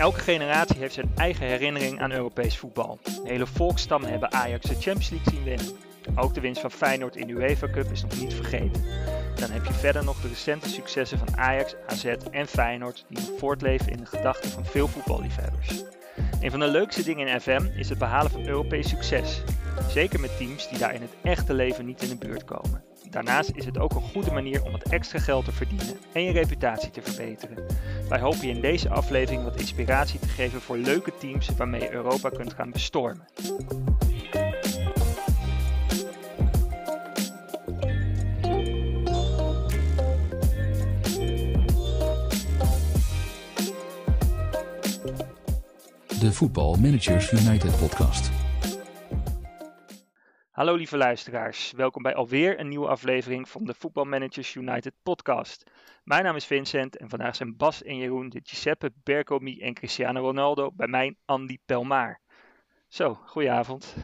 Elke generatie heeft zijn eigen herinnering aan Europees voetbal. hele volkstammen hebben Ajax de Champions League zien winnen. Ook de winst van Feyenoord in de UEFA Cup is nog niet vergeten. Dan heb je verder nog de recente successen van Ajax, AZ en Feyenoord die voortleven in de gedachten van veel voetballiefhebbers. Een van de leukste dingen in FM is het behalen van Europees succes. Zeker met teams die daar in het echte leven niet in de buurt komen. Daarnaast is het ook een goede manier om wat extra geld te verdienen en je reputatie te verbeteren. Wij hopen je in deze aflevering wat inspiratie te geven voor leuke teams waarmee je Europa kunt gaan bestormen. De Voetbal Managers United podcast. Hallo lieve luisteraars, welkom bij alweer een nieuwe aflevering van de Football Managers United podcast. Mijn naam is Vincent en vandaag zijn Bas en Jeroen de Giuseppe Bercomi en Cristiano Ronaldo bij mij Andy Pelmaar. Zo, goedenavond.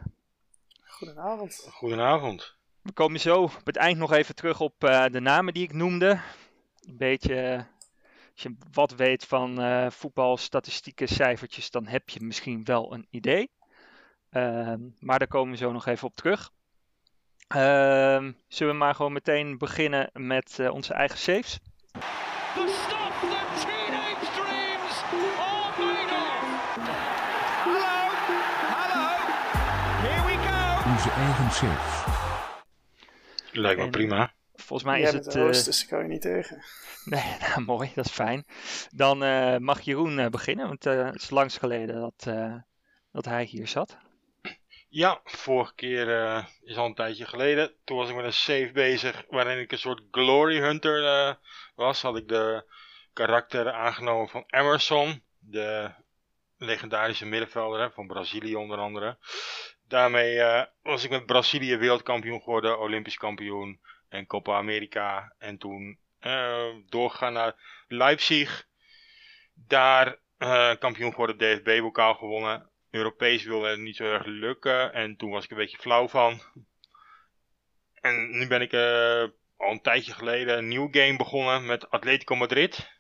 Goedenavond. Goedenavond. We komen zo op het eind nog even terug op uh, de namen die ik noemde. Een beetje, uh, als je wat weet van uh, voetbalstatistieken, cijfertjes, dan heb je misschien wel een idee. Ehm, maar daar komen we zo nog even op terug. Ehm, zullen we maar gewoon meteen beginnen met uh, onze eigen saves? Onze eigen saves. Lijkt me en, prima. Volgens mij Jij is het... host, dus kan je niet tegen. Nee, nou, mooi, dat is fijn. Dan uh, mag Jeroen uh, beginnen, want het is langs geleden dat, dat hij hier zat. Ja, vorige keer uh, is al een tijdje geleden. Toen was ik met een save bezig waarin ik een soort glory hunter uh, was. Had ik de karakter aangenomen van Emerson, de legendarische middenvelder hè, van Brazilië onder andere. Daarmee uh, was ik met Brazilië wereldkampioen geworden, olympisch kampioen en Copa America. En toen doorgegaan naar Leipzig. Daar kampioen geworden, DFB-bokaal gewonnen. Europees wilde het niet zo erg lukken. En toen was ik een beetje flauw van. En nu ben ik uh, al een tijdje geleden een nieuw game begonnen met Atletico Madrid.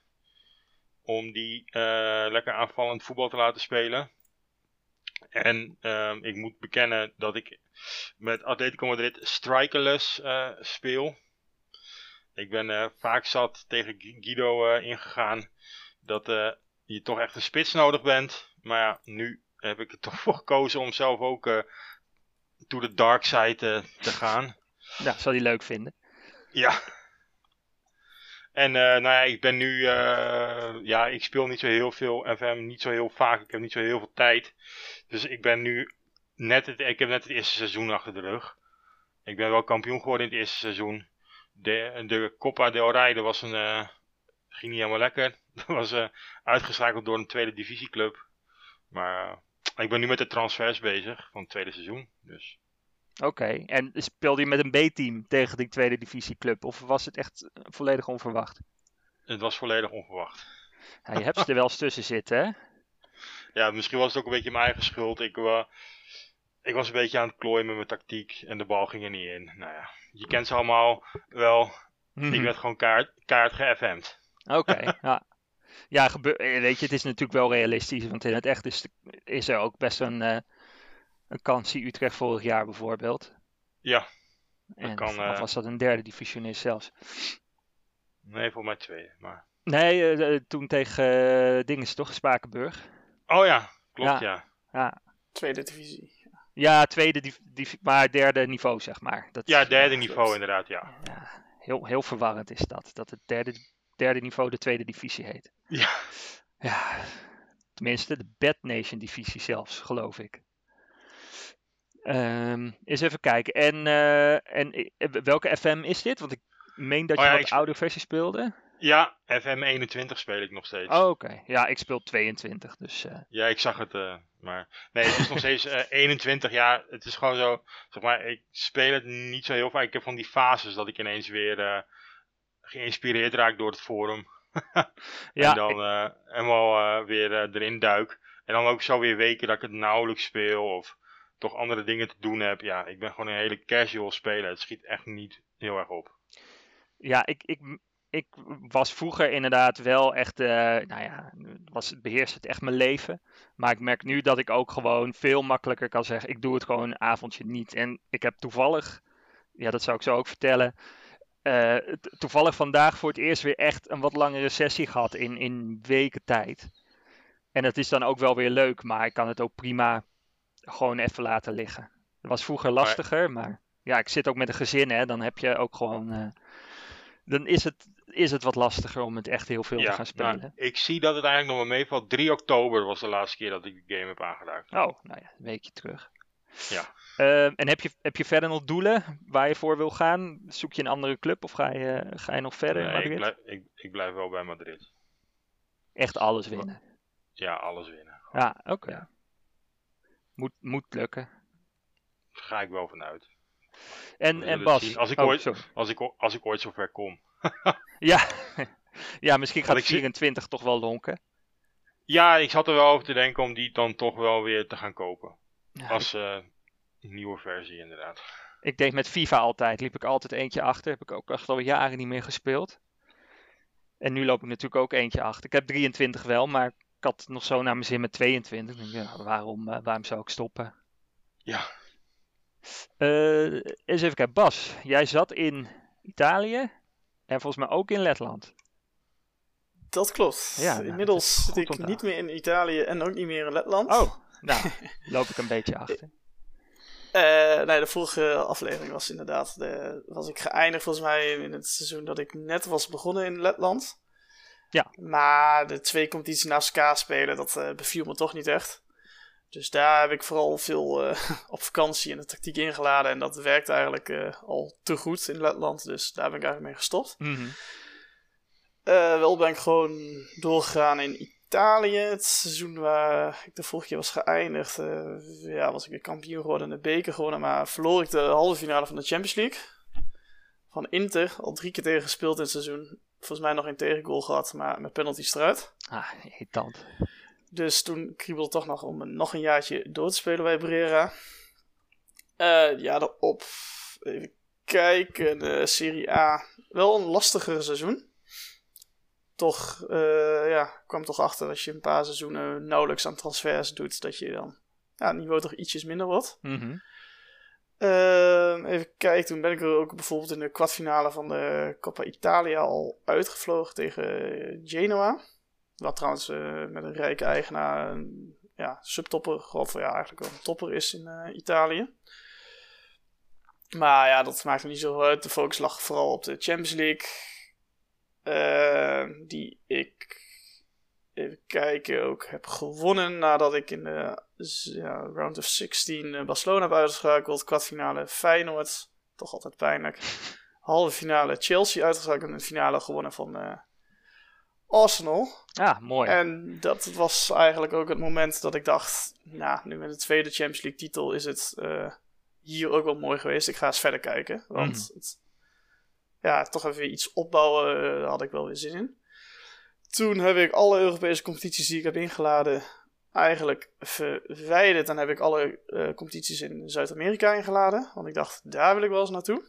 Om die uh, lekker aanvallend voetbal te laten spelen. En uh, ik moet bekennen dat ik met Atletico Madrid strikerless speel. Ik ben vaak zat tegen Guido ingegaan dat je toch echt een spits nodig bent. Maar ja, nu heb ik er toch voor gekozen om zelf ook uh, to the dark side uh, te gaan. Ja, zal hij leuk vinden. Ja. En uh, nou ja, ik ben nu, ja, ik speel niet zo heel veel FM, niet zo heel vaak, ik heb niet zo heel veel tijd. Dus ik ben nu net het, ik heb net het eerste seizoen achter de rug. Ik ben wel kampioen geworden in het eerste seizoen. De, de Copa del Rey, dat was een, ging niet helemaal lekker. Dat was uitgeschakeld door een tweede divisieclub. Maar ik ben nu met de transfers bezig van het tweede seizoen. Dus. Oké, okay. en speelde je met een B-team tegen die tweede divisieclub? Of was het echt volledig onverwacht? Het was volledig onverwacht. Ja, je hebt ze er wel eens tussen zitten, hè? Ja, misschien was het ook een beetje mijn eigen schuld. Ik, uh, ik was een beetje aan het klooien met mijn tactiek en de bal ging er niet in. Nou ja, je kent ze allemaal wel. Mm -hmm. Ik werd gewoon kaart, kaart ge-FM'd. Oké, okay, ja ja, gebeur, weet je, het is natuurlijk wel realistisch. Want in het echt is, is er ook best een, uh, een kans. Zie Utrecht vorig jaar bijvoorbeeld. Ja. En, kan, uh, of was dat een derde divisionist zelfs? Nee, voor mij twee. Maar... Nee, uh, toen tegen uh, Dinges toch, Spakenburg. Oh ja, klopt ja. ja. ja. Tweede divisie. Ja, tweede, div div maar derde niveau zeg maar. Dat ja, derde niveau inderdaad, ja. ja. Heel, heel verwarrend is dat, dat het derde derde niveau de tweede divisie heet. Ja. Ja, tenminste de Bad Nation divisie zelfs, geloof ik. Um, eens even kijken. En, uh, en welke FM is dit? Want ik meen dat je oh, ja, wat ik... oude versie speelde. Ja, FM 21 speel ik nog steeds. Oh, oké. Okay. Ja, ik speel 22, dus... Uh... Ja, ik zag het, uh, maar... Nee, het is nog steeds 21. Ja, het is gewoon zo... Zeg maar, ik speel het niet zo heel vaak. Ik heb van die fases dat ik ineens weer geïnspireerd raak door het forum. ja, en dan uh, helemaal uh, weer uh, erin duik. En dan ook zo weer weken dat ik het nauwelijks speel. Of toch andere dingen te doen heb. Ja, ik ben gewoon een hele casual speler. Het schiet echt niet heel erg op. Ja, ik, ik, ik was vroeger inderdaad wel echt, nou ja, was, beheerst het echt mijn leven. Maar ik merk nu dat ik ook gewoon veel makkelijker kan zeggen, ik doe het gewoon een avondje niet. En ik heb toevallig, ja dat zou ik zo ook vertellen, uh, toevallig vandaag voor het eerst weer echt een wat langere sessie gehad in, in weken tijd. En dat is dan ook wel weer leuk, maar ik kan het ook prima gewoon even laten liggen. Dat was vroeger lastiger, maar ja, ik zit ook met een gezin, hè, dan heb je ook gewoon... Uh, dan is het, is het wat lastiger om het echt heel veel te gaan spelen. Nou, ik zie dat het eigenlijk nog wel meevalt. 3 oktober was de laatste keer dat ik de game heb aangeraakt. Oh, nou ja, een weekje terug. Ja. Uh, en heb je, heb je verder nog doelen waar je voor wil gaan? Zoek je een andere club of ga je, ga je nog verder nee, in Madrid? Ik blijf, ik, ik blijf wel bij Madrid. Echt alles winnen? Ja, alles winnen. Ja, oké. Ja. Moet, moet lukken. Daar ga ik wel vanuit. En, en Bas? Als ik, oh, ooit, als, ik, als ik ooit zover kom. ja. ja, misschien gaat ik 24 zie... toch wel lonken. Ja, ik zat er wel over te denken om die dan toch wel weer te gaan kopen. Ja, als uh, nieuwe versie inderdaad. Ik deed met FIFA altijd, liep ik altijd eentje achter. Heb ik ook echt al jaren niet meer gespeeld. En nu loop ik natuurlijk ook eentje achter. Ik heb 23 wel, maar ik had nog zo naar mijn zin met 22. Denk, ja, waarom, uh, waarom zou ik stoppen? Ja. Uh, eens even kijken. Bas, jij zat in Italië en volgens mij ook in Letland. Dat klopt. Ja, nou, Inmiddels zit ik niet meer in Italië en ook niet meer in Letland. Oh, nou, loop ik een beetje achter. Uh, nee, de vorige aflevering was inderdaad, de, was ik geëindigd volgens mij in het seizoen dat ik net was begonnen in Letland. Ja. Maar de twee competities naast elkaar spelen, dat uh, beviel me toch niet echt. Dus daar heb ik vooral veel uh, op vakantie en de tactiek ingeladen. En dat werkt eigenlijk al te goed in Letland. Dus daar ben ik eigenlijk mee gestopt. Mm -hmm. wel ben ik gewoon doorgegaan in Italië. Het seizoen waar ik de vorige keer was geëindigd. ja, was ik een kampioen geworden in de beker gewonnen. Maar verloor ik de halve finale van de Champions League. Van Inter. Al drie keer tegen gespeeld in het seizoen volgens mij nog een tegengoal gehad, maar met penalties eruit. Ah, irritant. Dus toen kriebelde toch nog om nog een jaartje door te spelen bij Brera. Uh, ja, daarop even kijken. Serie A. Wel een lastiger seizoen. Toch, uh, ja, kwam toch achter als je een paar seizoenen nauwelijks aan transfers doet, dat je dan ja, het niveau toch ietsjes minder wordt. Mm Uh, even kijken, toen ben ik er ook bijvoorbeeld in de kwartfinale van de Coppa Italia al uitgevlogen tegen Genoa. Wat trouwens uh, met een rijke eigenaar een ja, subtopper, of ja, eigenlijk wel een topper is in uh, Italië. Maar ja, dat maakt er niet zo uit. De focus lag vooral op de Champions League. Ehm, die ik, even kijken, ook heb gewonnen nadat ik in de ja, round of 16 uh, Barcelona heb uitgeschakeld. Kwartfinale Feyenoord, toch altijd pijnlijk. Halve finale Chelsea uitgeschakeld en de finale gewonnen van uh, Arsenal. Ja, mooi. En dat was eigenlijk ook het moment dat ik dacht, nou, nu met de tweede Champions League titel is het uh, hier ook wel mooi geweest. Ik ga eens verder kijken, want mm. het, ja, toch even iets opbouwen, daar had ik wel weer zin in. Toen heb ik alle Europese competities die ik heb ingeladen eigenlijk verwijderd. Dan heb ik alle uh, competities in Zuid-Amerika ingeladen. Want ik dacht, daar wil ik wel eens naartoe.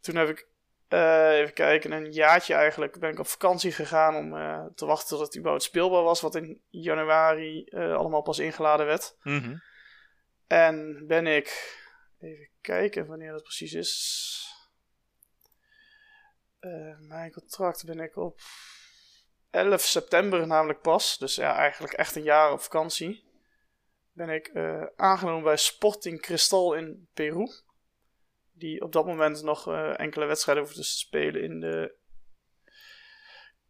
Toen heb ik, uh, even kijken, een jaartje eigenlijk ben ik op vakantie gegaan om uh, te wachten tot het überhaupt speelbaar was. Wat in januari allemaal pas ingeladen werd. Mm -hmm. En ben ik, even kijken wanneer dat precies is. Mijn contract ben ik op 11 september namelijk pas, dus ja, eigenlijk echt een jaar op vakantie, ben ik uh, aangenomen bij Sporting Cristal in Peru. Die op dat moment nog uh, enkele wedstrijden hoefde te spelen in de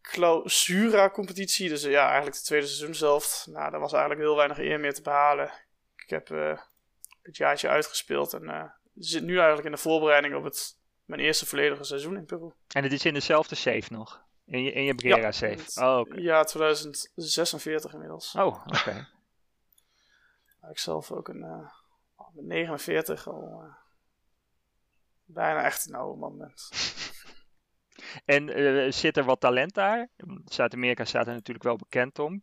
Clausura-competitie. Dus ja, eigenlijk de tweede seizoen zelf. Nou, daar was eigenlijk heel weinig eer meer te behalen. Ik heb het jaartje uitgespeeld en zit nu eigenlijk in de voorbereiding op het, mijn eerste volledige seizoen in Peru. En het is in dezelfde save nog? In je, in je Brera ja, save? Oh, okay. Ja, 2046 inmiddels. Oh, oké. Okay. ik zelf ook een uh, met 49 al uh, bijna echt een oude man en uh, zit er wat talent daar? Zuid-Amerika staat er natuurlijk wel bekend om.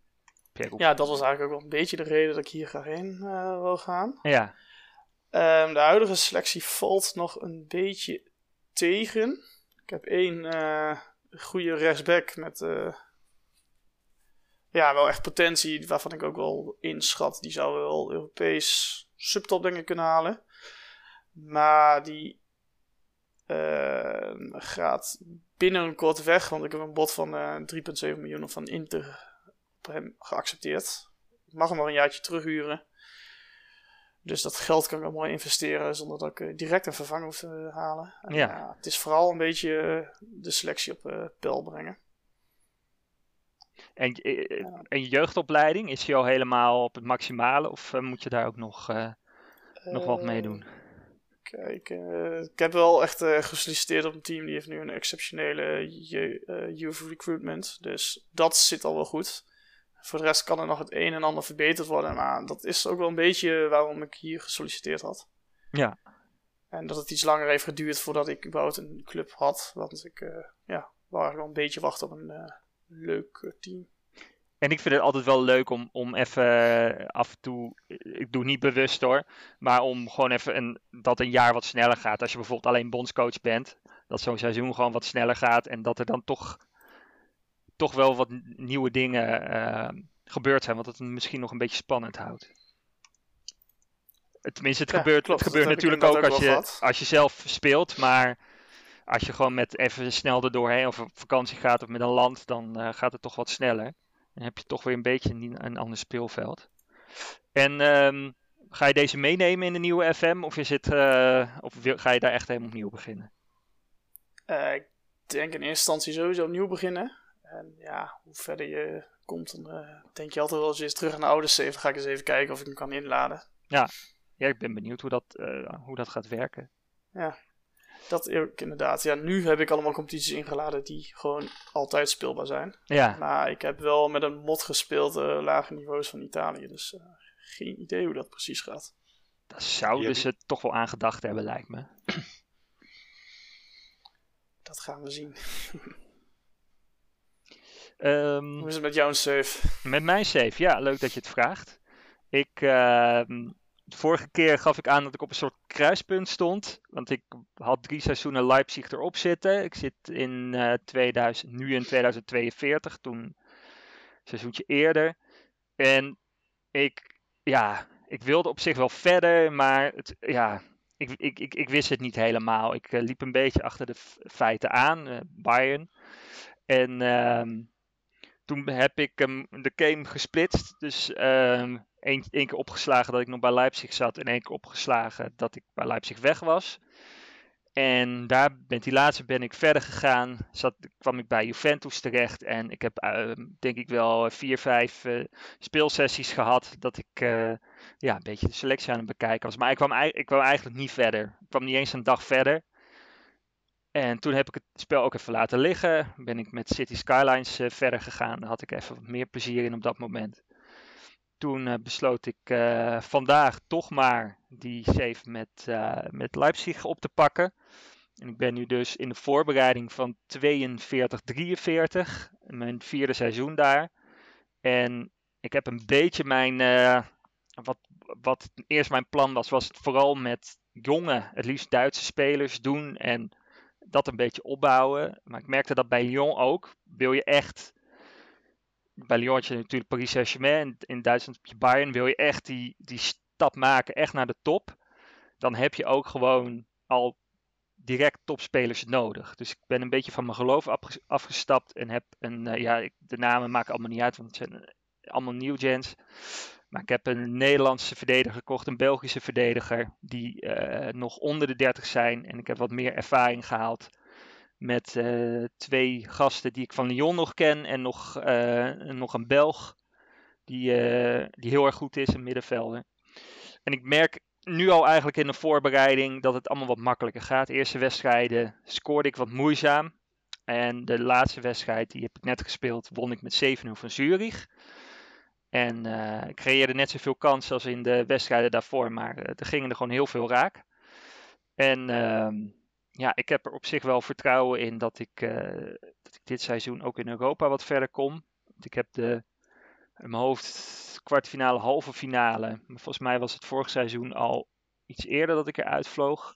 Ja, dat was eigenlijk ook wel een beetje de reden dat ik hier heen uh, wil gaan. Ja. Um, de huidige selectie valt nog een beetje tegen. Ik heb één uh, goede rechtsback met uh, ja, wel echt potentie, waarvan ik ook wel inschat. Die zou wel Europees subtop dingen kunnen halen. Maar die gaat binnen een kort weg, want ik heb een bod van 3,7 miljoen van Inter op hem geaccepteerd. Ik mag hem wel een jaartje terughuren. Dus dat geld kan ik wel mooi investeren zonder dat ik eh, direct een vervanger hoef te halen. En, ja. het is vooral een beetje eh, de selectie op uh, peil brengen. En, en je jeugdopleiding, is die al helemaal op het maximale of moet je daar ook nog, nog wat mee doen? Kijk, ik heb wel echt gesolliciteerd op een team die heeft nu een exceptionele youth recruitment. Dus dat zit al wel goed. Voor de rest kan er nog het een en ander verbeterd worden. Maar dat is ook wel een beetje waarom ik hier gesolliciteerd had. Ja. En dat het iets langer heeft geduurd voordat ik überhaupt een club had. Want ik uh, ja, wou wel een beetje wachten op een uh, leuk team. En ik vind het altijd wel leuk om, om even eh, af en toe, ik doe niet bewust hoor, maar om gewoon even een, dat een jaar wat sneller gaat. Als je bijvoorbeeld alleen bondscoach bent, dat zo'n seizoen gewoon wat sneller gaat en dat er dan toch toch wel wat nieuwe dingen uh, gebeurd zijn, wat het misschien nog een beetje spannend houdt. Tenminste, het gebeurt, het gebeurt natuurlijk ook, als, je, als je zelf speelt, maar als je gewoon met even snel er doorheen of op vakantie gaat of met een land, dan uh, gaat het toch wat sneller. Dan heb je toch weer een beetje een, een ander speelveld. En um, ga je deze meenemen in de nieuwe FM of, is het, uh, of wil, ga je daar echt helemaal opnieuw beginnen? Uh, ik denk in eerste instantie sowieso opnieuw beginnen. En ja, hoe verder je komt, dan uh, denk je altijd wel eens eens terug naar oude save. Ga ik eens even kijken of ik hem kan inladen. Ja, ja ik ben benieuwd hoe dat, uh, hoe dat gaat werken. Ja, dat inderdaad. Ja, nu heb ik allemaal competities ingeladen die gewoon altijd speelbaar zijn. Ja. Maar ik heb wel met een mod gespeeld, uh, lage niveaus van Italië. Dus geen idee hoe dat precies gaat. Dat zouden ze toch wel aangedacht hebben, lijkt me. Dat gaan we zien. Um, Hoe is het met jouw save? Met mijn save, ja, leuk dat je het vraagt. Ik, uh, de vorige keer gaf ik aan dat ik op een soort kruispunt stond. Want ik had drie seizoenen Leipzig erop zitten. Ik zit in uh, 2000, nu in 2042, toen een seizoentje eerder. En ik, ja, ik wilde op zich wel verder, maar het, ja, ik, ik, ik, ik wist het niet helemaal. Ik uh, liep een beetje achter de feiten aan, uh, Bayern. En ehm, toen heb ik um, de game gesplitst. Dus um, één, één keer opgeslagen dat ik nog bij Leipzig zat. En één keer opgeslagen dat ik bij Leipzig weg was. En daar met die laatste ben ik verder gegaan. Zat, kwam ik bij Juventus terecht. En ik heb uh, denk ik wel vier, vijf uh, speelsessies gehad. Dat ik uh, ja, een beetje de selectie aan het bekijken was. Maar ik kwam, ik kwam eigenlijk niet verder. Ik kwam niet eens een dag verder. En toen heb ik het spel ook even laten liggen. Ben ik met City Skylines uh, verder gegaan. Daar had ik even wat meer plezier in op dat moment. Toen uh, besloot ik uh, vandaag toch maar die save met, met Leipzig op te pakken. En ik ben nu dus in de voorbereiding van 42-43. Mijn vierde seizoen daar. En ik heb een beetje mijn. wat, wat eerst mijn plan was, was het vooral met jonge, het liefst Duitse spelers doen. En dat een beetje opbouwen. Maar ik merkte dat bij Lyon ook. Wil je echt. Bij Lyon je natuurlijk Paris Saint-Germain. In Duitsland heb Bayern. Wil je echt die, die stap maken, echt naar de top. Dan heb je ook gewoon al direct topspelers nodig. Dus ik ben een beetje van mijn geloof afgestapt. En heb een. Uh, ja, de namen maken allemaal niet uit, want het zijn allemaal nieuw gens. Maar ik heb een Nederlandse verdediger gekocht, een Belgische verdediger, die uh, nog onder de 30 zijn. En ik heb wat meer ervaring gehaald met uh, twee gasten die ik van Lyon nog ken. En nog, uh, nog een Belg, die, die heel erg goed is, een middenvelder. En ik merk nu al eigenlijk in de voorbereiding dat het allemaal wat makkelijker gaat. De eerste wedstrijden scoorde ik wat moeizaam. En de laatste wedstrijd, die heb ik net gespeeld, won ik met 7-0 van Zurich. En uh, creëerde net zoveel kansen als in de wedstrijden daarvoor, maar uh, er gingen er gewoon heel veel raak. En uh, ja, ik heb er op zich wel vertrouwen in dat ik, uh, dat ik dit seizoen ook in Europa wat verder kom. Want ik heb de in mijn hoofd kwartfinale, halve finale. Maar volgens mij was het vorig seizoen al iets eerder dat ik eruit vloog.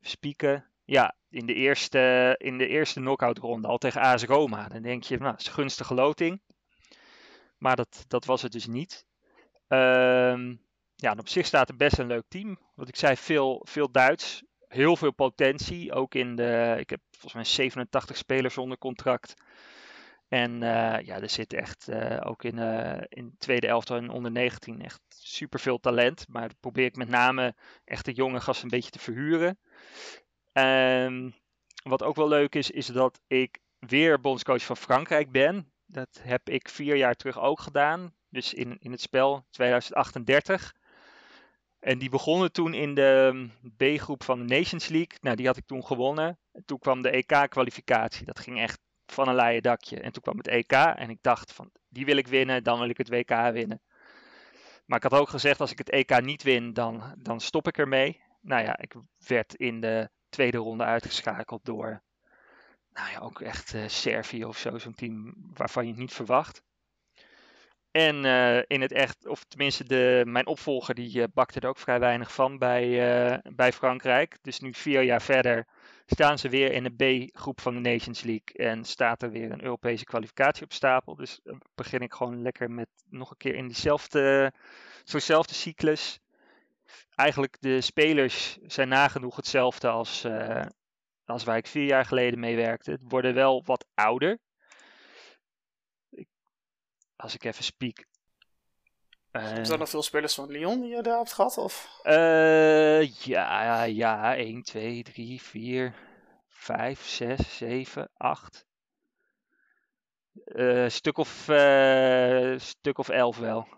Spieken. Ja, in de eerste, in de eerste knockout ronde al tegen AS Roma. Dan denk je, nou, is een gunstige loting. Maar dat, dat was het dus niet. Ehm, ja, op zich staat er best een leuk team. Wat ik zei, veel, veel Duits. Heel veel potentie. Ook in de. Ik heb volgens mij 87 spelers onder contract. En uh, ja, er zit echt uh, ook in, uh, in tweede elftal en onder 19 echt super veel talent. Maar dat probeer ik met name echt de jonge gasten een beetje te verhuren. Um, wat ook wel leuk is, is dat ik weer bondscoach van Frankrijk ben. Dat heb ik vier jaar terug ook gedaan. Dus in, in het spel 2038. En die begonnen toen in de ehm, B-groep van de Nations League. Nou, die had ik toen gewonnen. En toen kwam de EK-kwalificatie. Dat ging echt van een leien dakje. En toen kwam het EK en ik dacht van, die wil ik winnen, dan wil ik het WK winnen. Maar ik had ook gezegd, als ik het EK niet win, dan, dan stop ik ermee. Nou ja, ik werd in de tweede ronde uitgeschakeld door, nou ja, ook echt uh, Servië of zo, zo'n team waarvan je het niet verwacht. En uh, in het echt, of tenminste de, mijn opvolger, die uh, bakte er ook vrij weinig van bij, bij Frankrijk. Dus nu vier jaar verder staan ze weer in de B-groep van de Nations League en staat er weer een Europese kwalificatie op stapel. Dus begin ik gewoon lekker met nog een keer in diezelfde, zo'nzelfde cyclus. Eigenlijk de spelers zijn nagenoeg hetzelfde als, als waar ik vier jaar geleden mee werkte. Het worden wel wat ouder. Ik, als ik even spiek, uh, Zijn er nog veel spelers van Lyon die je daar hebt gehad? Of? Uh, ja, ja, 1, 2, 3, 4, 5, 6, 7, 8. Uh, stuk of, uh, stuk of 11 wel.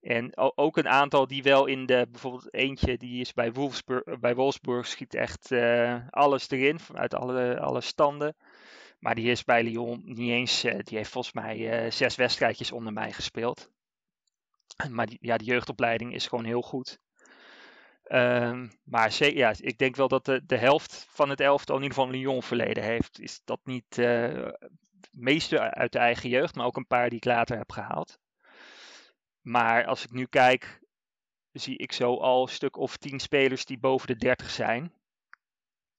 En ook een aantal die wel in de, bijvoorbeeld eentje die is bij Wolfsburg, bij Wolfsburg schiet echt uh, alles erin, uit alle, alle standen. Maar die is bij Lyon niet eens, uh, die heeft volgens mij uh, zes wedstrijdjes onder mij gespeeld. Maar ja, de jeugdopleiding is gewoon heel goed. Um, maar ja, ik denk wel dat de, de helft van het elftal in ieder geval Lyon verleden heeft. Is dat niet uh, meeste uit de eigen jeugd, maar ook een paar die ik later heb gehaald. Maar als ik nu kijk, zie ik zo al een stuk of tien spelers die boven de 30 zijn.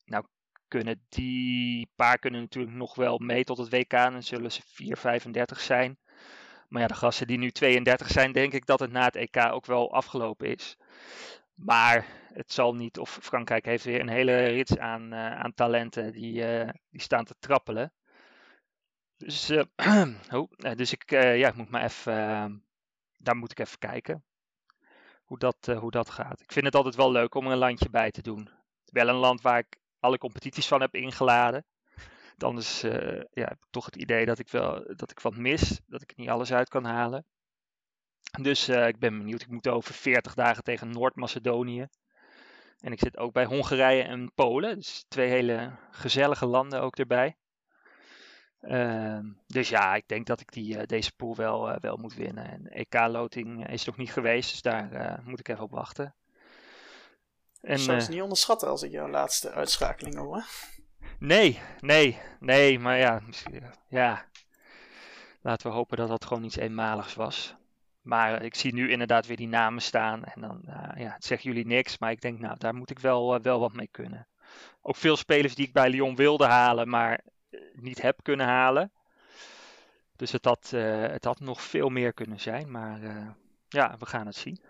Nou, kunnen die paar kunnen natuurlijk nog wel mee tot het WK. Dan zullen ze 4, 35 zijn. Maar ja, de gasten die nu 32 zijn, denk ik dat het na het EK ook wel afgelopen is. Maar het zal niet, of Frankrijk heeft weer een hele rits aan, uh, aan talenten die, uh, die staan te trappelen. Dus, uh, oh, dus ik, ja, ik moet maar even, daar moet ik even kijken hoe dat, hoe dat gaat. Ik vind het altijd wel leuk om er een landje bij te doen. Wel een land waar ik alle competities van heb ingeladen. Dan is, uh, ja, heb ik toch het idee dat ik, wel, dat ik wat mis. Dat ik niet alles uit kan halen. Dus uh, ik ben benieuwd. Ik moet over 40 dagen tegen Noord-Macedonië. En ik zit ook bij Hongarije en Polen. Dus twee hele gezellige landen ook erbij. Uh, dus ja, ik denk dat ik die, uh, deze pool wel, uh, wel moet winnen. En EK-loting is nog niet geweest, dus daar moet ik even op wachten. En, ik zou het niet onderschatten als ik jouw laatste uitschakeling hoor. Nee, nee, nee, maar ja, ja. Laten we hopen dat dat gewoon iets eenmaligs was. Maar ik zie nu inderdaad weer die namen staan. En dan ja, zeggen jullie niks. Maar ik denk, nou, daar moet ik wel, wel wat mee kunnen. Ook veel spelers die ik bij Lyon wilde halen, maar niet heb kunnen halen. Dus het had, het had nog veel meer kunnen zijn. Maar ja, we gaan het zien.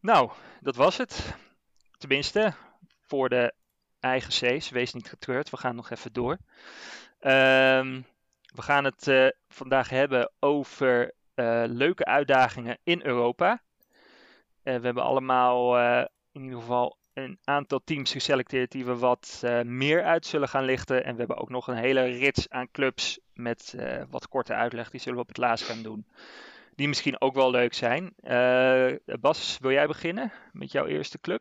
Nou, dat was het. Tenminste, voor de eigen C's. Wees niet getreurd, we gaan nog even door. Um, we gaan het uh, vandaag hebben over leuke uitdagingen in Europa. We hebben allemaal in ieder geval een aantal teams geselecteerd die we wat meer uit zullen gaan lichten. En we hebben ook nog een hele rits aan clubs met wat korte uitleg. Die zullen we op het laatst gaan doen. Die misschien ook wel leuk zijn. Bas, wil jij beginnen met jouw eerste club?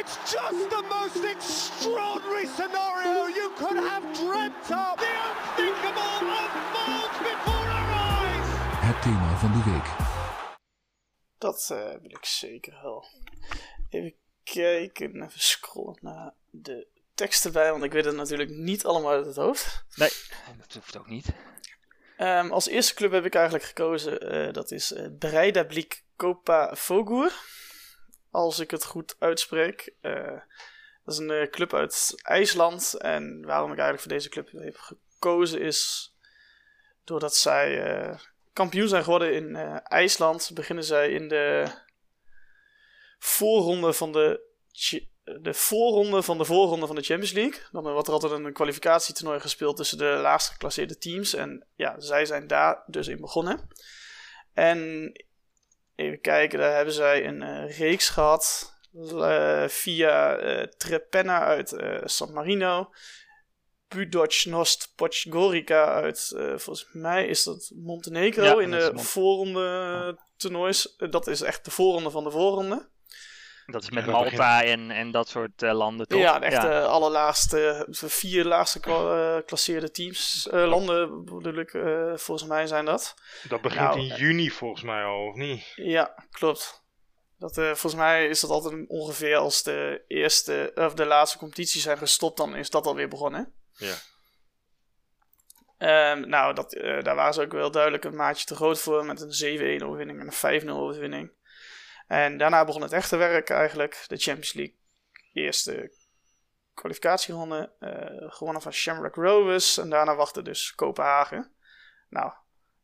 It's just the most extraordinary scenario you could have dreamt of. The unthinkable unfolds before our eyes. Het thema van de week. Dat uh, wil ik zeker wel. Even kijken, even scrollen naar de teksten bij, want ik weet het natuurlijk niet allemaal uit het hoofd. Nee, dat hoeft ook niet. Um, als eerste club heb ik eigenlijk gekozen, uh, dat is uh, Breidablik Copa Vogur. Als ik het goed uitspreek. Uh, dat is een club uit IJsland. En waarom ik eigenlijk voor deze club heb gekozen is doordat zij kampioen zijn geworden in IJsland. Beginnen zij in de voorronde van de de voorronde van de voorronde van de Champions League. Dan wordt er altijd een kwalificatietoernooi gespeeld tussen de laagst geclasseerde teams. En ja, zij zijn daar dus in begonnen. En even kijken, daar hebben zij een uh, reeks gehad. Uh, via uh, Trepenna uit San Marino. Budocnost Podgorica uit, volgens mij is dat Montenegro in de voorronde toernoois. dat is echt de voorronde van de voorronde. Dat is met Malta en, en dat soort uh, landen toch? Ja, echt de allerlaagste, vier laagste uh, teams. Uh, landen bedoel ik, volgens mij zijn dat. Dat begint nou, in juni volgens mij al, of niet? Ja, klopt. Dat, volgens mij is dat altijd ongeveer als de eerste of de laatste competities zijn gestopt, dan is dat alweer begonnen. Ja. Um, nou, dat, daar waren ze ook wel duidelijk een maatje te groot voor met een 7-1 overwinning en een 5-0 overwinning. En daarna begon het echte werk eigenlijk. De Champions League eerste kwalificatieronde. Uh, gewonnen van Shamrock Rovers. En daarna wachtte dus Kopenhagen. Nou,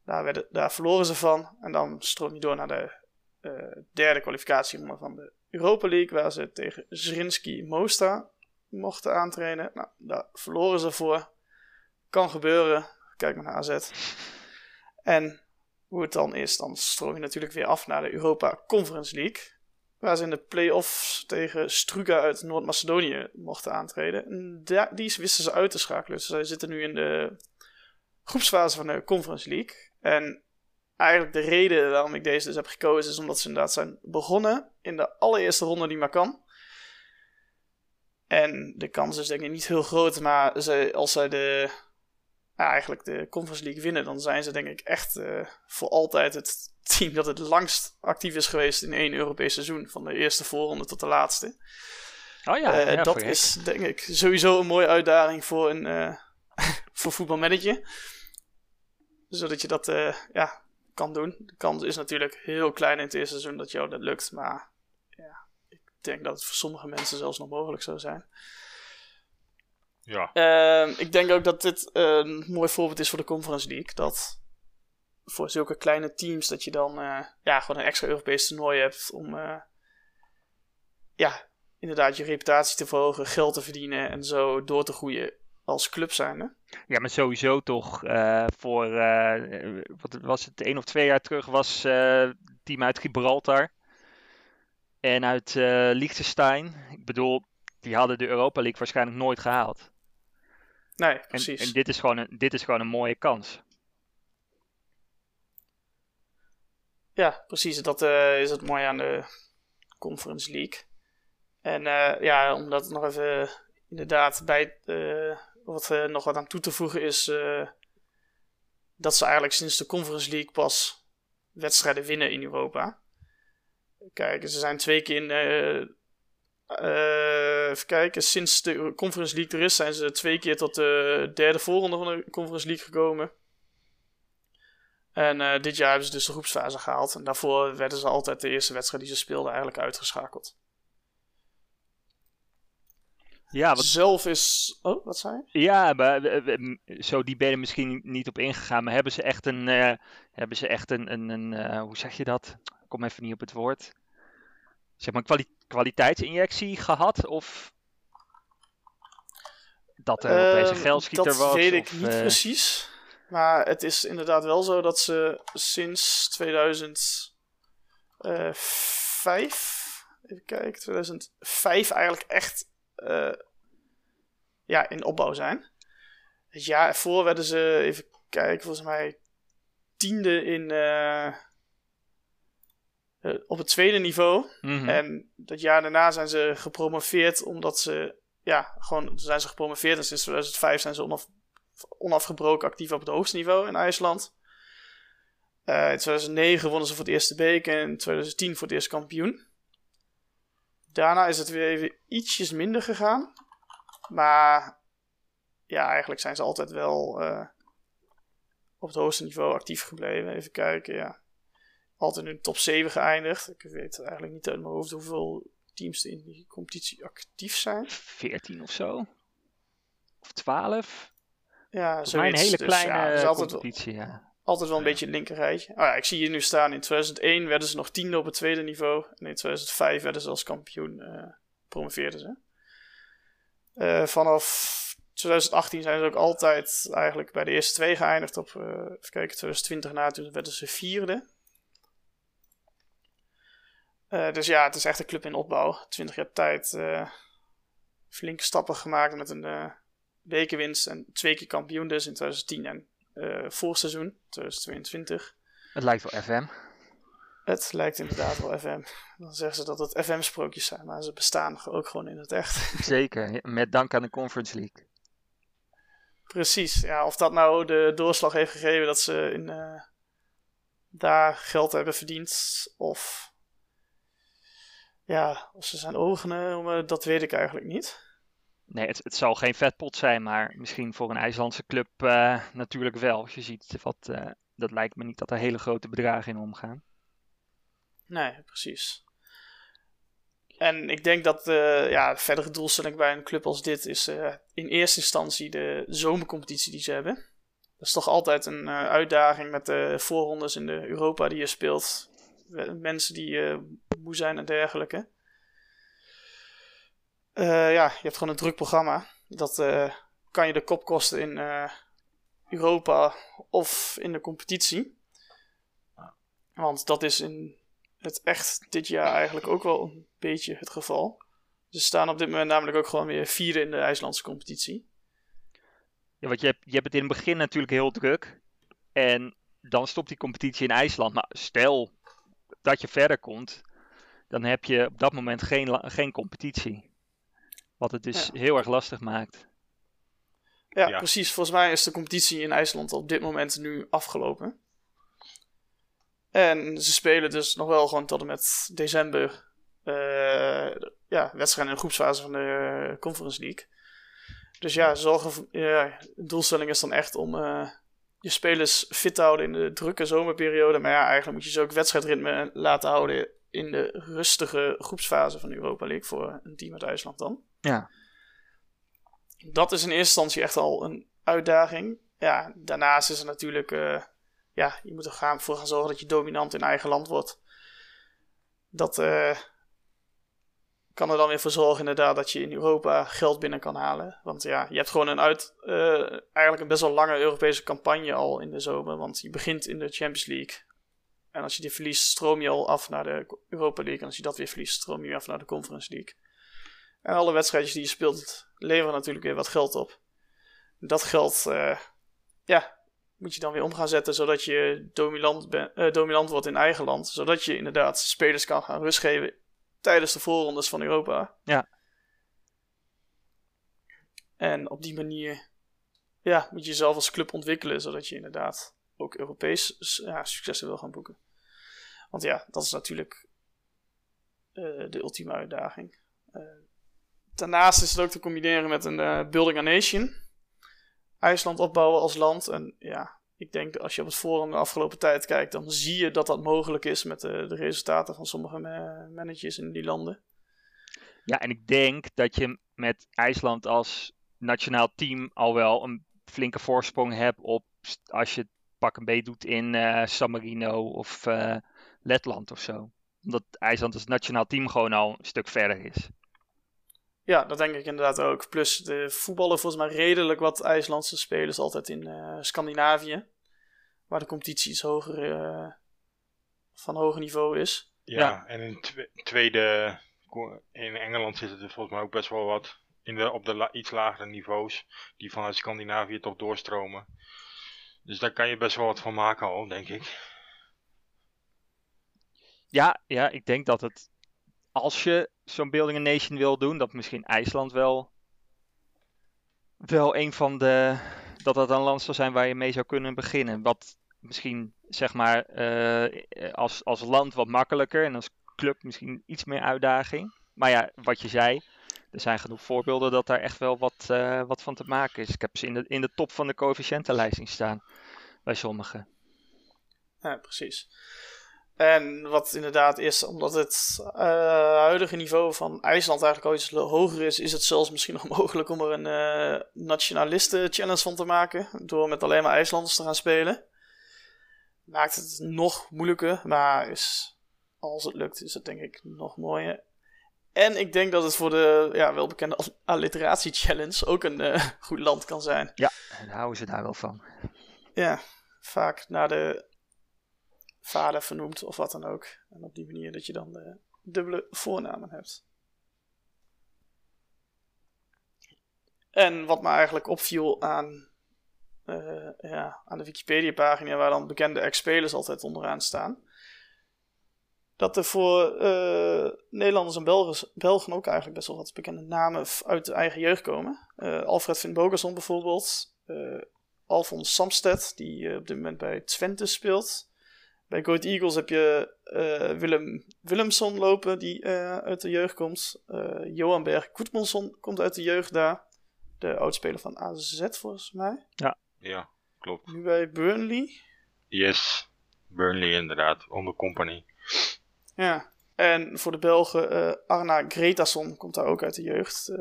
daar, daar verloren ze van. En dan stroom je door naar de uh, derde kwalificatieronde van de Europa League. Waar ze tegen Zrinski Mosta mochten aantrainen. Nou, daar verloren ze voor. Kan gebeuren. Kijk maar naar AZ. En hoe het dan is, dan stroom je natuurlijk weer af naar de Europa Conference League. Waar ze in de play-offs tegen Struga uit Noord-Macedonië mochten aantreden. En die wisten ze uit te schakelen. Dus zij zitten nu in de groepsfase van de Conference League. En eigenlijk de reden waarom ik deze dus heb gekozen is omdat ze inderdaad zijn begonnen in de allereerste ronde die maar kan. En de kans is denk ik niet heel groot, maar als zij de eigenlijk de Conference League winnen, dan zijn ze denk ik echt uh, voor altijd het team dat het langst actief is geweest in één Europees seizoen. Van de eerste voorronde tot de laatste. Oh ja, uh, ja dat is denk ik sowieso een mooie uitdaging voor een uh, voor voetbalmanager. Zodat je dat ja, kan doen. De kans is natuurlijk heel klein in het eerste seizoen dat jou dat lukt. Maar ja, ik denk dat het voor sommige mensen zelfs nog mogelijk zou zijn. Ja. Uh, ik denk ook dat dit een mooi voorbeeld is voor de Conference League. Dat voor zulke kleine teams dat je dan uh, ja, gewoon een extra Europees toernooi hebt om uh, ja, inderdaad je reputatie te verhogen, geld te verdienen en zo door te groeien als club zijnde. Ja, maar sowieso toch uh, voor, wat was het, één of twee jaar terug was het team uit Gibraltar en uit Liechtenstein. Ik bedoel, die hadden de Europa League waarschijnlijk nooit gehaald. Nee, precies. En, en, dit, is gewoon een, dit is gewoon een mooie kans. Ja, precies. Dat uh, is het mooie aan de Conference League. En uh, ja, om dat nog even inderdaad bij. Uh, wat nog wat aan toe te voegen is. dat ze eigenlijk sinds de Conference League pas wedstrijden winnen in Europa. Kijk, ze zijn twee keer in even kijken, sinds de Conference League er is, zijn ze twee keer tot de derde voorronde van de Conference League gekomen. En uh, dit jaar hebben ze dus de groepsfase gehaald. En daarvoor werden ze altijd de eerste wedstrijd die ze speelden eigenlijk uitgeschakeld. Ja, wat... Zelf is. Oh, wat zei je? Ja, maar zo die ben je misschien niet op ingegaan. Maar hebben ze echt een. Uh, hebben ze echt een. een, een uh, hoe zeg je dat? Ik kom even niet op het woord. Zeg maar kwaliteit kwaliteitsinjectie gehad? Of dat er opeens een ehm, geldschieter was? Dat weet ik niet uh... precies. Maar het is inderdaad wel zo dat ze sinds 2005, even kijken, 2005 eigenlijk echt uh, ja, in opbouw zijn. Het jaar ervoor werden ze, even kijken, volgens mij tiende in, uh, uh, op het tweede niveau. Mhm. En dat jaar daarna zijn ze gepromoveerd omdat ze, ja, gewoon zijn ze gepromoveerd. En sinds 2005 zijn ze onaf, onafgebroken actief op het hoogste niveau in IJsland. Uh, in 2009 wonnen ze voor het eerste beker en in 2010 voor het eerste kampioen. Daarna is het weer even ietsjes minder gegaan. Maar ja, eigenlijk zijn ze altijd wel uh, op het hoogste niveau actief gebleven. Even kijken, ja. Altijd in de top 7 geëindigd. Ik weet eigenlijk niet uit mijn hoofd hoeveel teams in die competitie actief zijn. 14 of zo? Of 12? Ja, zo een hele dus, kleine ja, competitie, wel, ja. Altijd wel een beetje het linkerrijtje. Oh ja, ik zie hier nu staan, in 2001 werden ze nog tiende op het tweede niveau. En in 2005 werden ze als kampioen, uh, promoveerden ze. Uh, vanaf 2018 zijn ze ook altijd eigenlijk bij de eerste twee geëindigd. Op, uh, even kijken, 2020 na, toen werden ze vierde. Uh, dus ja, het is echt een club in opbouw. 20 jaar tijd. Uh, flinke stappen gemaakt met een bekerwinst en twee keer kampioen dus in 2010 en voorseizoen 2022. Het lijkt wel FM. Het lijkt inderdaad wel FM. Dan zeggen ze dat het FM-sprookjes zijn, maar ze bestaan ook gewoon in het echt. Zeker, met dank aan de Conference League. Precies, ja, of dat nou de doorslag heeft gegeven dat ze in, uh, daar geld hebben verdiend, of ja, of ze zijn overgenomen, dat weet ik eigenlijk niet. Nee, het, het zal geen vetpot zijn, maar misschien voor een IJslandse club uh, natuurlijk wel. Als je ziet wat, uh, dat lijkt me niet dat er hele grote bedragen in omgaan. Nee, precies. En ik denk dat uh, ja, verdere doelstelling bij een club als dit is in eerste instantie de zomercompetitie die ze hebben. Dat is toch altijd een uitdaging met de voorrondes in de Europa die je speelt. Mensen die moe zijn en dergelijke. ja, je hebt gewoon een druk programma. Dat kan je de kop kosten in Europa of in de competitie. Want dat is in het echt dit jaar eigenlijk ook wel een beetje het geval. Ze staan op dit moment namelijk ook gewoon weer vierde in de IJslandse competitie. Ja, want je hebt, je hebt het in het begin natuurlijk heel druk. En dan stopt die competitie in IJsland. Maar stel dat je verder komt, dan heb je op dat moment geen, geen competitie. Wat het dus heel erg lastig maakt. Ja, ja, precies. Volgens mij is de competitie in IJsland op dit moment nu afgelopen. En ze spelen dus nog wel gewoon tot en met december uh, ja, wedstrijden in de groepsfase van de Conference League. Dus ja, zorgen, ja, de doelstelling is dan echt om uh, je spelers fit te houden in de drukke zomerperiode. Maar ja, eigenlijk moet je ze ook wedstrijdritme laten houden in de rustige groepsfase van de Europa League voor een team uit IJsland dan. Ja. Dat is in eerste instantie echt al een uitdaging. Ja, daarnaast is er natuurlijk uh, ja, je moet er gaan voor gaan zorgen dat je dominant in eigen land wordt. Dat uh, kan er dan weer voor zorgen inderdaad dat je in Europa geld binnen kan halen. Want ja, je hebt gewoon een uit, uh, eigenlijk een best wel lange Europese campagne al in de zomer. Want je begint in de Champions League. En als je die verliest, stroom je al af naar de Europa League. En als je dat weer verliest, stroom je af naar de Conference League. En alle wedstrijdjes die je speelt, leveren natuurlijk weer wat geld op. Dat geld, uh, ja, moet je dan weer om gaan zetten zodat je dominant, ben, uh, dominant wordt in eigen land. Zodat je inderdaad spelers kan gaan rust geven tijdens de voorrondes van Europa. Ja. En op die manier ja, moet je jezelf als club ontwikkelen, zodat je inderdaad ook Europees ja, successen wil gaan boeken. Want ja, dat is natuurlijk uh, de ultieme uitdaging. Uh, daarnaast is het ook te combineren met een uh, Building a Nation. IJsland opbouwen als land. En ja, ik denk als je op het forum de afgelopen tijd kijkt, dan zie je dat dat mogelijk is met de, de resultaten van sommige managers in die landen. Ja, en ik denk dat je met IJsland als nationaal team al wel een flinke voorsprong hebt op als je het pak een beetje doet in uh, San Marino of uh, Letland of zo. Omdat IJsland als nationaal team gewoon al een stuk verder is. Ja, dat denk ik inderdaad ook. Plus de voetballen volgens mij redelijk wat IJslandse spelers altijd in uh, Scandinavië. Waar de competitie iets hoger, uh, van hoger niveau is. Ja, en in tweede, in Engeland zitten er volgens mij ook best wel wat in de, op de la iets lagere niveaus. Die vanuit Scandinavië toch doorstromen. Dus daar kan je best wel wat van maken al, denk ik. Ja, ja, ik denk dat het als je zo'n Building a Nation wil doen, dat misschien IJsland wel, wel een van de. dat dat een land zou zijn waar je mee zou kunnen beginnen. Wat misschien zeg maar uh, als, als land wat makkelijker en als club misschien iets meer uitdaging. Maar ja, wat je zei, er zijn genoeg voorbeelden dat daar echt wel wat, wat van te maken is. Ik heb ze in de, in de top van de coëfficiëntenlijst staan bij sommigen. Ja, precies. En wat inderdaad is, omdat het uh, huidige niveau van IJsland eigenlijk al iets hoger is, is het zelfs misschien nog mogelijk om er een uh, nationalisten-challenge van te maken. Door met alleen maar IJslanders te gaan spelen. Maakt het nog moeilijker, maar is, als het lukt, is het denk ik nog mooier. En ik denk dat het voor de ja, welbekende alliteratie-challenge ook een uh, goed land kan zijn. Ja, daar houden ze daar wel van. Ja, vaak naar de vader vernoemd of wat dan ook. En op die manier dat je dan de dubbele voornamen hebt. En wat me eigenlijk opviel aan, uh, ja, aan de Wikipedia-pagina, waar dan bekende ex-spelers altijd onderaan staan. Dat er voor uh, Nederlanders en Belgen, Belgen ook eigenlijk best wel wat bekende namen uit de eigen jeugd komen. Alfred Finn Bogason bijvoorbeeld. Alfons Samsted, die op dit moment bij Twente speelt. Bij Goat Eagles heb je uh, Willem Willemson lopen, die uh, uit de jeugd komt. Uh, Johan Berg Goedmondson komt uit de jeugd daar. De oudspeler van AZ volgens mij. Ja, ja klopt. Nu bij Burnley. Yes, Burnley inderdaad, onder company. Ja, en voor de Belgen Arna Gretason komt daar ook uit de jeugd.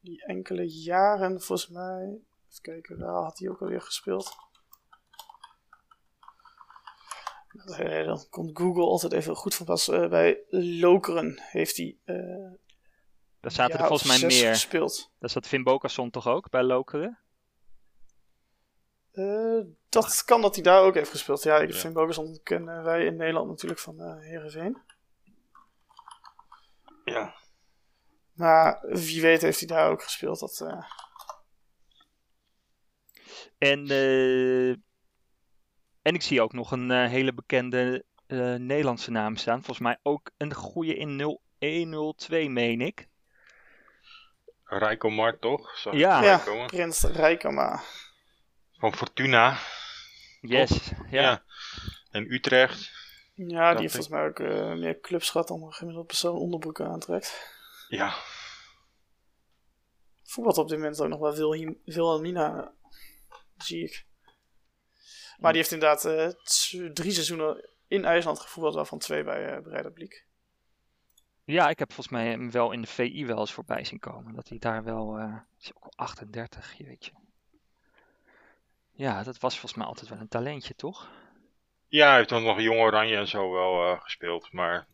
die enkele jaren volgens mij. Even kijken, waar had hij ook alweer gespeeld? Uh, dan komt Google altijd even goed van pas. Uh, bij Lokeren heeft hij. Uh, Daar zaten er volgens mij meer. Gespeeld. Dat zat Finn Bokason toch ook bij Lokeren? dat kan dat hij daar ook heeft gespeeld. Ja, ik, ja. Finn kennen wij in Nederland natuurlijk van uh, Heerenveen. Ja. Maar wie weet heeft hij daar ook gespeeld. Dat, En en ik zie ook nog een uh, hele bekende uh, Nederlandse naam staan. Volgens mij ook een goede in 0102, meen ik. Rijko Mart, toch? Zag ja, ja Prins Rijkoma. Van Fortuna. Yes, ja. ja. En Utrecht. Ja, die heeft volgens mij ook uh, meer clubs gehad dan een gemiddeld persoon onderbroeken aantrekt. Ja. Voetbal op dit moment ook nog wel veel Wilhelmina, zie ik. Maar die heeft inderdaad uh, drie seizoenen in IJsland gevoetbald, waarvan twee bij uh, Breidablik. Ja, ik heb volgens mij hem wel in de VI wel eens voorbij zien komen. Dat hij daar wel, uh, is ook al 38, je weet je. Ja, dat was volgens mij altijd wel een talentje, toch? Ja, hij heeft dan nog Jong Oranje en zo wel uh, gespeeld. Maar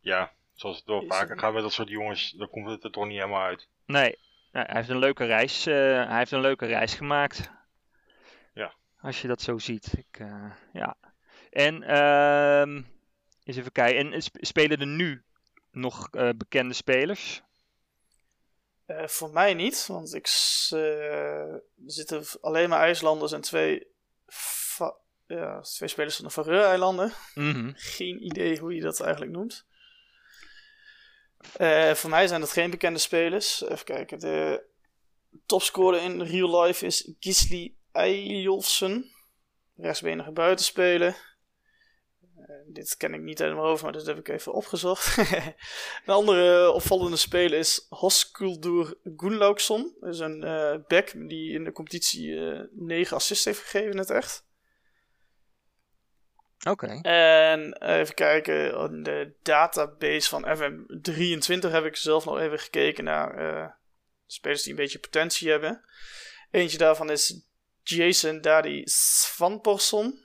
ja, zoals het wel vaker gaat met dat soort jongens, dan komt het er toch niet helemaal uit. Nee, hij heeft een leuke reis, hij heeft een leuke reis gemaakt. Als je dat zo ziet. Ik, uh, ja. En uh, eens even kijken. En spelen er nu nog uh, bekende spelers? Voor mij niet, want ik er zitten alleen maar IJslanders en twee, ja, twee spelers van de Faroe-eilanden. Mm -hmm. Geen idee hoe je dat eigenlijk noemt. voor mij zijn het geen bekende spelers. Even kijken. De topscorer in real life is Gisli Eyjolfsen. Rechtsbenige buitenspeler. Uh, dit ken ik niet helemaal over, maar dat heb ik even opgezocht. een andere opvallende speler is Hoskuldur Gunnlaugsson. Dat is een uh, back die in de competitie uh, eh, 9 assists heeft gegeven in het echt. Oké. En even kijken, in de database van FM23 heb ik zelf nog even gekeken naar spelers die een beetje potentie hebben. Eentje daarvan is Jason Daddy Svanporsson.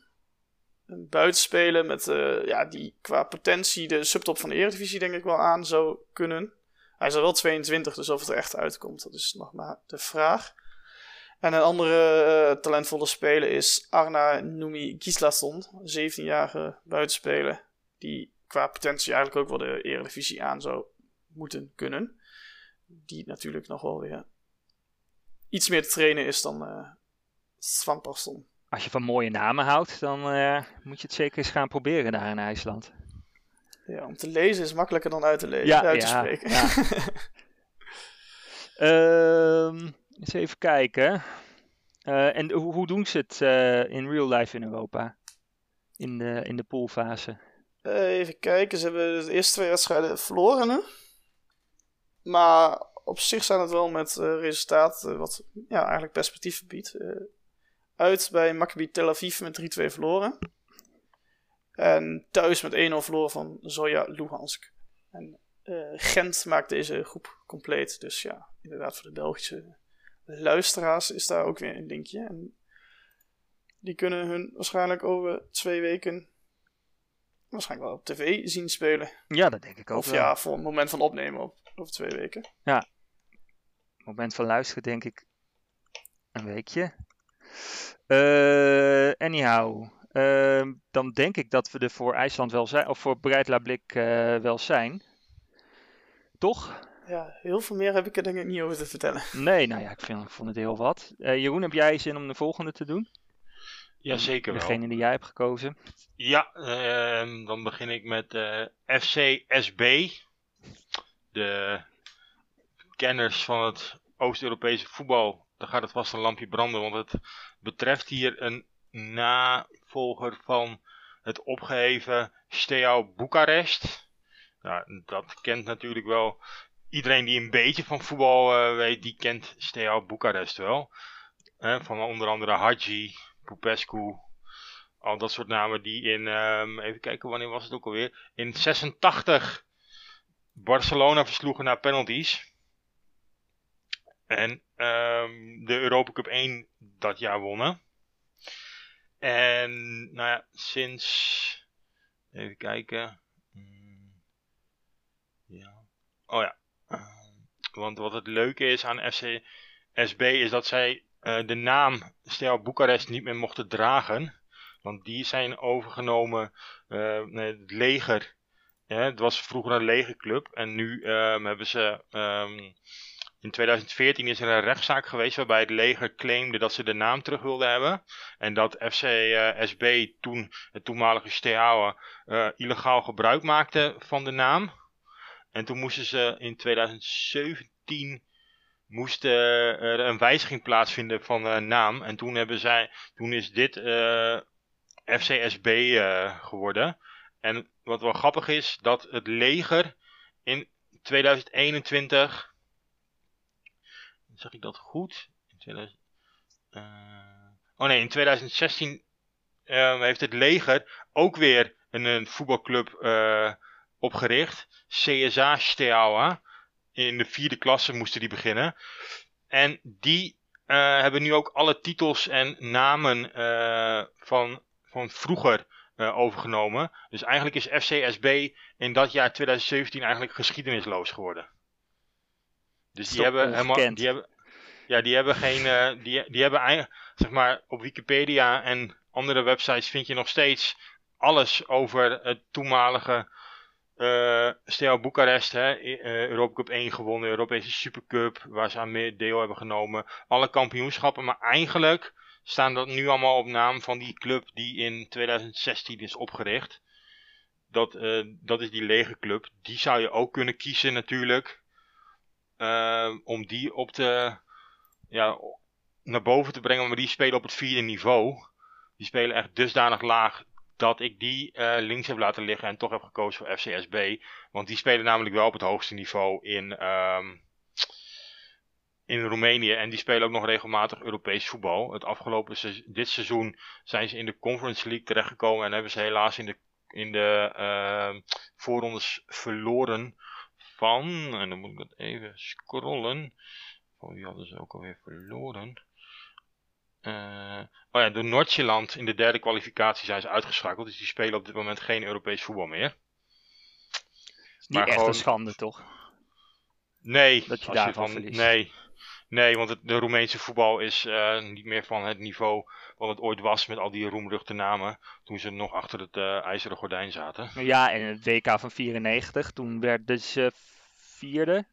Een buitenspeler met, uh, ja, die qua potentie de subtop van de Eredivisie denk ik wel aan zou kunnen. Hij is al wel 22, dus of het er echt uitkomt, dat is nog maar de vraag. En een andere uh, talentvolle speler is Arna Numi Gislason, 17-jarige buitenspeler. Die qua potentie eigenlijk ook wel de Eredivisie aan zou moeten kunnen. Die natuurlijk nog wel weer iets meer te trainen is dan, uh, Svampaston. Als je van mooie namen houdt, dan uh, moet je het zeker eens gaan proberen daar in IJsland. Ja, om te lezen is makkelijker dan uit te, lezen, ja, uit te ja, spreken. Ja. uh, eens even kijken. Uh, en hoe, hoe, doen ze het uh, in real life in Europa? In de, in de poolfase? even kijken, ze hebben de eerste twee wedstrijden verloren. Hè? Maar op zich zijn het wel met resultaat wat ja, eigenlijk perspectief biedt. Uit bij Maccabi Tel Aviv met 3-2 verloren. En thuis met 1-0 verloren van Zoya Luhansk. En Gent maakt deze groep compleet. Dus ja, inderdaad voor de Belgische luisteraars is daar ook weer een linkje. En die kunnen hun waarschijnlijk over twee weken waarschijnlijk wel op tv zien spelen. Ja, dat denk ik ook. Of ja, voor een moment van opnemen op, over twee weken. Ja, moment van luisteren denk ik een weekje. Uh, anyhow, uh, dan denk ik dat we er voor IJsland wel zijn, of voor Breidlablik uh, eh, wel zijn. Toch? Ja, heel veel meer heb ik er denk ik niet over te vertellen. Nee, nou ja, ik, vind, ik vond het heel wat. Uh, Jeroen, heb jij zin om de volgende te doen? Ja, zeker wel. Degene die jij hebt gekozen. Ja, uh, dan begin ik met uh, eh, FC SB. De kenners van het Oost-Europese voetbal. Daar gaat het vast een lampje branden, want het betreft hier een navolger van het opgeheven Steaua Boekarest. Nou, dat kent natuurlijk wel iedereen die een beetje van voetbal uh, weet, die kent Steaua Boekarest wel. van onder andere Hadji, Popescu, al dat soort namen die in, um, even kijken wanneer was het ook alweer, in 86 Barcelona versloegen naar penalties. En um, de Europa Cup 1 dat jaar wonnen. En nou ja, sinds, even kijken. Hmm, ja. Oh ja. want wat het leuke is aan FC SB is dat zij uh, de naam Stel Boekarest niet meer mochten dragen. Want die zijn overgenomen, uh, het leger. Ja, het was vroeger een legerclub en nu um, hebben ze. Um, in 2014 is er een rechtszaak geweest waarbij het leger claimde dat ze de naam terug wilden hebben. En dat FC uh, eh, toen, het toenmalige Steaua, uh, illegaal gebruik maakte van de naam. En toen moesten ze in 2017 moest uh, er een wijziging plaatsvinden van de naam. En toen, hebben zij, toen is dit uh, FCSB geworden. En wat wel grappig is, dat het leger in 2021. Zeg ik dat goed? In 2000, oh nee, in 2016 heeft het leger ook weer een, een voetbalclub opgericht. CSA Steaua in de vierde klasse moesten die beginnen. En die uh, hebben nu ook alle titels en namen van, van vroeger overgenomen. Dus eigenlijk is FCSB in dat jaar 2017 eigenlijk geschiedenisloos geworden. Dus die hebben helemaal. Die hebben, ja, die hebben geen. die, die hebben eigenlijk. Zeg maar op Wikipedia en andere websites vind je nog steeds alles over het toenmalige uh, Stel Boekarest, hè, uh, Europa Cup 1 gewonnen, Europese Supercup, waar ze aan meer deel hebben genomen. Alle kampioenschappen, maar eigenlijk staan dat nu allemaal op naam van die club die in 2016 is opgericht. Dat, uh, dat is die lege club. Die zou je ook kunnen kiezen natuurlijk. Om die op te, ja, naar boven te brengen, maar die spelen op het vierde niveau. Die spelen echt dusdanig laag dat ik die uh, links heb laten liggen en toch heb gekozen voor FCSB. Want die spelen namelijk wel op het hoogste niveau in, um, in Roemenië. En die spelen ook nog regelmatig Europees voetbal. Het afgelopen dit seizoen zijn ze in de Conference League terechtgekomen. En hebben ze helaas in de, in de uh, voorrondes verloren van. En dan moet ik dat even scrollen. Van wie hadden ze ook alweer verloren? Uh, oh ja, door Noordjeland in de derde kwalificatie zijn ze uitgeschakeld. Dus die spelen op dit moment geen Europees voetbal meer. Niet maar echt gewoon... een schande, toch? Nee, dat je daarvan van, Nee, nee, want het de Roemeense voetbal is uh, niet meer van het niveau wat het ooit was met al die roemruchte namen. Toen ze nog achter het uh, ijzeren gordijn zaten. Ja, en het WK van 94, toen werden ze vierde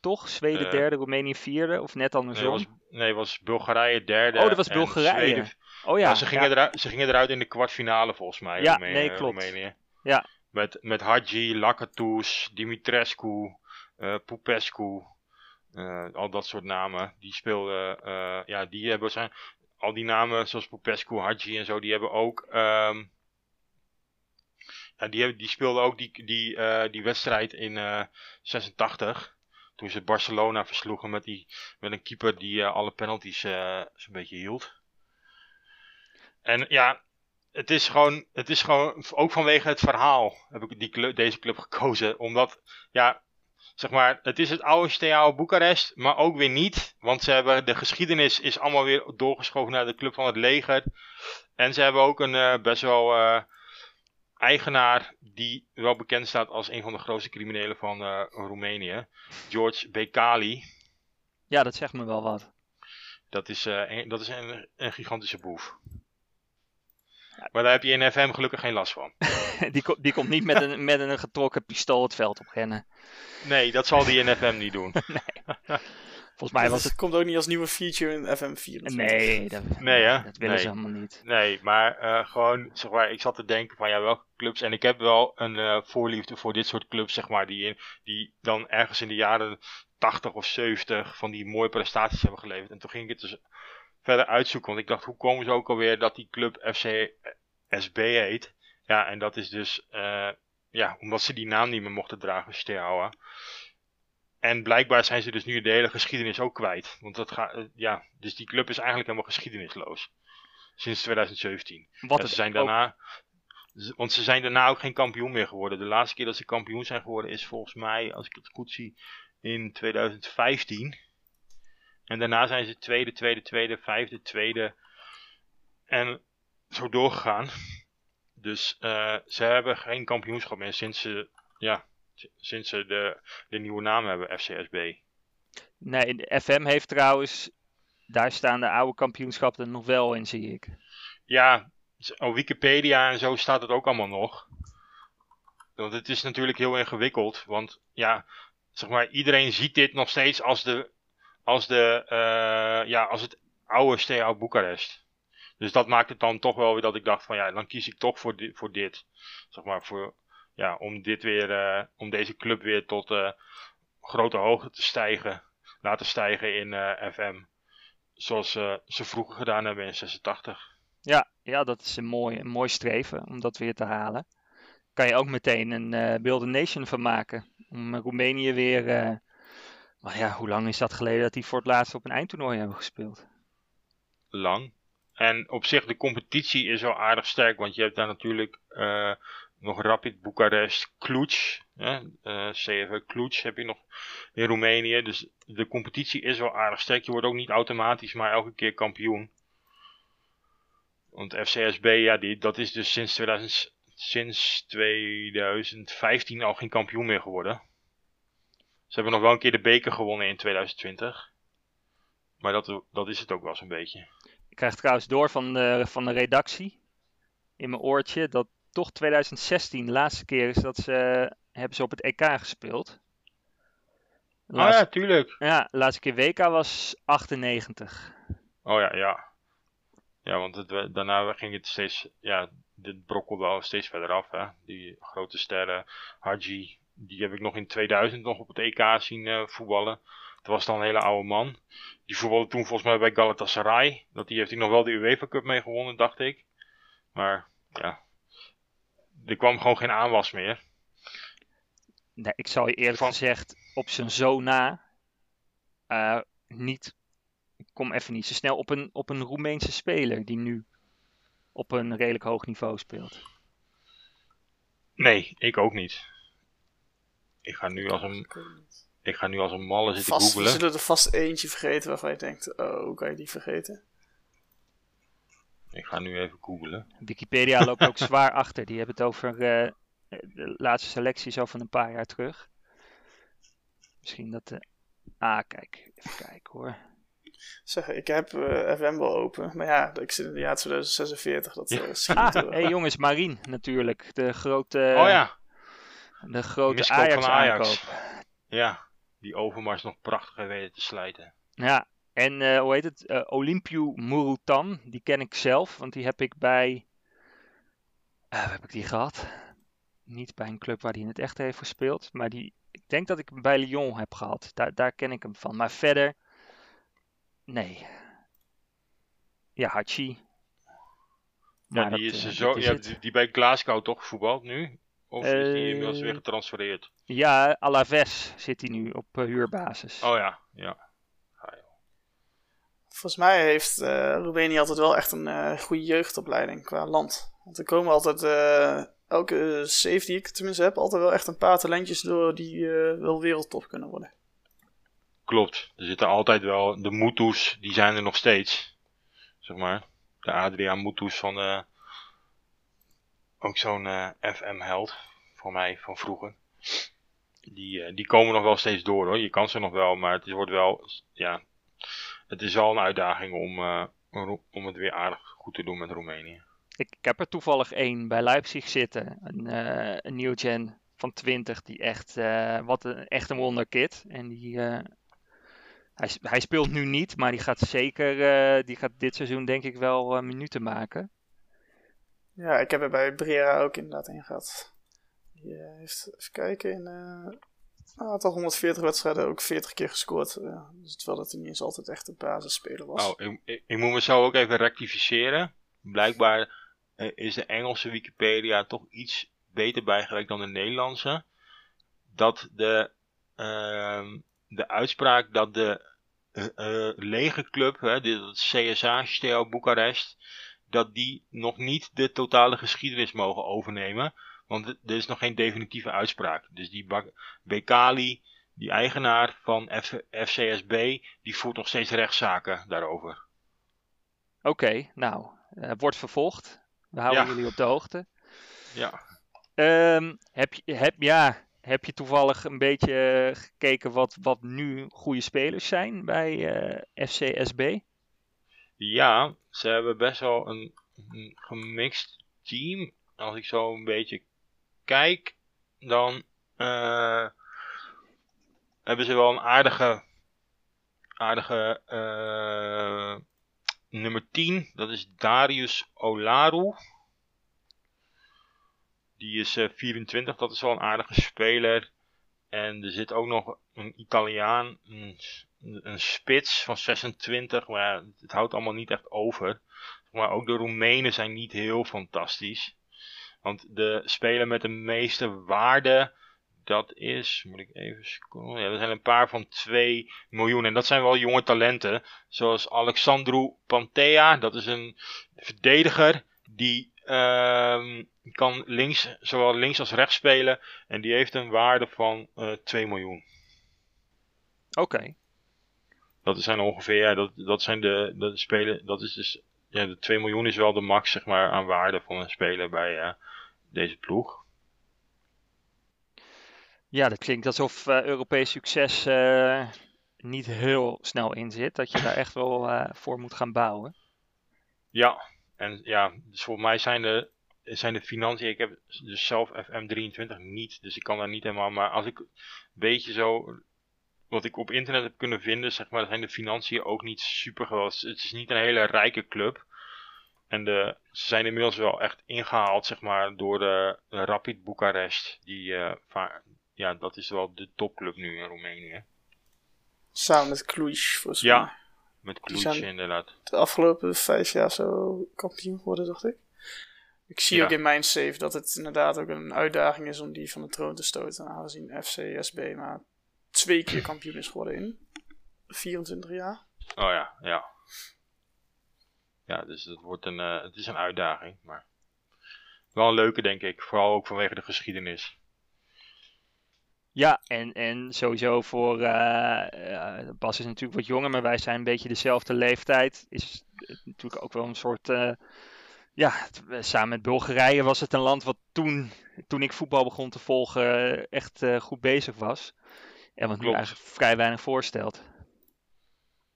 toch? Zweden derde, Roemenië vierde, of net andersom? Nee, was, nee, was Bulgarije derde. Oh, dat was Bulgarije. Zweden... Oh ja. ze, gingen Eruit, ze gingen eruit in de kwartfinale volgens mij. Ja, Roemenië, nee, klopt. Roemenië. Ja. Met, met Hadji, Lakatus, Dimitrescu, Popescu, uh, al dat soort namen. Die speelden, uh, ja, die hebben zijn, al die namen zoals Popescu, Hadji en zo, die hebben ook, um, ja, die, hebben, die speelden ook die, die, uh, die wedstrijd in uh, 86 toen ze Barcelona versloegen met, die, met een keeper die alle penalties zo'n beetje hield. En ja, het is gewoon, het is gewoon ook vanwege het verhaal heb ik die deze club gekozen. Omdat, ja, zeg maar, het is het oude Steaua Boekarest, maar ook weer niet. Want ze hebben, de geschiedenis is allemaal weer doorgeschoven naar de club van het leger. En ze hebben ook een uh, best wel uh, eigenaar die wel bekend staat als een van de grootste criminelen van uh, Roemenië. George Bekali. Ja, dat zegt me wel wat. Dat is, een, dat is een, een gigantische boef. Maar daar heb je in FM gelukkig geen last van. die, die komt niet met een, met een getrokken pistool het veld op rennen. Nee, dat zal die in FM niet doen. nee. Volgens mij was het... komt ook niet als nieuwe feature in FM 4. Nee, dat, nee, hè? dat willen ze helemaal niet. Nee, maar uh, gewoon, zeg maar, ik zat te denken van ja, welke clubs. En ik heb wel een uh, voorliefde voor dit soort clubs, zeg maar, die, in, die dan ergens in de jaren 80 of 70 van die mooie prestaties hebben geleverd. En toen ging ik het dus verder uitzoeken. Want ik dacht, hoe komen ze ook alweer dat die club FC SB heet? Ja, en dat is dus, uh, ja, omdat ze die naam niet meer mochten dragen, Steaua. En blijkbaar zijn ze dus nu de hele geschiedenis ook kwijt. Want dat gaat, uh, ja, dus die club is eigenlijk helemaal geschiedenisloos. Sinds 2017. Wat ja, ze zijn daarna, want ze zijn daarna ook geen kampioen meer geworden. De laatste keer dat ze kampioen zijn geworden is volgens mij, als ik het goed zie, in 2015. En daarna zijn ze tweede, tweede, tweede, vijfde, tweede. En zo doorgegaan. Dus uh, ze hebben geen kampioenschap meer sinds ze, ja, sinds ze de, de nieuwe naam hebben, FCSB. Nee, de FM heeft trouwens, daar staan de oude kampioenschappen nog wel in, zie ik. Ja, op Wikipedia en zo staat het ook allemaal nog. Want het is natuurlijk heel ingewikkeld, want ja, zeg maar, iedereen ziet dit nog steeds als de als, de, uh, ja, als het oude Steaua Boekarest. Dus dat maakt het dan toch wel weer dat ik dacht van ja, dan kies ik toch voor, voor dit. Zeg maar voor, ja, om dit weer, uh, om deze club weer tot uh, grote hoogte te stijgen. Laten stijgen in FM. Zoals ze vroeger gedaan hebben in 86. Ja, ja dat is een mooi, een mooi streven om dat weer te halen. Kan je ook meteen een Build a Nation van maken. Om Roemenië weer maar ja, hoe lang is dat geleden dat die voor het laatst op een eindtoernooi hebben gespeeld? Lang. En op zich, de competitie is wel aardig sterk, want je hebt daar natuurlijk uh, nog Rapid Boekarest, Cluj, uh, CFV Cluj heb je nog in Roemenië. Dus de competitie is wel aardig sterk. Je wordt ook niet automatisch, maar elke keer kampioen. Want FCSB, ja, die, dat is dus sinds, 2000, sinds 2015 al geen kampioen meer geworden. Ze hebben nog wel een keer de beker gewonnen in 2020. Maar dat, dat is het ook wel zo'n beetje. Ik krijg trouwens door van de, van de redactie in mijn oortje dat toch 2016 de laatste keer is dat ze hebben ze op het EK gespeeld. Laatste, oh ja, tuurlijk. Ja, de laatste keer WK was 98. Oh ja, ja. Ja, want het, daarna ging het steeds, ja, dit brokkelde al steeds verder af, hè. Die grote sterren, Haji, die heb ik nog in 2000 nog op het EK zien uh, voetballen. Dat was dan een hele oude man. Die voetbalde toen volgens mij bij Galatasaray. Dat die heeft hij nog wel de UEFA Cup mee gewonnen, dacht ik. Maar ja, er kwam gewoon geen aanwas meer. Nee, ik zou je eerlijk Van... gezegd op zijn zo na uh, niet, ik kom even niet zo snel op een, op een Roemeense speler die nu op een redelijk hoog niveau speelt. Nee, ik ook niet. Ik ga nu als een, ik ga nu als een malle zitten vast, googlen. We zullen er vast eentje vergeten waarvan je denkt, oh, hoe kan je die vergeten? Ik ga nu even googlen. Wikipedia loopt ook zwaar achter. Die hebben het over uh, de laatste selectie zo van een paar jaar terug. Misschien dat de... Ah, kijk. Even kijken hoor. Zeg, ik heb uh, FM wel open. Maar ja, ik zit in het jaar 2046. Dat ja. uh, ah, hé hey, jongens, Marien natuurlijk. De grote... Oh ja. De grote Ajax, Ajax. Ja, die Overmars nog prachtig weten te slijten. Ja, en uh, hoe heet het? Uh, Olympiu Murutan, die ken ik zelf, want die heb ik bij. Uh, waar heb ik die gehad? Niet bij een club waar hij in het echt heeft gespeeld, maar die, ik denk dat ik hem bij Lyon heb gehad. Daar, daar ken ik hem van. Maar verder, nee. Ja, Hachi. Ja, die, is zo, ja, die, die, bij Glasgow toch voetbalt nu? Of is die inmiddels weer getransfereerd? Ja, Alaves zit hij nu op huurbasis. Oh ja, ja. Volgens mij heeft uh, Roemenië altijd wel echt een goede jeugdopleiding qua land. Want er komen altijd, elke save die ik tenminste heb, altijd wel echt een paar talentjes door die wel wereldtop kunnen worden. Klopt, er zitten altijd wel, de Mutus, die zijn er nog steeds. Zeg maar, de Adriaan Mutus van ook zo'n eh, FM-held voor mij van vroeger. Die, uh, die komen nog wel steeds door hoor. Je kan ze nog wel, maar het wordt wel, ja, het is wel een uitdaging om, uh, om het weer aardig goed te doen met Roemenië. Ik, heb er toevallig één bij Leipzig zitten, een, een gen van 20, die echt, wat een, echt een wonderkid. En die, hij, hij, speelt nu niet, maar die gaat zeker, die gaat dit seizoen denk ik wel minuten maken. Ja, ik heb er bij Brera ook inderdaad in gehad. Die uh, heeft, even kijken, in uh, had al 140 wedstrijden, ook 40 keer gescoord. Uh, dus terwijl dat hij niet eens altijd echt een basisspeler was. Oh, ik, ik, moet me zo ook even rectificeren. Blijkbaar is de Engelse Wikipedia toch iets beter bijgewerkt dan de Nederlandse. Dat de, ehm, de uitspraak dat de legerclub, hè, het CSA, Steel Boekarest dat die nog niet de totale geschiedenis mogen overnemen. Want er is nog geen definitieve uitspraak. Dus die Bekali, die eigenaar van FCSB, die voert nog steeds rechtszaken daarover. Oké, nou, uh, wordt vervolgd. We houden jullie op de hoogte. Ja. Um, heb, je, heb, ja, heb je toevallig een beetje gekeken wat, wat nu goede spelers zijn bij uh, eh, FCSB? Ja, ze hebben best wel een, gemixt team. Als ik zo een beetje kijk, dan uh, hebben ze wel een aardige, aardige uh, nummer 10. Dat is Darius Olaru. Die is uh, eh, 24, dat is wel een aardige speler. En er zit ook nog een Italiaan, een een spits van 26, maar het houdt allemaal niet echt over. Maar ook de Roemenen zijn niet heel fantastisch. Want de speler met de meeste waarde, dat is, moet ik even scrollen. Ja, er zijn een paar van 2 miljoen. En dat zijn wel jonge talenten. Zoals Alexandru Pantea, dat is een verdediger die uh, kan links, zowel links als rechts spelen. En die heeft een waarde van uh, eh, 2 miljoen. Oké. Dat zijn ongeveer, ja, dat, dat zijn de, de spelen, dat is dus, ja, de 2 miljoen is wel de max, zeg maar, aan waarde van een speler bij uh, deze ploeg. Ja, dat klinkt alsof uh, Europees succes uh, niet heel snel in zit. Dat je daar echt wel voor moet gaan bouwen. Ja, en ja, dus voor mij zijn de, zijn de financiën. Ik heb dus zelf FM23 niet, dus ik kan daar niet helemaal. Maar als ik een beetje zo wat ik op internet heb kunnen vinden, zeg maar, zijn de financiën ook niet super groot. Het is niet een hele rijke club. En de, ze zijn inmiddels wel echt ingehaald, zeg maar, door de, Rapid Boekarest. Die, uh, ja, dat is wel de topclub nu in Roemenië. Samen met Cluj, volgens mij. Ja, met Cluj inderdaad. De afgelopen vijf jaar zo kampioen geworden, dacht ik. Ik zie ook in mijn save dat het inderdaad ook een uitdaging is om die van de troon te stoten, aangezien FCSB maar twee keer kampioen is geworden in 24 jaar. Oh ja, ja. Ja, dus het, wordt een, uh, het is een uitdaging, maar wel een leuke denk ik. Vooral ook vanwege de geschiedenis. Ja, en, en sowieso voor uh, uh, Bas is natuurlijk wat jonger, maar wij zijn een beetje dezelfde leeftijd. Is het natuurlijk ook wel een soort. Uh, ja, samen met Bulgarije was het een land wat toen, toen ik voetbal begon te volgen, echt goed bezig was. En wat nu eigenlijk vrij weinig voorstelt.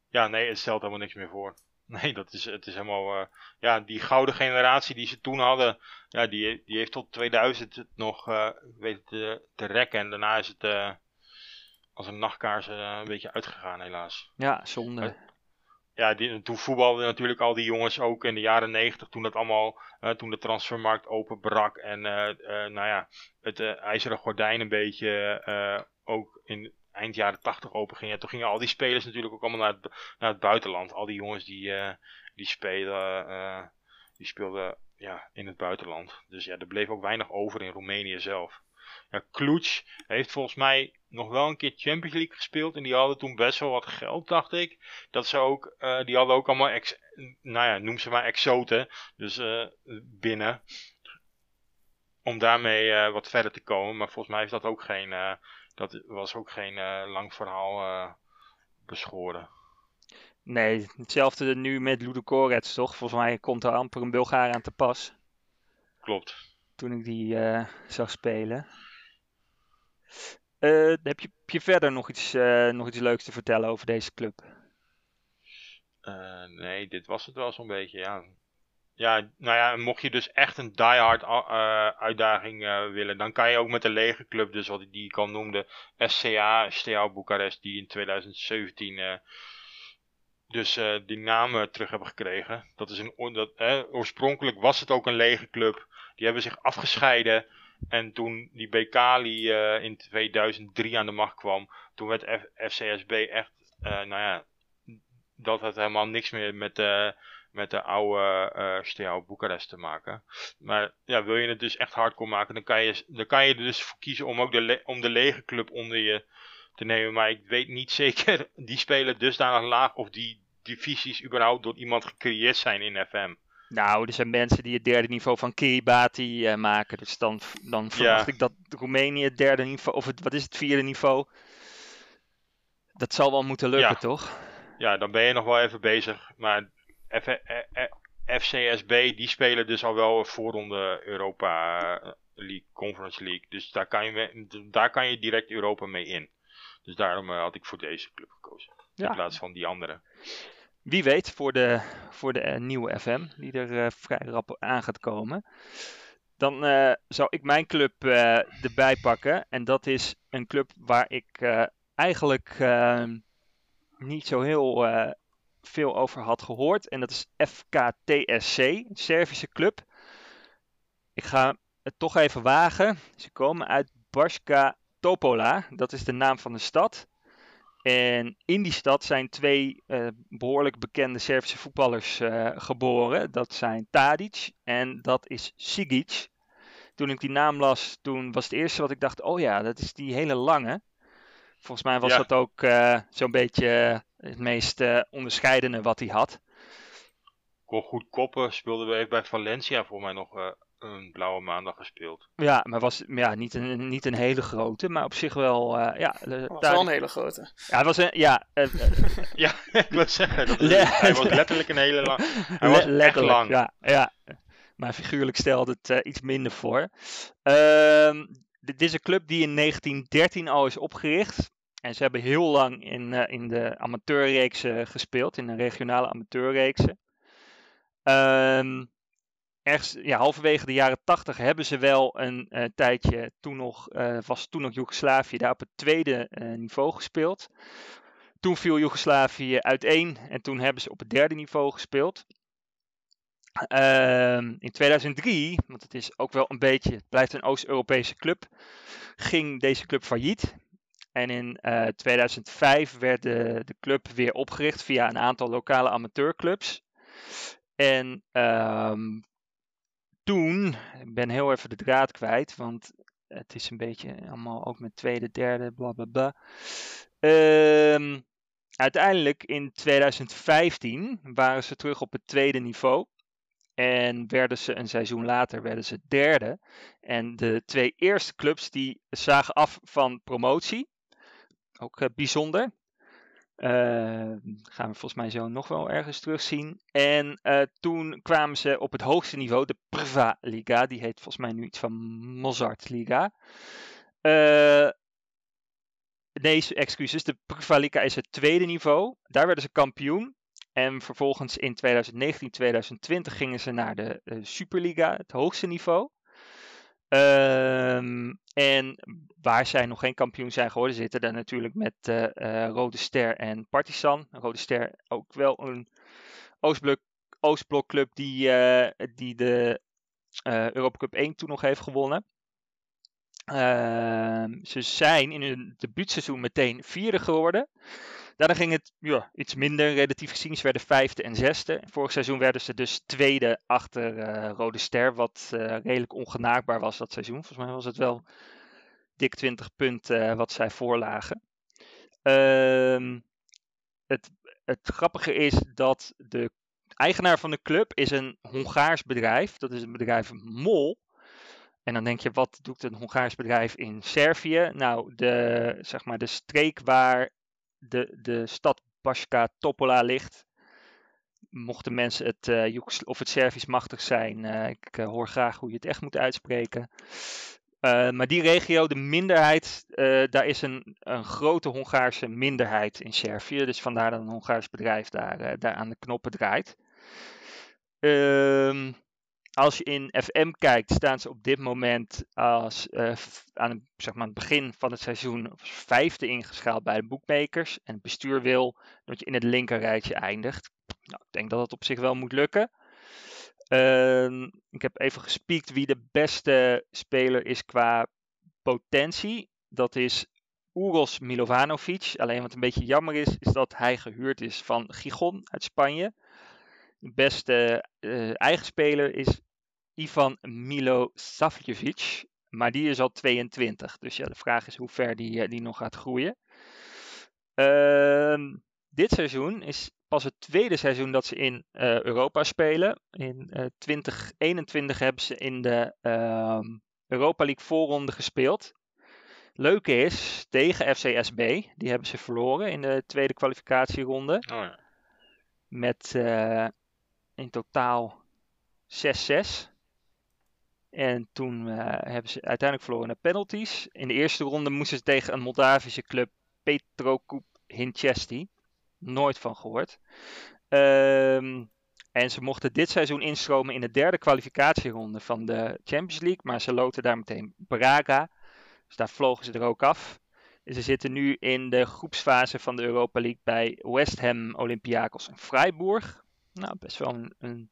Ja, nee, het stelt helemaal niks meer voor. Nee, dat is, het is helemaal. Uh, ja, die gouden generatie die ze toen hadden. Ja, die, die heeft tot 2000 het nog uh, weten te, te rekken. En daarna is het uh, als een nachtkaars een beetje uitgegaan, helaas. Ja, zonde. ja, die, toen voetbalden natuurlijk al die jongens ook in de jaren 90. Toen dat allemaal. toen de transfermarkt openbrak. En nou ja, het ijzeren gordijn een beetje ook in eind jaren 80 open ging. Toen gingen al die spelers natuurlijk ook allemaal naar het, naar het buitenland. Al die jongens die, uh, die spelen, uh, die speelden ja, in het buitenland. Dus ja, er bleef ook weinig over in Roemenië zelf. Ja, Cluj heeft volgens mij nog wel een keer Champions League gespeeld. En die hadden toen best wel wat geld, dacht ik. Dat ze ook, uh, die hadden ook allemaal, ex, nou ja, noem ze maar exoten. Dus binnen. Om daarmee wat verder te komen. Maar volgens mij is dat ook geen, dat was ook geen lang verhaal beschoren. Nee, hetzelfde nu met Ludogorets, toch? Volgens mij komt er amper een Bulgaar aan te pas. Klopt. Toen ik die zag spelen. Uh, heb, je, heb je verder nog iets, uh, nog iets leuks te vertellen over deze club? Nee, dit was het wel zo'n beetje, ja. Ja, nou ja, mocht je dus echt een diehard uitdaging willen, dan kan je ook met de lege club, dus wat ik die kan noemde, SCA, Steaua Boekarest, die in 2017 dus die namen terug hebben gekregen. Dat is een, dat, oorspronkelijk was het ook een lege club. Die hebben zich afgescheiden en toen die Bekali uh, in 2003 aan de macht kwam, toen werd FCSB echt, uh, nou ja, dat had helemaal niks meer met, uh, met de oude uh, Steaua Boekarest te maken. Maar ja, wil je het dus echt hardcore maken, dan kan je, dan kan je er dus voor kiezen om ook de, om de lege club onder je te nemen. Maar ik weet niet zeker, die spelen dusdanig laag of die divisies überhaupt door iemand gecreëerd zijn in FM. Nou, er zijn mensen die het derde niveau van Kiribati uh, maken. Dus dan, dan verwacht ik dat Roemenië het derde niveau, of het, wat is het vierde niveau? Dat zal wel moeten lukken, toch? Ja, dan ben je nog wel even bezig. Maar F FCSB, die spelen dus al wel voorronde Europa eh, League, Conference League. Dus daar kan je, daar kan je direct Europa mee in. Dus daarom had ik voor deze club gekozen. Ja. In plaats van die andere wie weet voor de, voor de uh, nieuwe FM, die er uh, vrij rap aan gaat komen. Dan uh, zou ik mijn club erbij pakken. En dat is een club waar ik eigenlijk ehm, niet zo heel veel over had gehoord. En dat is FKTSC, Servische club. Ik ga het toch even wagen. Ze komen uit Barska Topola. Dat is de naam van de stad. En in die stad zijn twee uh, behoorlijk bekende Servische voetballers uh, geboren. Dat zijn Tadic en dat is Sigic. Toen ik die naam las, toen was het eerste wat ik dacht, oh ja, dat is die hele lange. Volgens mij was ja. dat ook uh, zo'n beetje het meest onderscheidende wat hij had. Kon goed koppen, speelden we even bij Valencia voor mij nog een blauwe maandag gespeeld. Ja, maar was ja, niet, een, niet een hele grote, maar op zich wel. Uh, ja, was daar... wel een hele grote. Ja, het was een. Ja, uh, ja ik wil zeggen. Dat is, hij was letterlijk een hele lang. Hij was echt lang. Ja, ja, maar figuurlijk stelde het uh, iets minder voor. Ehm, dit is een club die in 1913 al is opgericht. En ze hebben heel lang in, in de amateurreeksen gespeeld, in de regionale amateurreeksen. Um, ja, halverwege de jaren tachtig hebben ze wel een uh, tijdje, toen nog, uh, was toen nog Joegoslavië, daar op het tweede niveau gespeeld. Toen viel Joegoslavië uiteen en toen hebben ze op het derde niveau gespeeld. Ehm, in 2003, want het is ook wel een beetje, het blijft een Oost-Europese club, ging deze club failliet. En in 2005 werd de, de club weer opgericht via een aantal lokale amateurclubs. En um, toen, ik ben heel even de draad kwijt, want het is een beetje allemaal ook met tweede, derde, bla bla bla. Ehm, uiteindelijk in 2015 waren ze terug op het tweede niveau. En werden ze een seizoen later werden ze derde. En de twee eerste clubs die zagen af van promotie. Ook uh, bijzonder. Uh, gaan we volgens mij zo nog wel ergens terugzien. En uh, toen kwamen ze op het hoogste niveau, de Prva Liga. Die heet volgens mij nu iets van Mozart Liga. Uh, nee, excuses. De Prva Liga is het tweede niveau. Daar werden ze kampioen. En vervolgens in 2019, 2020 gingen ze naar de Superliga, het hoogste niveau. Um, en waar zij nog geen kampioen zijn geworden, zitten daar natuurlijk met uh, uh, Rode Ster en Partizan. Rode Ster ook wel een Oostblok, Oostblokclub die, uh, die de Europa Cup 1 toen nog heeft gewonnen. Ehm, ze zijn in hun debuutseizoen meteen vierde geworden. Daarna ging het ja, iets minder relatief gezien. Ze werden vijfde en zesde. Vorig seizoen werden ze dus tweede achter uh, Rode Ster. Wat uh, redelijk ongenaakbaar was dat seizoen. Volgens mij was het wel dik 20 punten uh, wat zij voorlagen. Ehm, het, het grappige is dat de eigenaar van de club is een Hongaars bedrijf. Dat is het bedrijf MOL. En dan denk je, wat doet een Hongaars bedrijf in Servië? Nou, de, zeg maar, de streek waar de, de stad Baška Topola ligt. Mochten mensen het, uh, of het Servisch machtig zijn, uh, ik uh, hoor graag hoe je het echt moet uitspreken. maar die regio, de minderheid, daar is een, een grote Hongaarse minderheid in Servië. Dus vandaar dat een Hongaars bedrijf daar, daar aan de knoppen draait. Ehm als je in FM kijkt, staan ze op dit moment als, uh, aan zeg maar, het begin van het seizoen vijfde ingeschaald bij de boekmakers. En het bestuur wil dat je in het linkerrijtje eindigt. Nou, ik denk dat het op zich wel moet lukken. Uh, ik heb even gespiekt wie de beste speler is qua potentie. Dat is Uros Milovanovic. Alleen wat een beetje jammer is, is dat hij gehuurd is van Gigon uit Spanje. De beste uh, eigen speler is Ivan Milosavljevic. Maar die is al 22. Dus ja, de vraag is hoe ver die, uh, die nog gaat groeien. Uh, dit seizoen is pas het tweede seizoen dat ze in uh, Europa spelen. In 2021 hebben ze in de ehm, Europa League voorronde gespeeld. Leuke is, tegen FCSB, die hebben ze verloren in de tweede kwalificatieronde. Oh ja. Met in totaal 6-6. En toen uh, hebben ze uiteindelijk verloren naar penalties. In de eerste ronde moesten ze tegen een Moldavische club Petrokup Hinchesti. Nooit van gehoord. Um, en ze mochten dit seizoen instromen in de derde kwalificatieronde van de Champions League. Maar ze loten daar meteen Braga. Dus daar vlogen ze er ook af. Ze zitten nu in de groepsfase van de Europa League bij West Ham, Olympiakos en Freiburg. Nou, best wel een, een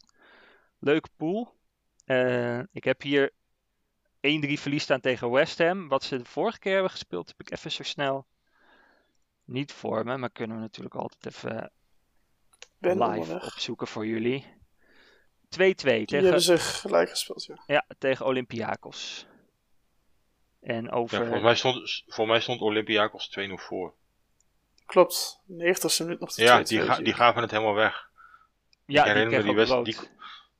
leuke pool. Uh, ik heb hier 1-3 verlies staan tegen West Ham. Wat ze de vorige keer hebben gespeeld, heb ik even zo snel niet voor me. Maar kunnen we natuurlijk altijd even ben live opzoeken voor jullie. 2-2 tegen... Die hebben ze gelijk gespeeld, ja. Ja, tegen Olympiakos. En over... Ja, volgens, mij stond, volgens mij stond Olympiakos 2-0 voor. Klopt, 90 minuut nog de Ja, die, ga, die gaven het helemaal weg. Ja, ik herinner die, die, die,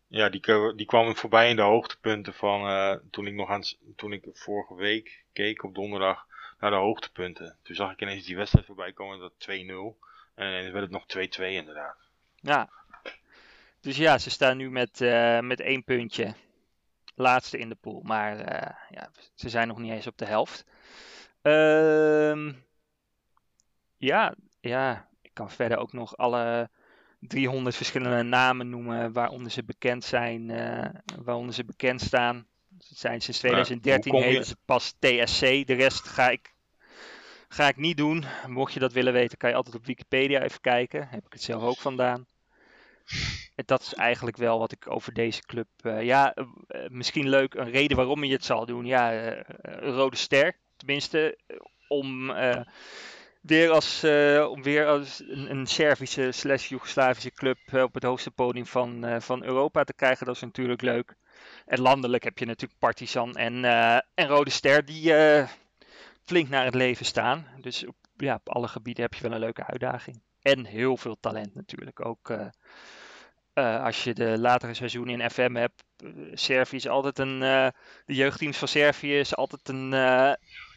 ja, die, die kwam voorbij in de hoogtepunten van uh, toen ik nog aan toen ik vorige week keek op donderdag naar de hoogtepunten. Toen zag ik ineens die wedstrijd voorbij komen dat 2-0 en dan werd het nog 2-2 inderdaad. Ja. Dus ja, ze staan nu met, uh, met één puntje. Laatste in de pool. Maar uh, ja, ze zijn nog niet eens op de helft. Ehm ja, ja, ik kan verder ook nog alle 300 verschillende namen noemen waaronder ze bekend zijn, uh, waaronder ze bekend staan. Dat zijn sinds 2013 ja, heten ze pas TSC. De rest ga ik, ga ik niet doen. Mocht je dat willen weten, kan je altijd op Wikipedia even kijken. Heb ik het zelf ook vandaan. En dat is eigenlijk wel wat ik over deze club. Uh, ja, uh, misschien leuk. Een reden waarom je het zal doen. Ja, een rode ster. Tenminste, om weer als, uh, om weer als een, Servische slash Joegoslavische club uh, op het hoogste podium van, uh, van Europa te krijgen. Dat is natuurlijk leuk. En landelijk heb je natuurlijk Partizan en, en Rode Ster die flink naar het leven staan. Dus op, ja, op alle gebieden heb je wel een leuke uitdaging. En heel veel talent natuurlijk ook. als je de latere seizoenen in FM hebt, Servië is altijd een. de jeugdteams van Servië is altijd een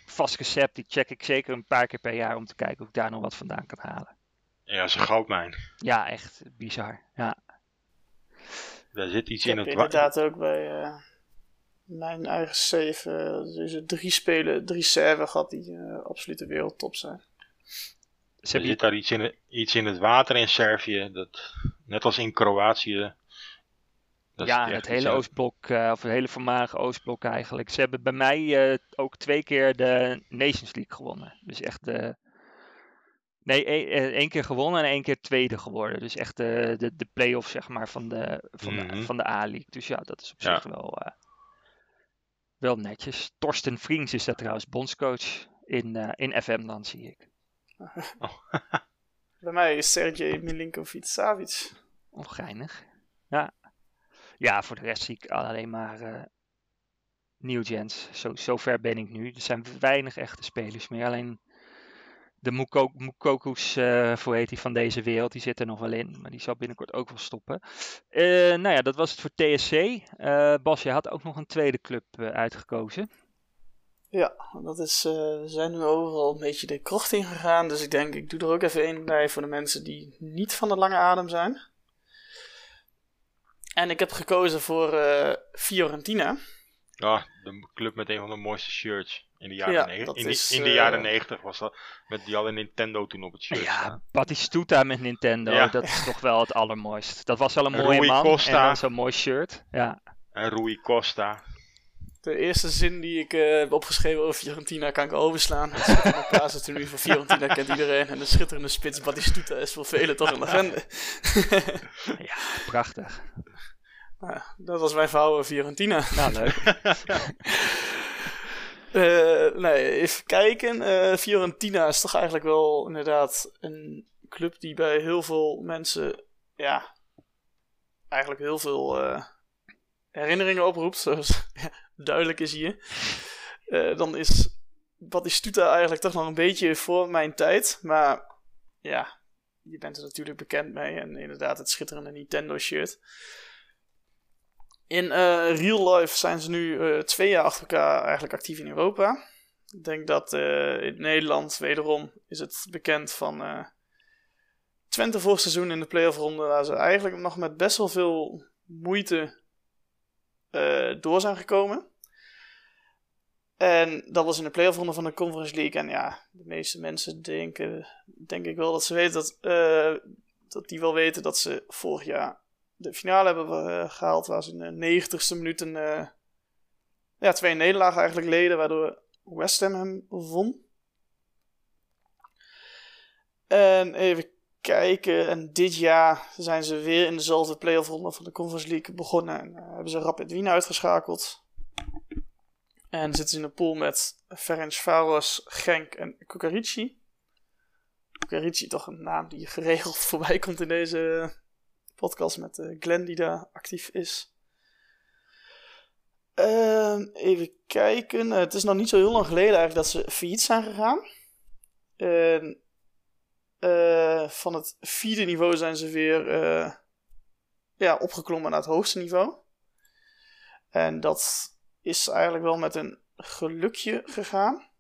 vast recept. Die check ik zeker een paar keer per jaar om te kijken of ik daar nog wat vandaan kan halen. Ja, dat is een goudmijn. Ja, echt bizar. Ja. Daar zit iets in het inderdaad ook bij uh, mijn eigen save uh, dus drie spelen, drie server gehad die uh, absolute wereldtop zijn. Ze er zit daar iets in, iets in het water in Servië, dat, net als in Kroatië, ja, het hele Oostblok, uh, of het hele voormalige Oostblok eigenlijk. Ze hebben bij mij uh, ook twee keer de Nations League gewonnen. Dus echt de. Nee, e-, eh, één keer gewonnen en één keer tweede geworden. Dus echt de, de, de play-off, zeg maar, van de, van, de, mhm. van de A-League. Dus ja, dat is op zich wel, uh, wel netjes. Torsten Vriends is dat trouwens bondscoach in, in FM dan, zie ik. Oh. Bij mij is Sergej Milinkovic-Savic. Ongeinig. Ja. Ja, voor de rest zie ik alleen maar uh, New Gens. Zo, ver ben ik nu. Er zijn weinig echte spelers meer. Alleen de Mukokus, uh, hoe heet van deze wereld, die zit er nog wel in. Maar die zal binnenkort ook wel stoppen. Uh, nou ja, dat was het voor TSC. Bas, je had ook nog een tweede club uitgekozen. Ja, dat is, we zijn nu overal een beetje de krocht in gegaan. Dus ik denk, ik doe er ook even één bij voor de mensen die niet van de lange adem zijn. En ik heb gekozen voor Fiorentina. Ja, de club met een van de mooiste shirts. In de jaren, ja, in, is, in de jaren 90 was dat. Met die hadden Nintendo toen op het shirt. Ja, Batistuta met Nintendo. Dat is toch wel het allermooist. Dat was wel een mooie Rui man. Costa. En zo'n mooi shirt. Ja. En Rui Costa. De eerste zin die ik uh, heb opgeschreven over Fiorentina kan ik overslaan. De plaatsen toen nu van Fiorentina kent iedereen. En de schitterende spits Batistuta is voor velen toch een legende. ja, prachtig. Nou, dat was mijn vrouw Fiorentina. Nou, leuk. Uh, nee, even kijken. Uh, Fiorentina is toch eigenlijk wel inderdaad een club die bij heel veel mensen, ja, eigenlijk heel veel herinneringen oproept, zoals duidelijk is hier. dan is Batistuta eigenlijk toch nog een beetje voor mijn tijd, maar ja, je bent er natuurlijk bekend mee en inderdaad het schitterende Nintendo shirt. In uh, real life zijn ze nu uh, twee jaar achter elkaar eigenlijk actief in Europa. Ik denk dat in Nederland wederom is het bekend van Twente vorig seizoen in de playoff ronde. Waar ze eigenlijk nog met best wel veel moeite door zijn gekomen. En dat was in de playoff ronde van de Conference League. En ja, de meeste mensen denken, denk ik wel dat ze weten dat, dat die wel weten dat ze vorig jaar de finale hebben we uh, gehaald. Waar ze in de negentigste minuut een, ja, twee nederlagen eigenlijk leden. Waardoor West Ham hem won. En even kijken. En dit jaar zijn ze weer in dezelfde playoff ronde van de Conference League begonnen. En uh, hebben ze Rapid Wien uitgeschakeld. En zitten ze in een pool met Ferencvaros, Genk en Kukarici. Kukarici, toch een naam die geregeld voorbij komt in deze podcast met uh, Glenn die daar actief is. Uh, even kijken. Uh, het is nog niet zo heel lang geleden eigenlijk dat ze failliet zijn gegaan. En uh, van het vierde niveau zijn ze weer ja, opgeklommen naar het hoogste niveau. En dat is eigenlijk wel met een gelukje gegaan.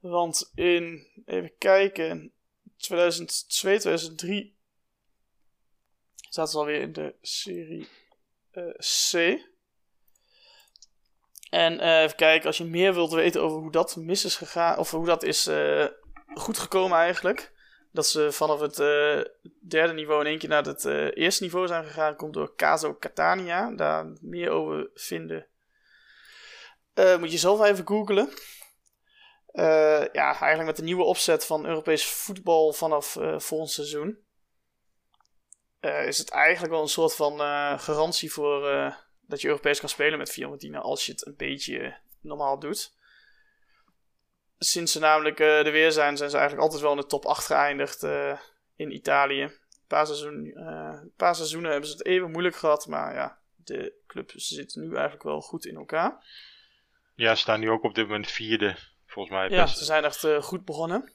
Want in, even kijken, 2002, 2003 zaten ze alweer in de serie uh, C. En even kijken, als je meer wilt weten over hoe dat mis is gegaan, of hoe dat is uh, goed gekomen eigenlijk. Dat ze vanaf het derde niveau in één keer naar het eerste niveau zijn gegaan, komt door Caso Catania. Daar meer over vinden. moet je zelf even googlen. ja, eigenlijk met de nieuwe opzet van Europees voetbal vanaf volgend seizoen is het eigenlijk wel een soort van garantie voor dat je Europees kan spelen met Fiorentina als je het een beetje normaal doet. Sinds ze namelijk er weer zijn, zijn ze eigenlijk altijd wel in de top 8 geëindigd in Italië. Een paar, seizoen, paar seizoenen hebben ze het even moeilijk gehad, maar ja, de club zit nu eigenlijk wel goed in elkaar. Ja, ze staan nu ook op dit moment vierde, volgens mij. Ja, ze zijn echt goed begonnen.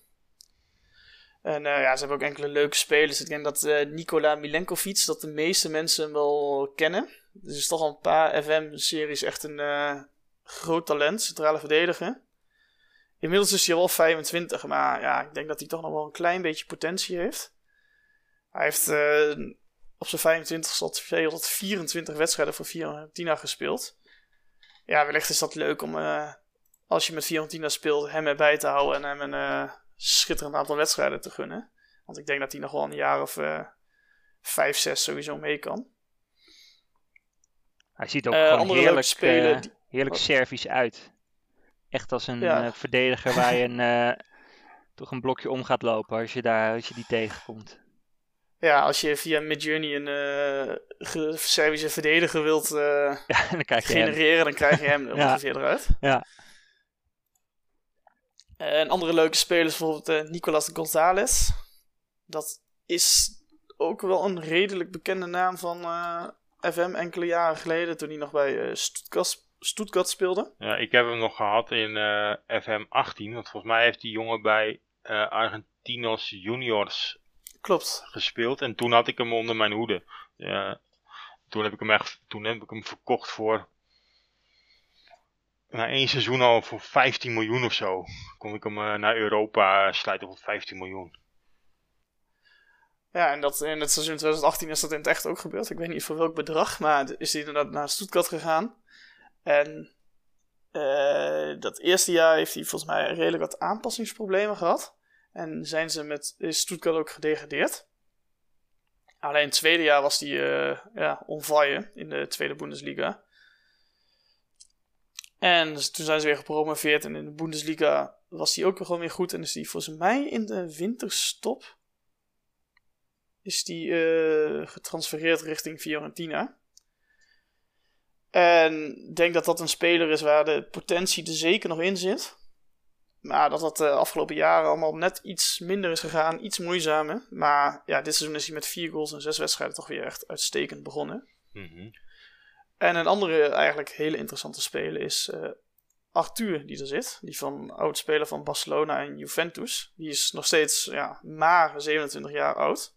En uh, ja, ze hebben ook enkele leuke spelers. Ik denk dat uh, Nikola Milenkovic, dat de meeste mensen hem wel kennen. Dus is toch al een paar FM-series echt een uh, groot talent, centrale verdediger. Inmiddels is hij wel 25, maar ja, ik denk dat hij toch nog wel een klein beetje potentie heeft. Hij heeft op zijn 25 tot 224 wedstrijden voor Fiorentina gespeeld. Ja, wellicht is dat leuk om, als je met Fiorentina speelt, hem erbij te houden en hem een schitterend aantal wedstrijden te gunnen. Want ik denk dat hij nog wel een jaar of vijf, zes sowieso mee kan. Hij ziet ook gewoon heerlijk, spelen, heerlijk Servisch uit. Echt als een verdediger waar je een, toch een blokje om gaat lopen als je, daar, als je die tegenkomt. Ja, als je via Midjourney een uh, Servische verdediger wilt ja, dan krijg je genereren, hem. dan krijg je hem ongeveer eruit. Ja. En andere leuke spelers, bijvoorbeeld Nicolas Gonzalez. dat is ook wel een redelijk bekende naam van FM enkele jaren geleden, toen hij nog bij Stuttgart, Stuttgart, speelde. Ja, ik heb hem nog gehad in uh, FM 18, want volgens mij heeft die jongen bij Argentinos Juniors Klopt. gespeeld. En toen had ik hem onder mijn hoede. Ja, toen heb ik hem echt, toen heb ik hem verkocht voor na één seizoen al voor 15 miljoen of zo. Kon ik hem naar Europa sluiten voor 15 miljoen. Ja, en dat in het seizoen 2018 is dat in het echt ook gebeurd. Ik weet niet voor welk bedrag, maar is hij inderdaad naar Stuttgart gegaan. En uh, dat eerste jaar heeft hij volgens mij redelijk wat aanpassingsproblemen gehad. En zijn ze met Stuttgart ook gedegradeerd. Alleen het tweede jaar was hij uh, ja, in de tweede Bundesliga. En toen zijn ze weer gepromoveerd en in de Bundesliga was hij ook gewoon weer goed. En is hij volgens mij in de winterstop is die uh, getransfereerd richting Fiorentina. En ik denk dat dat een speler is waar de potentie er zeker nog in zit. Maar dat dat de afgelopen jaren allemaal net iets minder is gegaan, iets moeizamer. Maar ja, dit seizoen is hij met vier goals en zes wedstrijden toch weer echt uitstekend begonnen. Mm En een andere eigenlijk hele interessante speler is uh, Arthur die er zit. Die van oud-speler van Barcelona en Juventus. Die is nog steeds ja, maar 27 jaar oud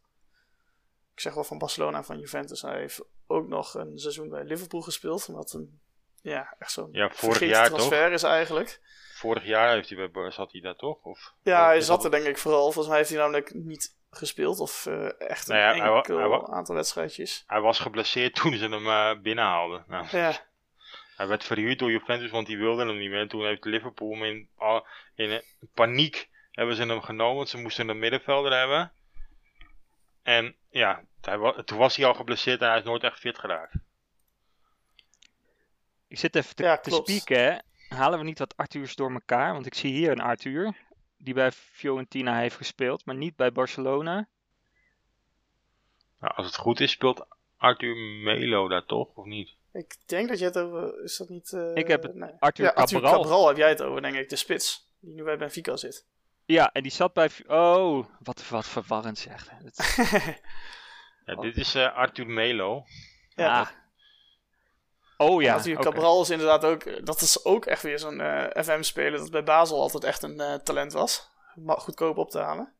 ik zeg wel van Barcelona en van Juventus. Hij heeft ook nog een seizoen bij Liverpool gespeeld. Wat een, ja, echt zo'n ja, vorig jaar transfer is eigenlijk. Vorig jaar heeft hij bij, zat hij daar toch? Of, ja, hij zat er denk ik vooral. Volgens mij heeft hij namelijk niet gespeeld. Of uh, echt een nou ja, enkel hij, aantal wedstrijdjes. Hij was geblesseerd toen ze hem uh, binnenhaalden. Nou. Ja. Hij werd verhuurd door Juventus, want die wilde hem niet meer. En toen heeft Liverpool hem in, in paniek hebben ze hem genomen. Want ze moesten een middenvelder hebben. En ja, toen was hij al geblesseerd en hij is nooit echt fit geraakt. Ik zit even te, ja, te spieken. Halen we niet wat Arthurs door elkaar? Want ik zie hier een Arthur die bij Fiorentina heeft gespeeld, maar niet bij Barcelona. Nou, als het goed is, speelt Arthur Melo daar toch, of niet? Ik denk dat je het over... Is dat niet... Uh, ik heb het Arthur, ja, Arthur Cabral. heb jij het over, denk ik. De spits, die nu bij Benfica zit. Ja, en die zat bij... Oh, wat, wat verwarrend zegt. ja, dit is uh, Arthur Melo. Ja. Ah. Oh ja. Arthur okay. Cabral is inderdaad ook... Dat is ook echt weer zo'n uh, eh, FM-speler dat bij Basel altijd echt een uh, talent was. Goedkoop op te halen.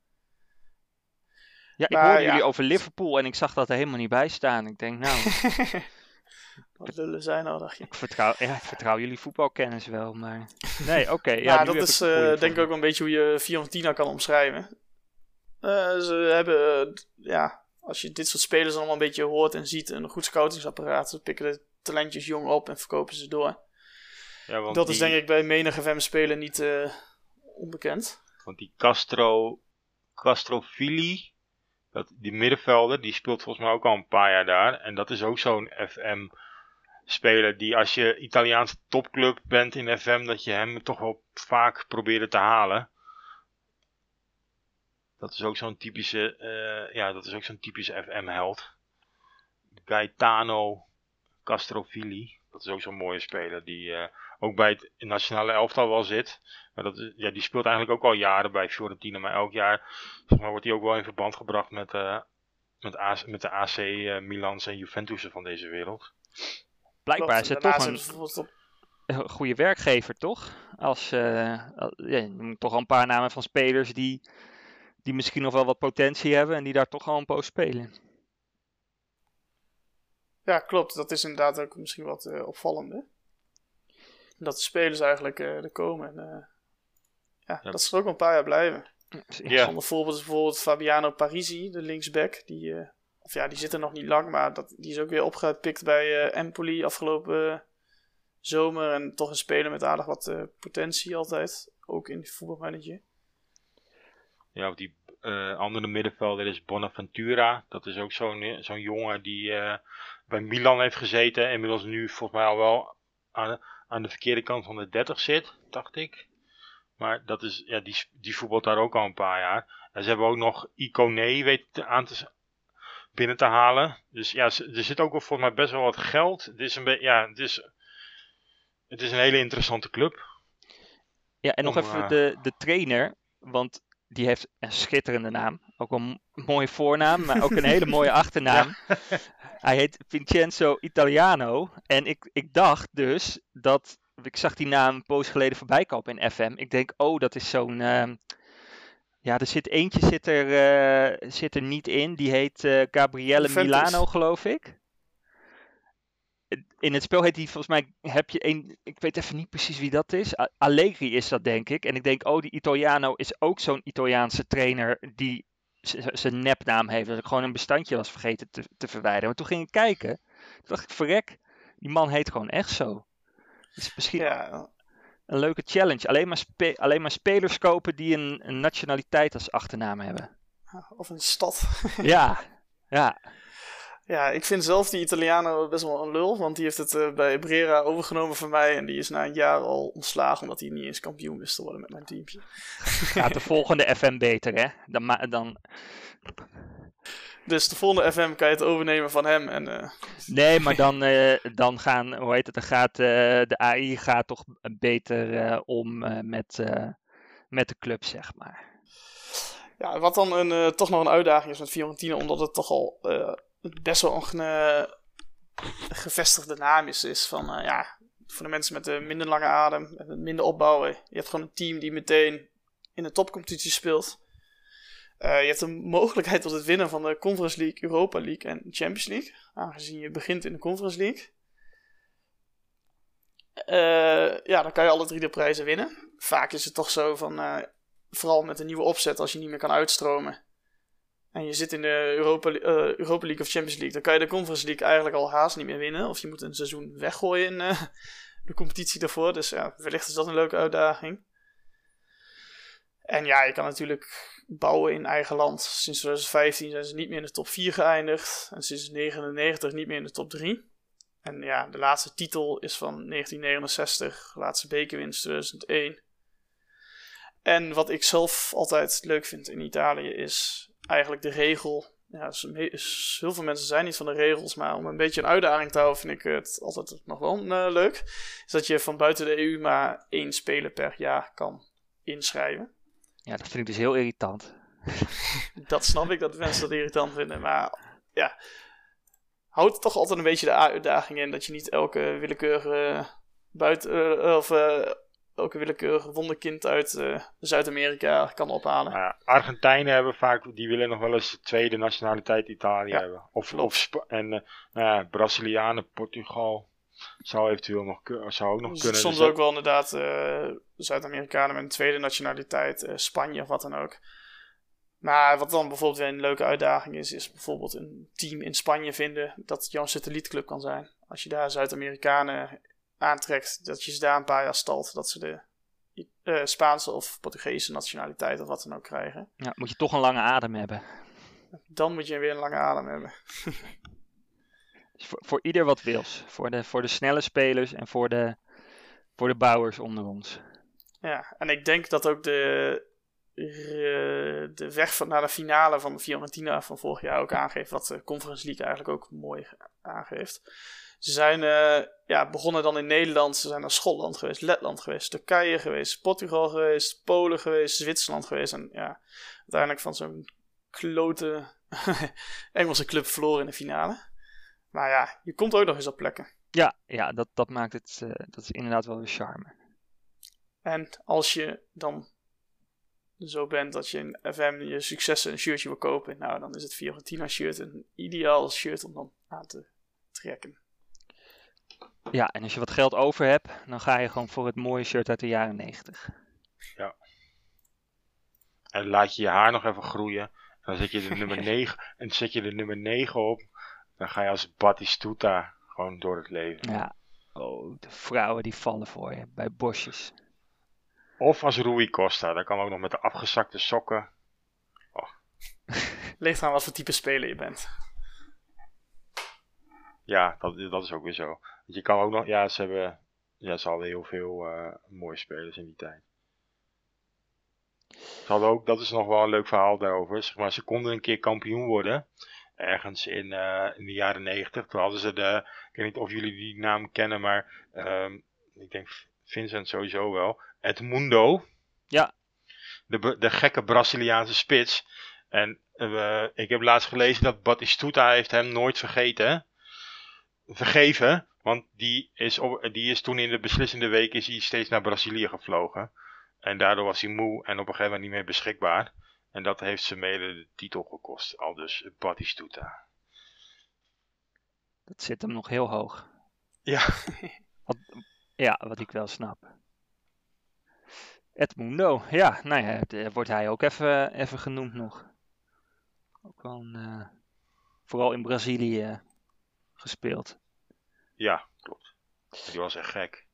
Ja, ik maar, hoorde ja. jullie over Liverpool en ik zag dat er helemaal niet bij staan. Ik denk, nou... Wat lullen zijn nou, dacht je? Ik vertrouw, ja, ik vertrouw jullie voetbalkennis wel, maar... Nee, oké. ja, ja dat is uh, denk ik ook een beetje hoe je Fiorentina kan omschrijven. Uh, ze hebben, uh, ja, als je dit soort spelers allemaal een beetje hoort en ziet, een goed scoutingsapparaat. Ze pikken de talentjes jong op en verkopen ze door. Ja, want dat is denk ik bij menige FM-speler niet onbekend. Want die Castro, Castrofili, dat, die middenvelder, die speelt volgens mij ook al een paar jaar daar. En dat is ook zo'n FM speler die als je Italiaanse topclub bent in FM, dat je hem toch wel vaak probeerde te halen. Dat is ook zo'n typische, uh, ja, dat is ook zo'n typische FM-held. Gaetano Castrofili, dat is ook zo'n mooie speler die uh, ook bij het nationale elftal wel zit. Maar dat, ja, die speelt eigenlijk ook al jaren bij Fiorentina, maar elk jaar zeg maar, wordt hij ook wel in verband gebracht met, uh, met, AC, met de AC Milans en Juventus van deze wereld blijkbaar is het toch een, goede werkgever, toch? Als, uh, ja, je moet toch al een paar namen van spelers die, die misschien nog wel wat potentie hebben en die daar toch al een poos spelen. Ja, klopt. Dat is inderdaad ook misschien wat uh, opvallende. Dat de spelers eigenlijk uh, er komen. En, ja, ja, dat ze er ook een paar jaar blijven. Ja. Een voorbeeld is bijvoorbeeld Fabiano Parisi, de linksback. Die of ja, die zit er nog niet lang, maar dat, die is ook weer opgepikt bij uh, Empoli afgelopen zomer. En toch een speler met aardig wat uh, potentie altijd. Ook in de voetbalmanager. Ja, of die andere middenvelder is Bonaventura. Dat is ook zo'n zo'n jongen die bij Milan heeft gezeten. En inmiddels nu volgens mij al wel aan, aan de verkeerde kant van de 30 zit, dacht ik. Maar dat is, ja, die, die voetbalt daar ook al een paar jaar. En ze hebben ook nog Icone weten aan te, binnen te halen. Dus ja, er zit ook wel volgens mij best wel wat geld. Het is een, ja, het is, het is een hele interessante club. Ja, en nog even eh, de, de trainer, want die heeft een schitterende naam. Ook een mooie voornaam, maar ook een hele mooie achternaam. Hij heet Vincenzo Italiano. En ik, ik dacht dus dat. Ik zag die naam een poos geleden voorbij komen in FM. Ik denk, oh, dat is zo'n. Ehm, ja, er zit eentje zit er, uh, zit er niet in. Die heet uh, Gabriele Milano, geloof ik. In het spel heet die volgens mij. Heb je een. Ik weet even niet precies wie dat is. Allegri is dat, denk ik. En ik denk, oh, die Italiano is ook zo'n Italiaanse trainer. die zijn nepnaam heeft. Dat ik gewoon een bestandje was vergeten te, te verwijderen. Maar toen ging ik kijken. Toen dacht ik, verrek, die man heet gewoon echt zo. Dus misschien ja. een leuke challenge. Alleen maar, alleen maar spelers kopen die een, een nationaliteit als achternaam hebben. Of een stad. ja, ja. Ja, ik vind zelf die Italiano best wel een lul. Want die heeft het uh, bij Brera overgenomen van mij. En die is na een jaar al ontslagen omdat hij niet eens kampioen wist te worden met mijn teamje. Gaat de volgende FM beter, hè? Dan, dan... Dus de volgende FM kan je het overnemen van hem. En, uh... Nee, maar dan, uh, dan gaan, hoe heet het, dan gaat de AI gaat toch beter om met, met de club, zeg maar. Ja, wat dan een, toch nog een uitdaging is met Fiorentina, omdat het toch al best wel een uh, gevestigde naam is. is van, uh, ja, voor de mensen met een minder lange adem, met minder opbouwen. Je hebt gewoon een team die meteen in de topcompetitie speelt. Uh, je hebt een mogelijkheid tot het winnen van de Conference League, Europa League en Champions League. Aangezien je begint in de Conference League. ja, dan kan je alle drie de prijzen winnen. Vaak is het toch zo van, vooral met een nieuwe opzet, als je niet meer kan uitstromen en je zit in de Europa, uh, Europa League of Champions League, dan kan je de Conference League eigenlijk al haast niet meer winnen. Of je moet een seizoen weggooien in uh, de competitie daarvoor. Dus ja, wellicht is dat een leuke uitdaging. En ja, je kan natuurlijk bouwen in eigen land. Sinds 2015 zijn ze niet meer in de top 4 geëindigd. En sinds 1999 niet meer in de top 3. En ja, de laatste titel is van 1969, laatste bekerwinst 2001. En wat ik zelf altijd leuk vind in Italië is eigenlijk de regel. Ja, dus heel veel mensen zijn niet van de regels, maar om een beetje een uitdaging te houden, vind ik het altijd nog wel uh, leuk. Is dat je van buiten de EU maar één speler per jaar kan inschrijven. Ja, dat vind ik dus heel irritant. dat snap ik dat mensen dat irritant vinden, maar ja. Houdt toch altijd een beetje de uitdaging in dat je niet elke willekeurige buiten, uh, of uh, elke willekeurige wonderkind uit uh, Zuid-Amerika kan ophalen. Ja, Argentijnen hebben vaak, die willen nog wel eens de tweede nationaliteit Italië hebben. Of, of en uh, nou ja, Brazilianen, Portugal zou eventueel nog, zou ook nog dus kunnen. Soms dus ook wel inderdaad uh, Zuid-Amerikanen met een tweede nationaliteit, Spanje of wat dan ook. Maar wat dan bijvoorbeeld weer een leuke uitdaging is, is bijvoorbeeld een team in Spanje vinden dat jouw satellietclub kan zijn. Als je daar Zuid-Amerikanen aantrekt dat je ze daar een paar jaar stalt. Dat ze de uh, Spaanse of Portugese nationaliteit of wat dan ook krijgen. Ja, moet je toch een lange adem hebben. Dan moet je weer een lange adem hebben. dus voor, voor, ieder wat wils. Voor de, voor de snelle spelers en voor de, voor de bouwers onder ons. Ja, en ik denk dat ook de, de weg van, naar de finale van de Fiorentina van vorig jaar ook aangeeft. Wat de Conference League eigenlijk ook mooi aangeeft. Ze zijn uh, ja, begonnen dan in Nederland. Ze zijn naar Schotland geweest, Letland geweest, Turkije geweest, Portugal geweest, Polen geweest, Zwitserland geweest. En ja, uiteindelijk van zo'n klote Engelse club verloren in de finale. Maar ja, je komt ook nog eens op plekken. Ja, ja dat, dat maakt het, uh, dat is inderdaad wel weer charme. En als je dan zo bent dat je in FM je successen een shirtje wil kopen, nou dan is het Fiorentina shirt een ideaal shirt om dan aan te trekken. Ja, en als je wat geld over hebt, dan ga je gewoon voor het mooie shirt uit de jaren 90. Ja. En laat je je haar nog even groeien. Dan zet je de nummer 9 en zet je de nummer 9 op. Dan ga je als Batistuta gewoon door het leven. Ja. Oh, de vrouwen die vallen voor je bij bosjes. Of als Rui Costa. Dan kan ook nog met de afgezakte sokken. Oh. Ligt aan wat voor type speler je bent. Ja, dat, dat is ook weer zo. Je kan ook nog, ja, ze hebben, ja, ze hadden heel veel uh, mooie spelers in die tijd. Ze hadden ook, dat is nog wel een leuk verhaal daarover. Zeg maar, ze konden een keer kampioen worden. Ergens in, uh, in de jaren negentig. Toen hadden ze de, ik weet niet of jullie die naam kennen, maar um, ik denk Vincent sowieso wel. Edmundo. Ja. De, de gekke Braziliaanse spits. En ik heb laatst gelezen dat Batistuta heeft hem nooit vergeten. Vergeven. Want die is, die is toen in de beslissende week is hij steeds naar Brazilië gevlogen. En daardoor was hij moe en op een gegeven moment niet meer beschikbaar. En dat heeft ze mede de titel gekost. Al dus Batistuta. Dat zit hem nog heel hoog. Ja. Wat, ja, wat ik wel snap. Edmundo, ja, nou ja, wordt hij ook even, even genoemd nog. Ook wel een, uh, vooral in Brazilië gespeeld. Ja, klopt. Die was echt gek.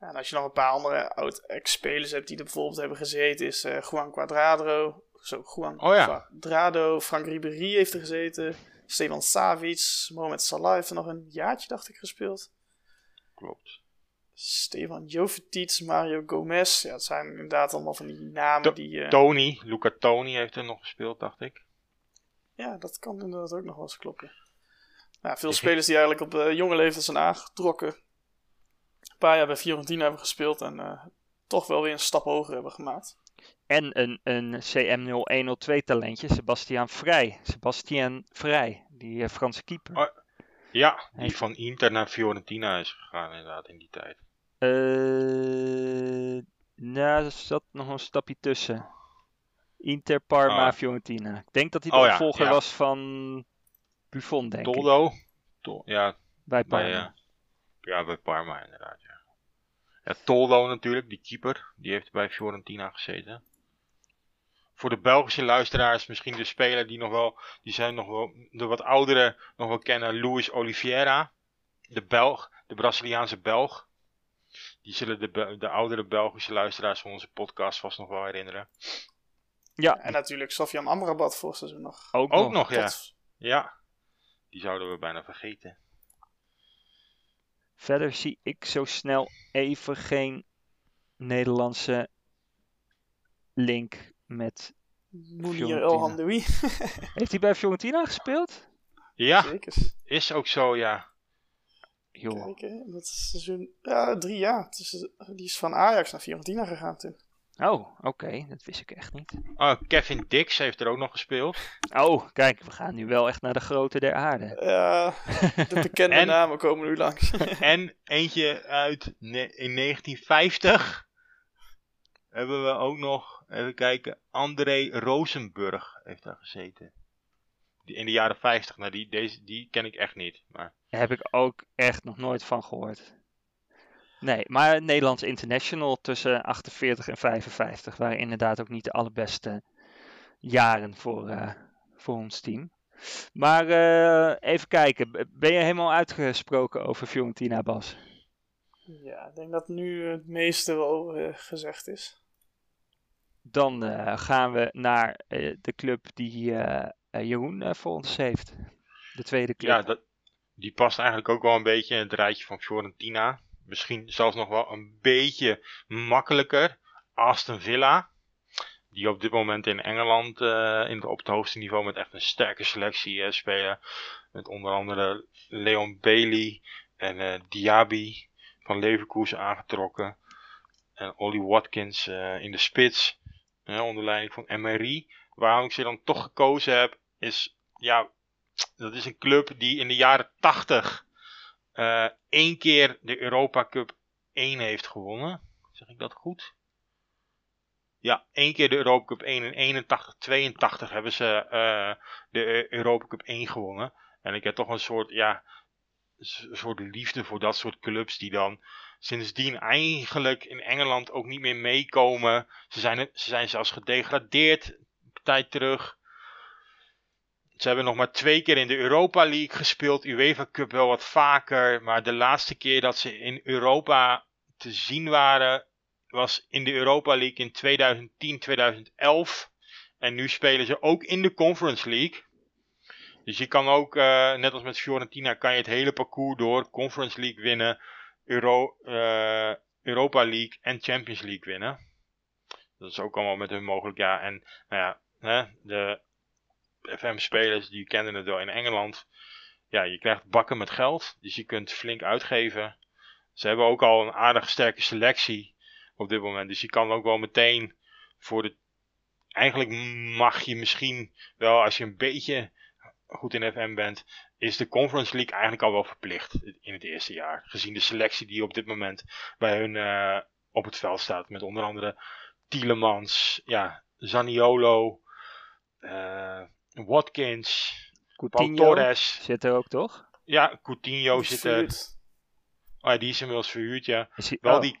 Ja, en als je nog een paar andere oud-ex-spelers hebt die er bijvoorbeeld hebben gezeten, is uh, Juan Cuadrado. Zo, Juan oh, ja. Quadrado, Frank Ribéry heeft er gezeten. Stefan Savic, Mohamed Salah heeft er nog een jaartje, dacht ik, gespeeld. Klopt. Stefan Jovetic, Mario Gomez. Ja, het zijn inderdaad allemaal van die namen die... Uh... Tony, Luca Tony heeft er nog gespeeld, dacht ik. Ja, dat kan inderdaad ook nog wel eens kloppen. Nou, veel spelers die eigenlijk op uh, jonge leeftijd zijn aangetrokken. Een paar jaar bij Fiorentina hebben gespeeld en uh, toch wel weer een stap hoger hebben gemaakt. En een, een CM0102 talentje, Sebastian Vrij. Sebastian Vrij, die uh, Franse keeper. Oh, ja, die van Inter naar Fiorentina is gegaan inderdaad in die tijd. Uh, nou, er zat nog een stapje tussen. Inter, Parma, ah. Fiorentina. Ik denk dat hij de oh, opvolger was van Buffon, denk Toldo? ik. Tol ja. Bij Parma. Bij, uh, ja, bij Parma inderdaad, ja. Ja, Toldo natuurlijk, die keeper. Die heeft bij Fiorentina gezeten. Voor de Belgische luisteraars misschien de speler die nog wel, die zijn nog wel, de wat ouderen nog wel kennen, Luis Oliveira. De Belg, de Braziliaanse Belg. Die zullen de, de oudere Belgische luisteraars van onze podcast vast nog wel herinneren. Ja. En natuurlijk Sofian Amrabat voor seizoen nog. Ook, Ook nog, ja. Ja. Die zouden we bijna vergeten. Verder zie ik zo snel even geen Nederlandse link met Mounir El Heeft hij bij Fiorentina gespeeld? Ja, Zeker. is ook zo, ja. Joh. Kijk, dat is seizoen, ja, drie jaar. die is van Ajax naar Fiorentina gegaan toen. Oh, oké. Dat wist ik echt niet. Oh, Kevin Dix heeft er ook nog gespeeld. Oh, kijk, we gaan nu wel echt naar de grote der aarde. Ja, de bekende namen komen nu langs. en eentje uit in 1950 hebben we ook nog, even kijken, André Rosenburg heeft daar gezeten. Die, in de jaren 50, nou die, deze, die ken ik echt niet. Maar... Daar heb ik ook echt nog nooit van gehoord. Nee, maar Nederlands International tussen 48 en 55 waren inderdaad ook niet de allerbeste jaren voor, uh, voor ons team. Maar uh, even kijken, ben je helemaal uitgesproken over Fiorentina, Bas? Ja, ik denk dat nu het meeste wel uh, gezegd is. Dan gaan we naar de club die Jeroen voor ons heeft. De tweede club. Ja, dat, die past eigenlijk ook wel een beetje in het rijtje van Fiorentina misschien zelfs nog wel een beetje makkelijker. Aston Villa. Die op dit moment in Engeland uh, in op het hoogste niveau met echt een sterke selectie uh, spelen. Met onder andere Leon Bailey en uh, Diaby van Leverkusen aangetrokken. En Ollie Watkins in de spits. onder leiding van Emery. Waarom ik ze dan toch gekozen heb, is ja, dat is een club die in de jaren 80 uh, één keer de Europa Cup 1 heeft gewonnen. Zeg ik dat goed? Ja, één keer de Europa Cup 1 in 81, 82 hebben ze uh, de Europa Cup 1 gewonnen. En ik heb toch een soort, ja, soort liefde voor dat soort clubs die dan sindsdien eigenlijk in Engeland ook niet meer meekomen. Ze zijn, ze zijn zelfs gedegradeerd een tijd terug. Ze hebben nog maar twee keer in de Europa League gespeeld. UEFA Cup wel wat vaker. Maar de laatste keer dat ze in Europa te zien waren. was in de Europa League in 2010, 2011. En nu spelen ze ook in de Conference League. Dus je kan ook, uh, net als met Fiorentina, kan je het hele parcours door. Conference League winnen, Euro, uh, Europa League en Champions League winnen. Dat is ook allemaal met hun mogelijk. Ja, en nou ja, hè, de FM-spelers, die kennen het wel in Engeland. Ja, je krijgt bakken met geld, dus je kunt flink uitgeven. Ze hebben ook al een aardig sterke selectie op dit moment. Dus je kan ook wel meteen voor de eigenlijk mag je misschien wel, als je een beetje goed in FM bent, is de Conference League eigenlijk al wel verplicht in het eerste jaar. Gezien de selectie die op dit moment bij hun uh, op het veld staat. Met onder andere Tielemans, ja, Zaniolo, uh, Watkins, Coutinho Paul Torres. Zit er ook toch? Ja, Coutinho zit er. Oh ja, die is inmiddels verhuurd, ja. Wel, oh. die,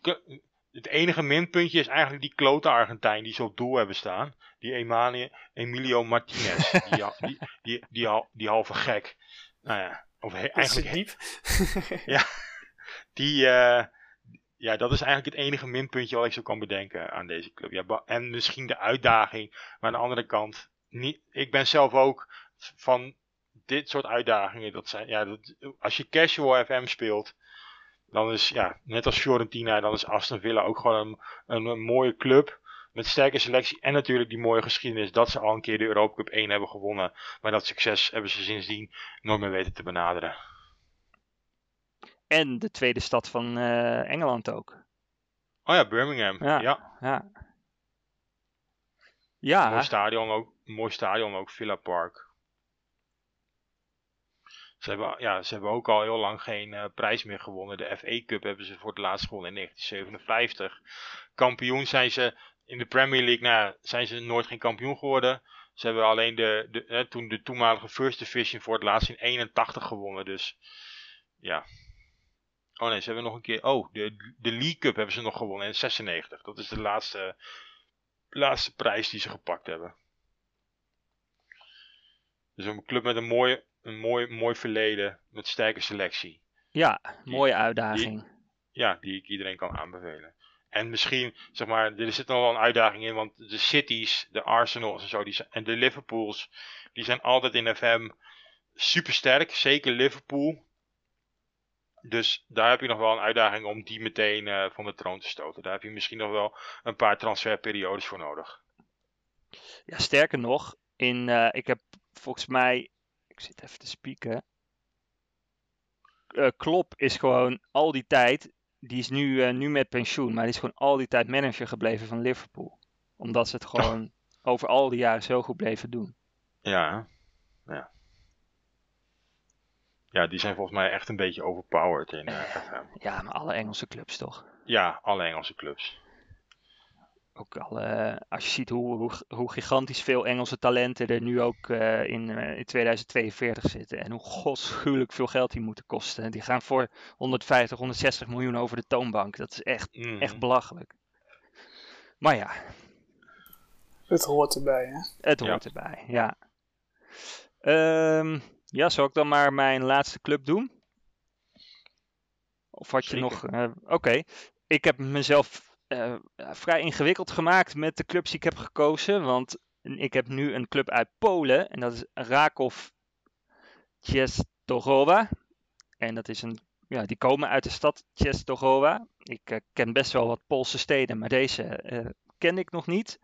het enige minpuntje is eigenlijk die klote Argentijn die ze op doel hebben staan. Die Emilio, Emilio Martinez. die, die, die, die, die, halve gek. Nou ja, of eigenlijk... diep. ja, die... Uh, ja, dat is eigenlijk het enige minpuntje wat ik zo kan bedenken aan deze club. Ja, en misschien de uitdaging. Maar aan de andere kant, niet, ik ben zelf ook van dit soort uitdagingen. Dat zijn, ja, dat, als je casual FM speelt, dan is, ja, net als Fiorentina, dan is Aston Villa ook gewoon een, een, mooie club. Met sterke selectie en natuurlijk die mooie geschiedenis dat ze al een keer de Europa Cup 1 hebben gewonnen. Maar dat succes hebben ze sindsdien nooit meer weten te benaderen. En de tweede stad van uh, Engeland ook. Oh ja, Birmingham. Ja. Ja. Ja. Mooi stadion ook. Mooi stadion ook, Villa Park. Ze hebben, ja, ze hebben ook al heel lang geen uh, prijs meer gewonnen. De FA Cup hebben ze voor het laatst gewonnen in 1957. Kampioen zijn ze in de Premier League, nou, zijn ze nooit geen kampioen geworden. Ze hebben alleen de, de, toen de toenmalige First Division voor het laatst in 81 gewonnen. Dus ja, Oh nee, ze hebben nog een keer. Oh, de, de League Cup hebben ze nog gewonnen in 96. Dat is de laatste, laatste prijs die ze gepakt hebben. Dus een club met een mooi, een mooi, mooi verleden. Met sterke selectie. Ja, mooie uitdaging. ja, die ik iedereen kan aanbevelen. En misschien, zeg maar, er zit nog wel een uitdaging in. Want de Cities, de Arsenals en zo. Die zijn, en de Liverpools. Die zijn altijd in FM super sterk. Zeker Liverpool. Dus daar heb je nog wel een uitdaging om die meteen uh, van de troon te stoten. Daar heb je misschien nog wel een paar transferperiodes voor nodig. Ja, sterker nog, in, uh, ik heb volgens mij, ik zit even te spieken. Uh, Klop is gewoon al die tijd, die is nu, nu met pensioen, maar die is gewoon al die tijd manager gebleven van Liverpool. Omdat ze het gewoon over al die jaren zo goed bleven doen. Ja, ja. Ja, die zijn volgens mij echt een beetje overpowered in uh, eh, FM. Ja, maar alle Engelse clubs toch? Ja, alle Engelse clubs. Ook alle, als je ziet hoe, hoe, hoe gigantisch veel Engelse talenten er nu ook uh, in, uh, in 2042 zitten. En hoe godschuwelijk veel geld die moeten kosten. Die gaan voor 150, 160 miljoen over de toonbank. Dat is echt, mm. echt belachelijk. Maar ja. Het hoort erbij, hè? Het hoort erbij, ja. Um, ja, zal ik dan maar mijn laatste club doen? Of had je nog. Uh, Oké. Ik heb mezelf uh, vrij ingewikkeld gemaakt met de clubs die ik heb gekozen. Want ik heb nu een club uit Polen. En dat is Rakov Częstochowa. En dat is een. Ja, die komen uit de stad Częstochowa. Ik uh, ken best wel wat Poolse steden, maar deze ken ik nog niet.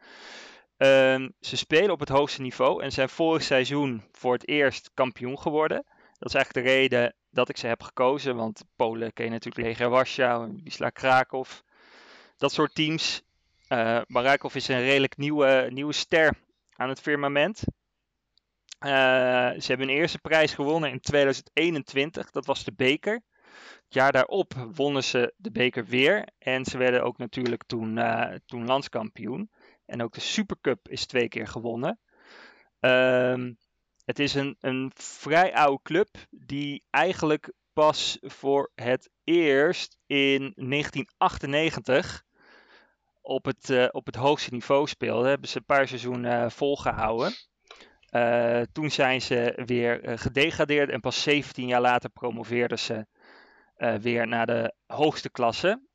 Ehm, ze spelen op het hoogste niveau en zijn vorig seizoen voor het eerst kampioen geworden. Dat is eigenlijk de reden dat ik ze heb gekozen. Want Polen ken je natuurlijk Legia Warschau, Wisla Krakow. Dat soort teams. Uh, is een redelijk nieuwe, nieuwe ster aan het firmament. Uh, ze hebben hun eerste prijs gewonnen in 2021. Dat was de beker. Het jaar daarop wonnen ze de beker weer. En ze werden ook natuurlijk toen, uh, toen landskampioen. En ook de Supercup is twee keer gewonnen. Um, het is een, een vrij oude club die eigenlijk pas voor het eerst in 1998 op het, uh, op het hoogste niveau speelde. Hebben ze een paar seizoenen uh, volgehouden. Uh, toen zijn ze weer gedegradeerd en pas 17 jaar later promoveerden ze weer naar de hoogste klasse.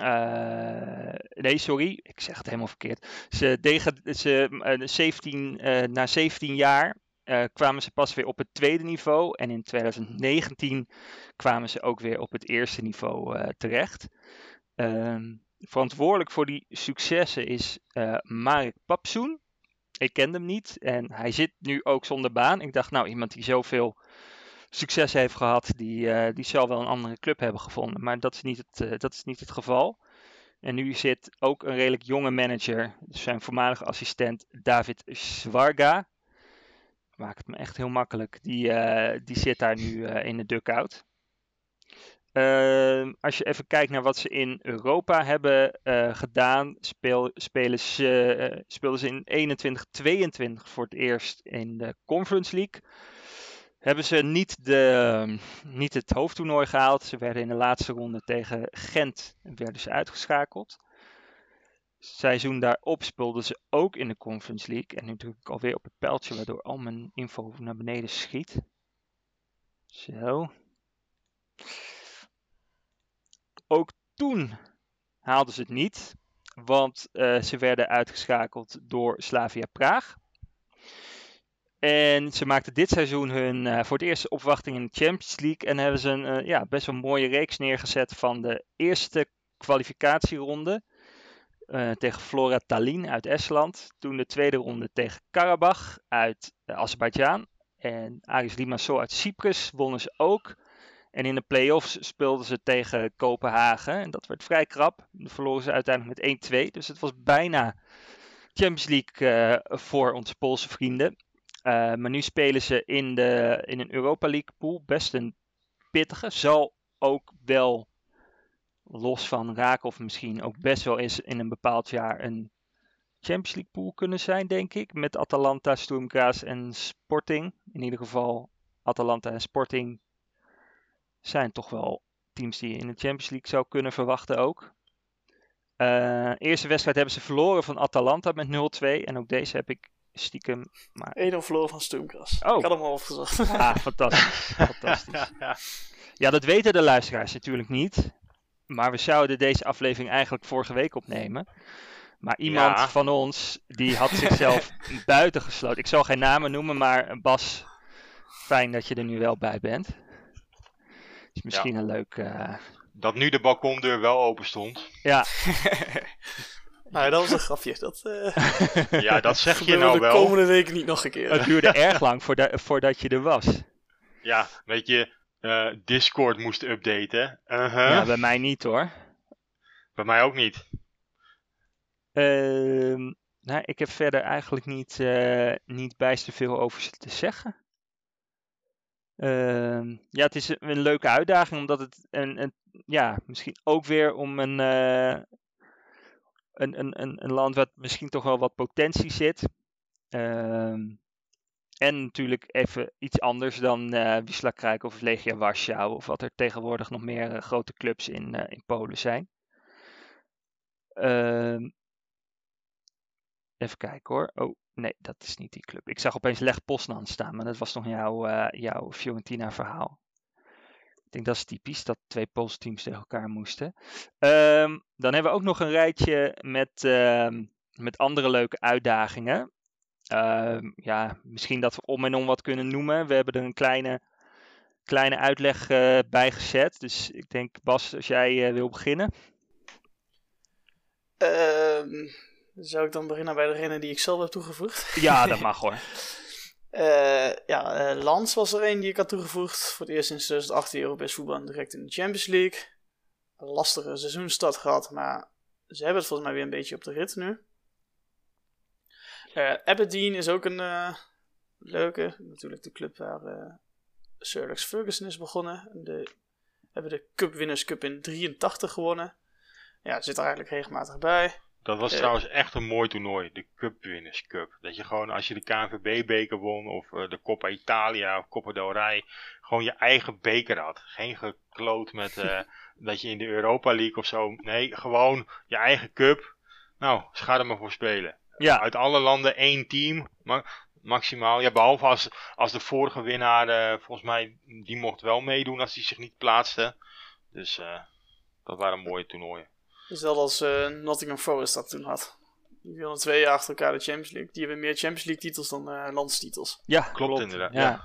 Uh, nee, sorry, ik zeg het helemaal verkeerd. Ze, ze, uh, 17, uh, na 17 jaar kwamen ze pas weer op het tweede niveau. En in 2019 kwamen ze ook weer op het eerste niveau terecht. Ehm, verantwoordelijk voor die successen is Marek Papsoen. Ik kende hem niet en hij zit nu ook zonder baan. Ik dacht, nou, iemand die zoveel succes heeft gehad, die, uh, die zal wel een andere club hebben gevonden. Maar dat is niet het, uh, dat is niet het geval. En nu zit ook een redelijk jonge manager, zijn voormalige assistent David Zwarga. Maakt het me echt heel makkelijk. Die, uh, die zit daar nu in de dugout. Uh, als je even kijkt naar wat ze in Europa hebben gedaan, speel, spelen speelden ze in 21-22 voor het eerst in de Conference League. Hebben ze niet, de, niet het hoofdtoernooi gehaald. Ze werden in de laatste ronde tegen Gent werden ze uitgeschakeld. Seizoen daarop speelden ze ook in de Conference League. En nu druk ik alweer op het pijltje, waardoor al mijn info naar beneden schiet. Zo. Ook toen haalden ze het niet, want uh, ze werden uitgeschakeld door Slavia Praag. En ze maakten dit seizoen hun uh, voor het eerst opwachting in de Champions League. En hebben ze een uh, ja, best wel mooie reeks neergezet van de eerste kwalificatieronde. Uh, tegen Flora Tallinn uit Estland. Toen de tweede ronde tegen Karabach uit Azerbeidzjan. En Aris Limassol uit Cyprus wonnen ze ook. En in de play-offs speelden ze tegen Kopenhagen. En dat werd vrij krap. Dan verloren ze uiteindelijk met 1-2. Dus het was bijna Champions League voor onze Poolse vrienden. Uh, maar nu spelen ze in, de, in een Europa League pool. Best een pittige. Zal ook wel los van raken of misschien ook best wel eens in een bepaald jaar een Champions League pool kunnen zijn, denk ik. Met Atalanta, Graz en Sporting. In ieder geval Atalanta en Sporting zijn toch wel teams die je in de Champions League zou kunnen verwachten ook. Uh, eerste wedstrijd hebben ze verloren van Atalanta met 0-2. En ook deze heb ik stiekem... Maar... 1-0 verloren van Stoomkras. Oh. Ik had hem al opgezocht. Ah, fantastisch. fantastisch. Ja, dat weten de luisteraars natuurlijk niet. Maar we zouden deze aflevering eigenlijk vorige week opnemen. Maar iemand ja. van ons, die had zichzelf buiten gesloten. Ik zal geen namen noemen, maar Bas, fijn dat je er nu wel bij bent. Is misschien ja. een leuk. Uh... Dat nu de balkondeur wel open stond. Ja. nou, dat was een grapje. Dat, uh... ja, dat zeg je nou de wel. de komende weken niet nog een keer. Het duurde erg lang voordat, voordat je er was. Ja, weet je, uh, Discord moest updaten. Uh -huh. Ja, bij mij niet hoor. Bij mij ook niet. Uh, nou, ik heb verder eigenlijk niet, niet bijster veel over ze te zeggen. Uh, ja, het is een, een, leuke uitdaging, omdat het een, een, ja, misschien ook weer om een, uh, een, land wat misschien toch wel wat potentie zit. Uh, en natuurlijk even iets anders dan uh, Wisla of Legia Warschau, of wat er tegenwoordig nog meer uh, grote clubs in, in Polen zijn. Ehm, even kijken hoor. Oh, Nee, dat is niet die club. Ik zag opeens Leg Poznan staan, maar dat was nog jouw, uh, jouw Fiorentina verhaal. Ik denk dat is typisch, dat twee Poolse teams tegen elkaar moesten. Um, dan hebben we ook nog een rijtje met, uh, met andere leuke uitdagingen. Uh, ja, misschien dat we om en om wat kunnen noemen. We hebben er een kleine, kleine uitleg uh, bij gezet. Dus ik denk, Bas, als jij wil beginnen. Ehm zou ik dan beginnen bij degene die ik zelf heb toegevoegd? Ja, dat mag hoor. Uh, ja, uh, Lans was er een die ik had toegevoegd. Voor het eerst sinds 2018 Europees voetbal direct in de Champions League. Een lastige seizoenstart gehad, maar ze hebben het volgens mij weer een beetje op de rit nu. Uh, Aberdeen is ook een leuke. Natuurlijk de club waar Sir Alex Ferguson is begonnen. De, hebben de Cup Winners Cup in 83 gewonnen. Ja, zit er eigenlijk regelmatig bij. Dat was uh, trouwens echt een mooi toernooi, de Cup Winners Cup. Dat je gewoon, als je de KNVB-beker won, of uh, de Coppa Italia, of Coppa del Rey, gewoon je eigen beker had. Geen gekloot met uh, dat je in de Europa League of zo. Nee, gewoon je eigen cup. Nou, ga er maar voor spelen. Ja. Uit alle landen één team, maar maximaal. Ja, behalve als, als de vorige winnaar, volgens mij, die mocht wel meedoen als hij zich niet plaatste. Dus dat waren mooie toernooien. Hetzelfde als uh, Nottingham Forest dat toen had. Die wilden twee jaar achter elkaar de Champions League. Die hebben meer Champions League titels dan uh, landstitels. Ja, klopt, klopt. inderdaad. Ja.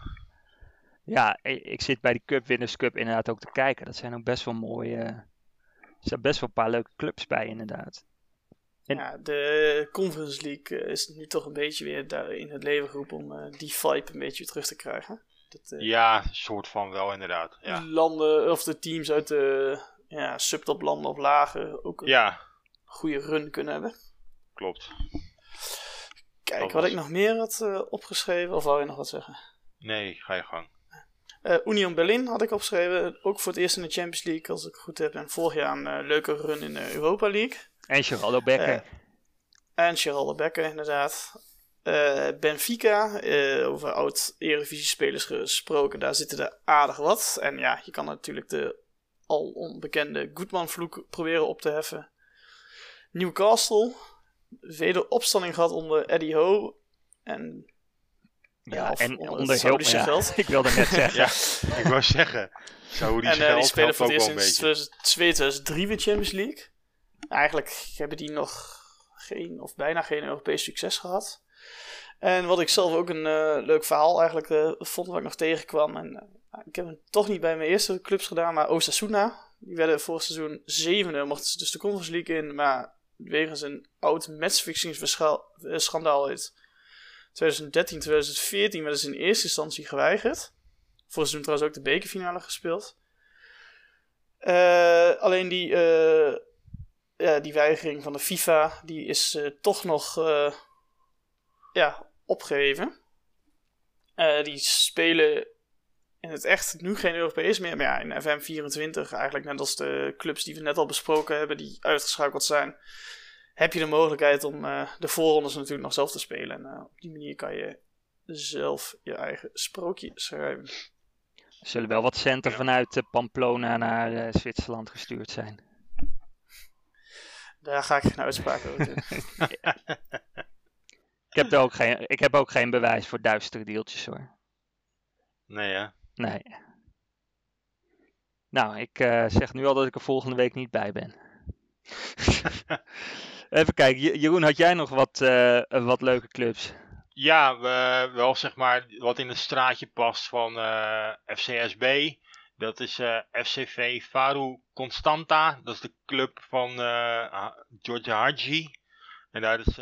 ja. ik zit bij die Cup Winners Cup inderdaad ook te kijken. Dat zijn ook best wel mooie... Er zijn best wel een paar leuke clubs bij inderdaad. En... Ja, de Conference League is nu toch een beetje weer daar in het leven geroepen om uh, die vibe een beetje terug te krijgen. Dat, ja, soort van wel inderdaad. Ja. Landen of de teams uit de ja, subtoplanden of lager ook ja. goede run kunnen hebben. Klopt. Kijk, Dat wat was- ik nog meer had eh, opgeschreven, of wou je nog wat zeggen? Nee, ga je gang. Eh, Union Berlin had ik opgeschreven, ook voor het eerst in de Champions League, als ik het goed heb. En vorig jaar een eh, leuke run in de Europa League. En Geraldo Becker. En Geraldo Becker, inderdaad. Eh, Benfica, eh, over oud-Eredivisie-spelers gesproken, daar zitten er aardig wat. En ja, je kan natuurlijk de al onbekende Goodman-vloek proberen op te heffen. Newcastle, wederopstanding gehad onder Eddie Ho. En ja, en onder onder het Saoedische ja, geld. Ik wilde net zeggen. Ja, ik wou zeggen. Saoedische En eh, die spelen voor het eerst een sinds beetje. 2002, 2003 weer Champions League. Eigenlijk hebben die nog geen, of bijna geen Europees succes gehad. En wat ik zelf ook een eh, leuk verhaal eigenlijk eh, vond, wat ik nog tegenkwam. En, eh, ik heb hem toch niet bij mijn eerste clubs gedaan, maar Osasuna. Die werden vorig seizoen zevende, mochten ze dus de Conference League in. Maar wegens een oud matchfixing-schandaal uit 2013, 2014 werden ze in eerste instantie geweigerd. Vorig seizoen trouwens ook de bekerfinale gespeeld. Eh, alleen die, eh, ja, die weigering van de FIFA, die is eh, toch nog ja, opgeheven. Eh, die spelen in het echt nu geen Europees meer, maar ja, in FM24 eigenlijk net als de clubs die we net al besproken hebben, die uitgeschakeld zijn, heb je de mogelijkheid om eh, de voorrondes natuurlijk nog zelf te spelen. En eh, op die manier kan je zelf je eigen sprookje schrijven. Er zullen wel wat centen Ja. vanuit eh, Pamplona naar eh, Zwitserland gestuurd zijn. Daar ga ik geen uitspraak over doen. Ik heb, er ook geen, ik heb ook geen bewijs voor duistere deeltjes hoor. Nee, hè? Nee. Nou, ik eh, zeg nu al dat ik er volgende week niet bij ben. Even kijken, Je- Jeroen, had jij nog wat, eh, wat leuke clubs? Ja, we, wel zeg maar wat in het straatje past van eh, FCSB. Dat is FCV Faru Constanta. Dat is de club van George Hadji. En daar is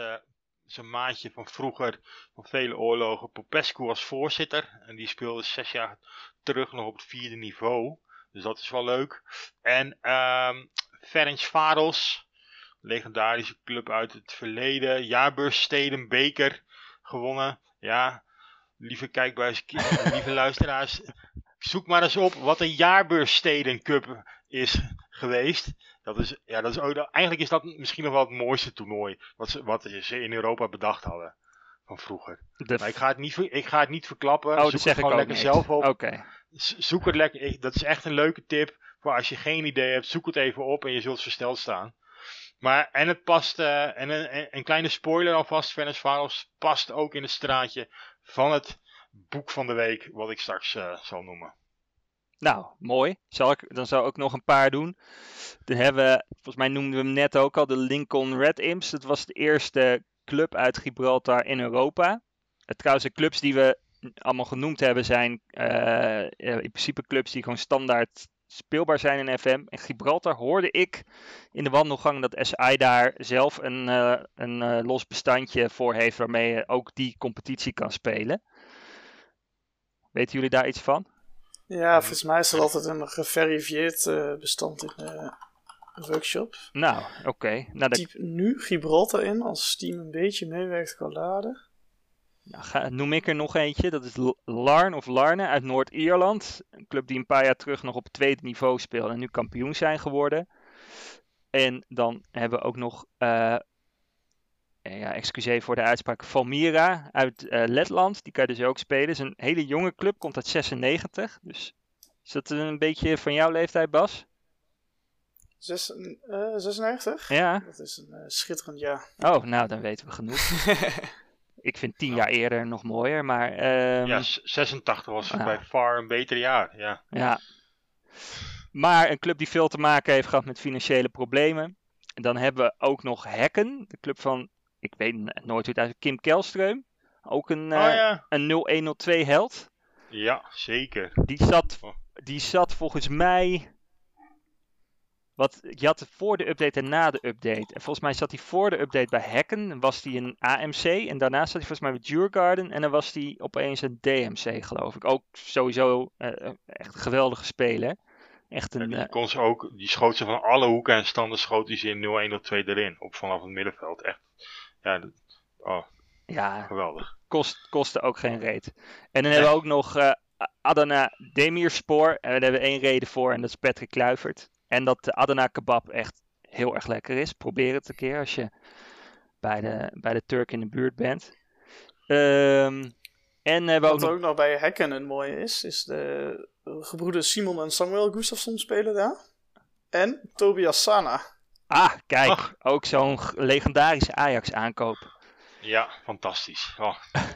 zijn maatje van vroeger, van vele oorlogen, Popescu als voorzitter. En die speelde zes jaar terug nog op het vierde niveau. Dus dat is wel leuk. En ehm Ferencvaros, legendarische club uit het verleden. Jaarbeurssteden beker gewonnen. Ja, lieve kijkbuis, lieve luisteraars, zoek maar eens op wat een jaarbeurssteden cup is geweest. Dat is, ja, dat is ook, eigenlijk is dat misschien nog wel het mooiste toernooi wat ze, wat ze in Europa bedacht hadden van vroeger. De Maar ik ga het niet, ik ga het niet verklappen. oh, zoek dat het zeg ik gewoon lekker niet. zelf op. Zoek het lekker. Dat is echt een leuke tip. Voor als je geen idee hebt, zoek het even op en je zult versteld staan. Maar, en het past, eh, en een, kleine spoiler alvast, Venus Varos past ook in het straatje van het boek van de week, wat ik straks eh, zal noemen. Nou, mooi. Zal ik, dan zou ik nog een paar doen. Dan hebben we, volgens mij noemden we hem net ook al, de Lincoln Red Imps. Dat was de eerste club uit Gibraltar in Europa. Eh, trouwens, de clubs die we allemaal genoemd hebben zijn eh, eh, in principe clubs die gewoon standaard speelbaar zijn in FM. En Gibraltar hoorde ik in de wandelgang dat SI daar zelf een, een los bestandje voor heeft waarmee je ook die competitie kan spelen. Weten jullie daar iets van? Ja, volgens mij is er altijd een geverifieerd eh, bestand in de workshop. Nou, oké. Nou, dan Typ nu Gibraltar in, als Steam een beetje meewerkt kan laden. Nou, ga- noem ik er nog eentje. Dat is Larn of Larne uit Noord-Ierland. Een club die een paar jaar terug nog op het tweede niveau speelde en nu kampioen zijn geworden. En dan hebben we ook nog, eh, eh, ja, excuseer voor de uitspraak, Valmira uit eh, Letland. Die kan je dus ook spelen. Het is een hele jonge club, komt uit 96. Dus is dat een beetje van jouw leeftijd, Bas? Zes, eh, 96? Ja. Dat is een eh, schitterend jaar. Oh, nou, dan weten we genoeg. Ik vind tien jaar eerder nog mooier, maar... ehm, ja, s- 86 was ah. bij far een beter jaar. Ja. Ja. Maar een club die veel te maken heeft gehad met financiële problemen. En dan hebben we ook nog Hekken, de club van, ik weet nooit hoe het uit, Kim Kelstreum. Ook een, oh eh, ja. een 0102 held. Ja, zeker. Die zat, Oh. die zat volgens mij. Wat, je had voor de update en na de update. En volgens mij zat hij voor de update bij Hekken. Was hij een AMC. En daarna zat hij volgens mij bij Djurgarden. En dan was hij opeens een DMC, geloof ik. Ook sowieso eh, echt een geweldige speler. Echt een... die, eh, kon ze ook, die schoot ze van alle hoeken en standen schoot hij ze in 0-1 of 2 erin. Op vanaf het middenveld. Echt. Ja, oh, ja, geweldig. kost, kostte ook geen reet. En dan hebben we ook nog eh, Adana Demirspor. En daar hebben we één reden voor en dat is Patrick Kluivert. En dat de Adana kebab echt heel erg lekker is. Probeer het een keer als je bij de, bij de Turk in de buurt bent. Ehm, en hebben we ook Wat nog... ook nog bij Hekken een mooie is, is de gebroeders Simon en Samuel Gustafsson spelen daar. En Tobias Sana. Ah, kijk. Ach. Ook zo'n legendarische Ajax aankoop. Ja, fantastisch. Oh,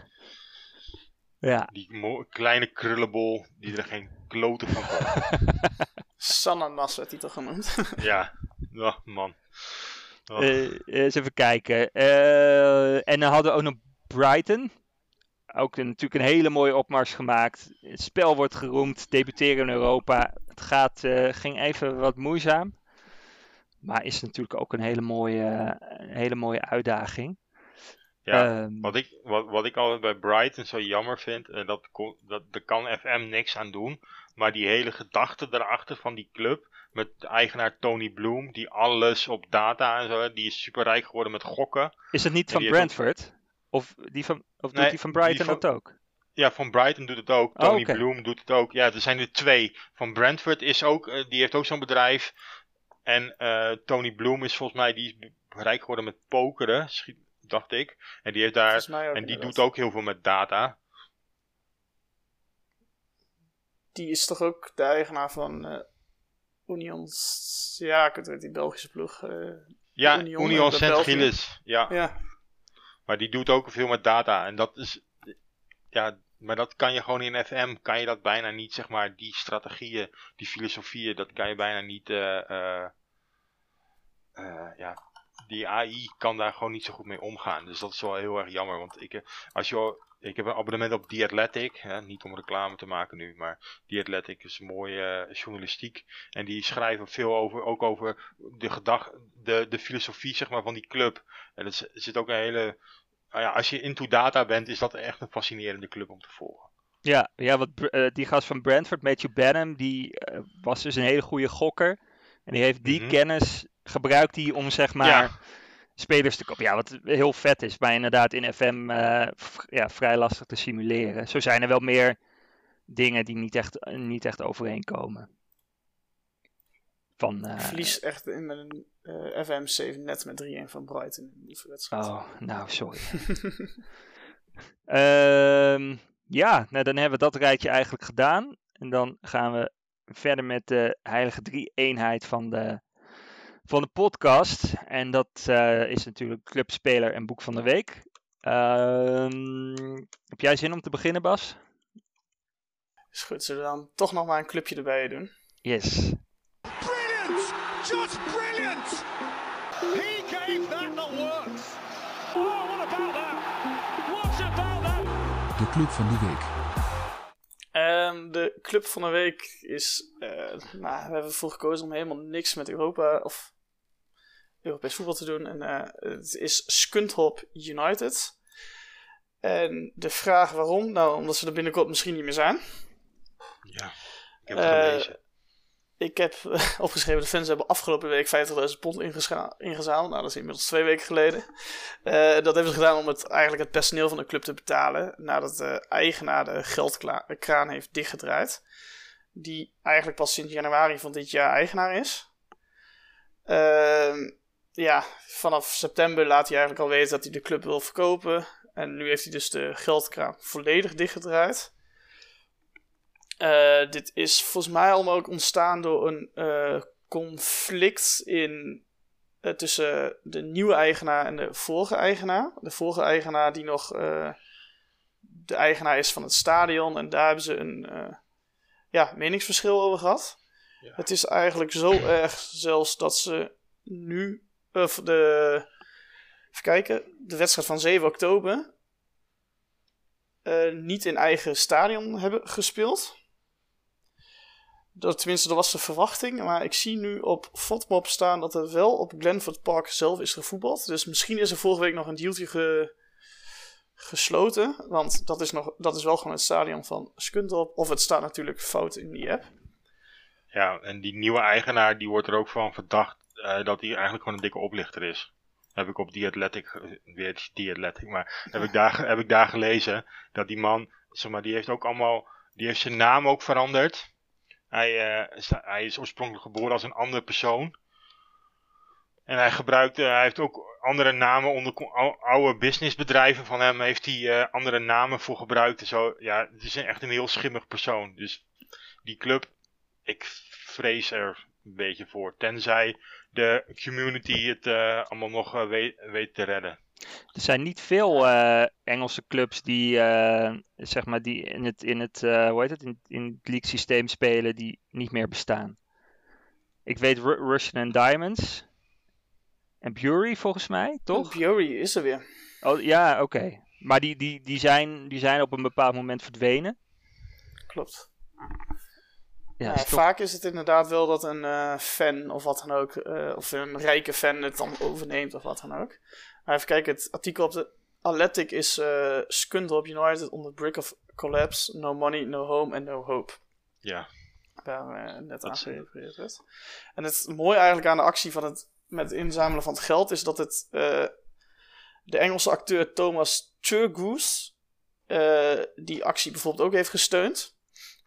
Ja, die kleine krullenbol die er geen kloten van komt. Sananas werd hij toch genoemd. ja, oh, man. Oh. Eh, eens even kijken. Eh, en dan hadden we ook nog Brighton. Ook een, natuurlijk een hele mooie opmars gemaakt. Het spel wordt geroemd. Debuteren in Europa. Het gaat, eh, ging even wat moeizaam. Maar is natuurlijk ook een hele mooie, een hele mooie uitdaging. ja, Ehm, Wat ik, wat, wat ik altijd bij Brighton zo jammer vind, en dat, kon- dat, daar kan FM niks aan doen, maar die hele gedachte daarachter van die club, met eigenaar Tony Bloom, die alles op data en zo, die is super rijk geworden met gokken. is het niet en van Brentford? Of, die van, of doet die van die Brighton van- dat ook? Ja, van Brighton doet het ook, Oh, Tony. Bloom doet het ook. Ja, er zijn er twee. Van Brentford is ook, eh, die heeft ook zo'n bedrijf. En eh, Tony Bloom is volgens mij, die is rijk geworden met pokeren, schiet- dacht ik. En die heeft daar, en die inderdaad. doet ook heel veel met data. Die is toch ook de eigenaar van eh Unions... Ja, ik weet het, die Belgische ploeg. eh, Ja, Union. Saint-Gilles. Ja, ja, maar die doet ook veel met data. En dat is, ja, maar dat kan je gewoon in FM, kan je dat bijna niet, zeg maar, die strategieën, die filosofieën, dat kan je bijna niet, eh, eh, eh, ja, die AI kan daar gewoon niet zo goed mee omgaan. Dus dat is wel heel erg jammer, want ik, als je, ik heb een abonnement op The Athletic, hè, niet om reclame te maken nu, maar The Athletic is mooie journalistiek. En die schrijven veel over, ook over de gedag, de, de filosofie, zeg maar, van die club. En er zit ook een hele, ja, als je into data bent, is dat echt een fascinerende club om te volgen. Ja, ja wat, eh, die gast van Brentford, Matthew Benham, die eh, was dus een hele goede gokker. En die heeft die Mhm. kennis gebruikt die om zeg maar Ja. spelers te kopen. Ja, wat heel vet is, maar inderdaad in FM eh, ja, vrij lastig te simuleren. Zo zijn er wel meer dingen die niet echt, niet echt overeenkomen. Van, eh, verlies echt in met eh, FM7 net met 3-1 van Brighton in die wedstrijd. Oh, nou, sorry. Ehm, ja, nou, dan hebben we dat rijtje eigenlijk gedaan. En dan gaan we verder met de heilige drie-eenheid van de, van de podcast. En dat eh, is natuurlijk clubspeler en boek van de week. Ehm, heb jij zin om te beginnen, Bas? Is goed, zullen we dan toch nog maar een clubje erbij doen? Yes. Just brilliant! He gave that the works. Oh, what about that? What about that? De club van de week. Ehm, de club van de week is. eh, nou, we hebben ervoor gekozen om helemaal niks met Europa of Europees voetbal te doen. En eh, het is Skunthop United. En de vraag waarom? Nou, omdat ze er binnenkort misschien niet meer zijn. Ja, ik heb het Eh, gelezen. Ik heb eh, opgeschreven, de fans hebben afgelopen week 50.000 pond ingezameld. Nou, dat is inmiddels twee weken geleden. Eh, dat hebben ze gedaan om het, eigenlijk het personeel van de club te betalen. Nadat de eigenaar de geldkraan heeft dichtgedraaid. Die eigenlijk pas sinds januari van dit jaar eigenaar is. Ehm, ja, vanaf september laat hij eigenlijk al weten dat hij de club wil verkopen. En nu heeft hij dus de geldkraan volledig dichtgedraaid. Eh, dit is volgens mij allemaal ook ontstaan door een eh, conflict in, eh, tussen de nieuwe eigenaar en de vorige eigenaar. De vorige eigenaar die nog de eigenaar is van het stadion. En daar hebben ze een ja, meningsverschil over gehad. Ja. Het is eigenlijk zo erg zelfs dat ze nu... Of de, even kijken, de wedstrijd van 7 oktober... niet in eigen stadion hebben gespeeld. Dat, tenminste, dat was de verwachting. Maar ik zie nu op Fotmob staan dat er wel op Glenford Park zelf is gevoetbald. Dus misschien is er vorige week nog een dealtje ge- gesloten. Want dat is, nog, dat is wel gewoon het stadion van Skuntop. Of het staat natuurlijk fout in die app. Ja, en die nieuwe eigenaar die wordt er ook van verdacht eh, dat hij eigenlijk gewoon een dikke oplichter is. Heb ik op The Athletic, eh, weer The maar heb ik, daar, heb ik daar gelezen dat die man, zeg maar, die heeft ook allemaal, die heeft zijn naam ook veranderd. Hij, uh, hij is oorspronkelijk geboren als een andere persoon. En hij gebruikt, hij heeft ook andere namen onder oude businessbedrijven van hem, heeft hij uh, andere namen voor gebruikt zo. Ja, het is echt een heel schimmig persoon. Dus die club, ik vrees er een beetje voor. Tenzij de community het uh, allemaal nog weet, te redden. Er zijn niet veel uh, Engelse clubs die, zeg maar, die in het, in het, hoe heet het, in, in het league systeem spelen die niet meer bestaan. Ik weet Ru Russian and Diamonds. En Bury volgens mij, toch? Bury is er weer. Oh ja, oké. Okay. Maar die, die, die, zijn, die zijn op een bepaald moment verdwenen. Klopt. Ja, ja vaak is het inderdaad wel dat een uh, fan of wat dan ook, uh, of een rijke fan het dan overneemt of wat dan ook. Maar even kijken, het artikel op de Athletic is uh, Scunthorpe United on the brink of collapse, no money, no home and no hope. Ja. Waar net aan gerefereerd werd. En het mooie eigenlijk aan de actie van het, met het inzamelen van het geld is dat het de Engelse acteur Thomas Turgoose die actie bijvoorbeeld ook heeft gesteund.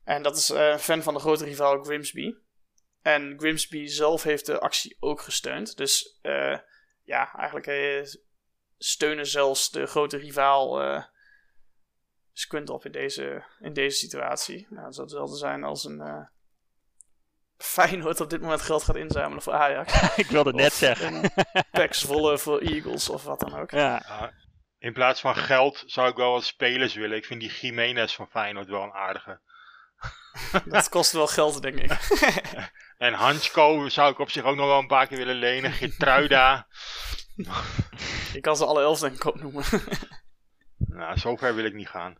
En dat is een fan van de grote rivaal Grimsby. En Grimsby zelf heeft de actie ook gesteund. Dus ja, eigenlijk steunen zelfs de grote rivaal uh, Squint in deze, in deze situatie. Nou, dat zou hetzelfde zijn als een uh, Feyenoord op dit moment geld gaat inzamelen voor Ajax. Ik wilde net zeggen. Packs volle voor Eagles of wat dan ook. Ja. in plaats van geld zou ik wel wat spelers willen. Ik vind die Jiménez van Feyenoord wel een aardige. dat kost wel geld, denk ik. en Hansko zou ik op zich ook nog wel een paar keer willen lenen. Getruida. Ik kan ze alle elf denk ik opnoemen. nou, zover wil ik niet gaan.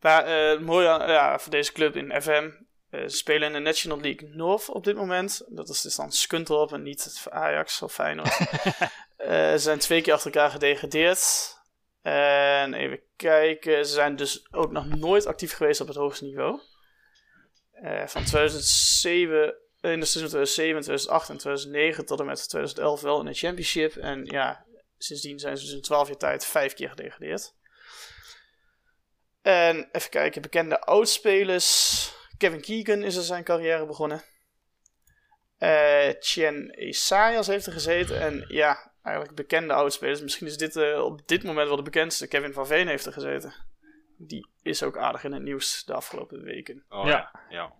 Maar uh, mooi aan, ja, voor deze club in FM. Uh, ze spelen in de National League North op dit moment. Dat is dus dan Skuntorp en niet Ajax of Feyenoord. uh, ze zijn twee keer achter elkaar gedegradeerd. En even kijken, ze zijn dus ook nog nooit actief geweest op het hoogste niveau. Van 2007, in de seizoen 2007, 2008 en 2009 tot en met 2011 wel in de championship. En ja, sindsdien zijn ze dus in 12 jaar tijd vijf keer gedegradeerd. En even kijken, bekende oudspelers. Kevin Keegan is er zijn carrière begonnen. Uh, Chen Esayas heeft er gezeten. En ja, eigenlijk bekende oudspelers. Misschien is dit uh, op dit moment wel de bekendste. Kevin van Veen heeft er gezeten. Die is ook aardig in het nieuws de afgelopen weken. Oh, ja. ja.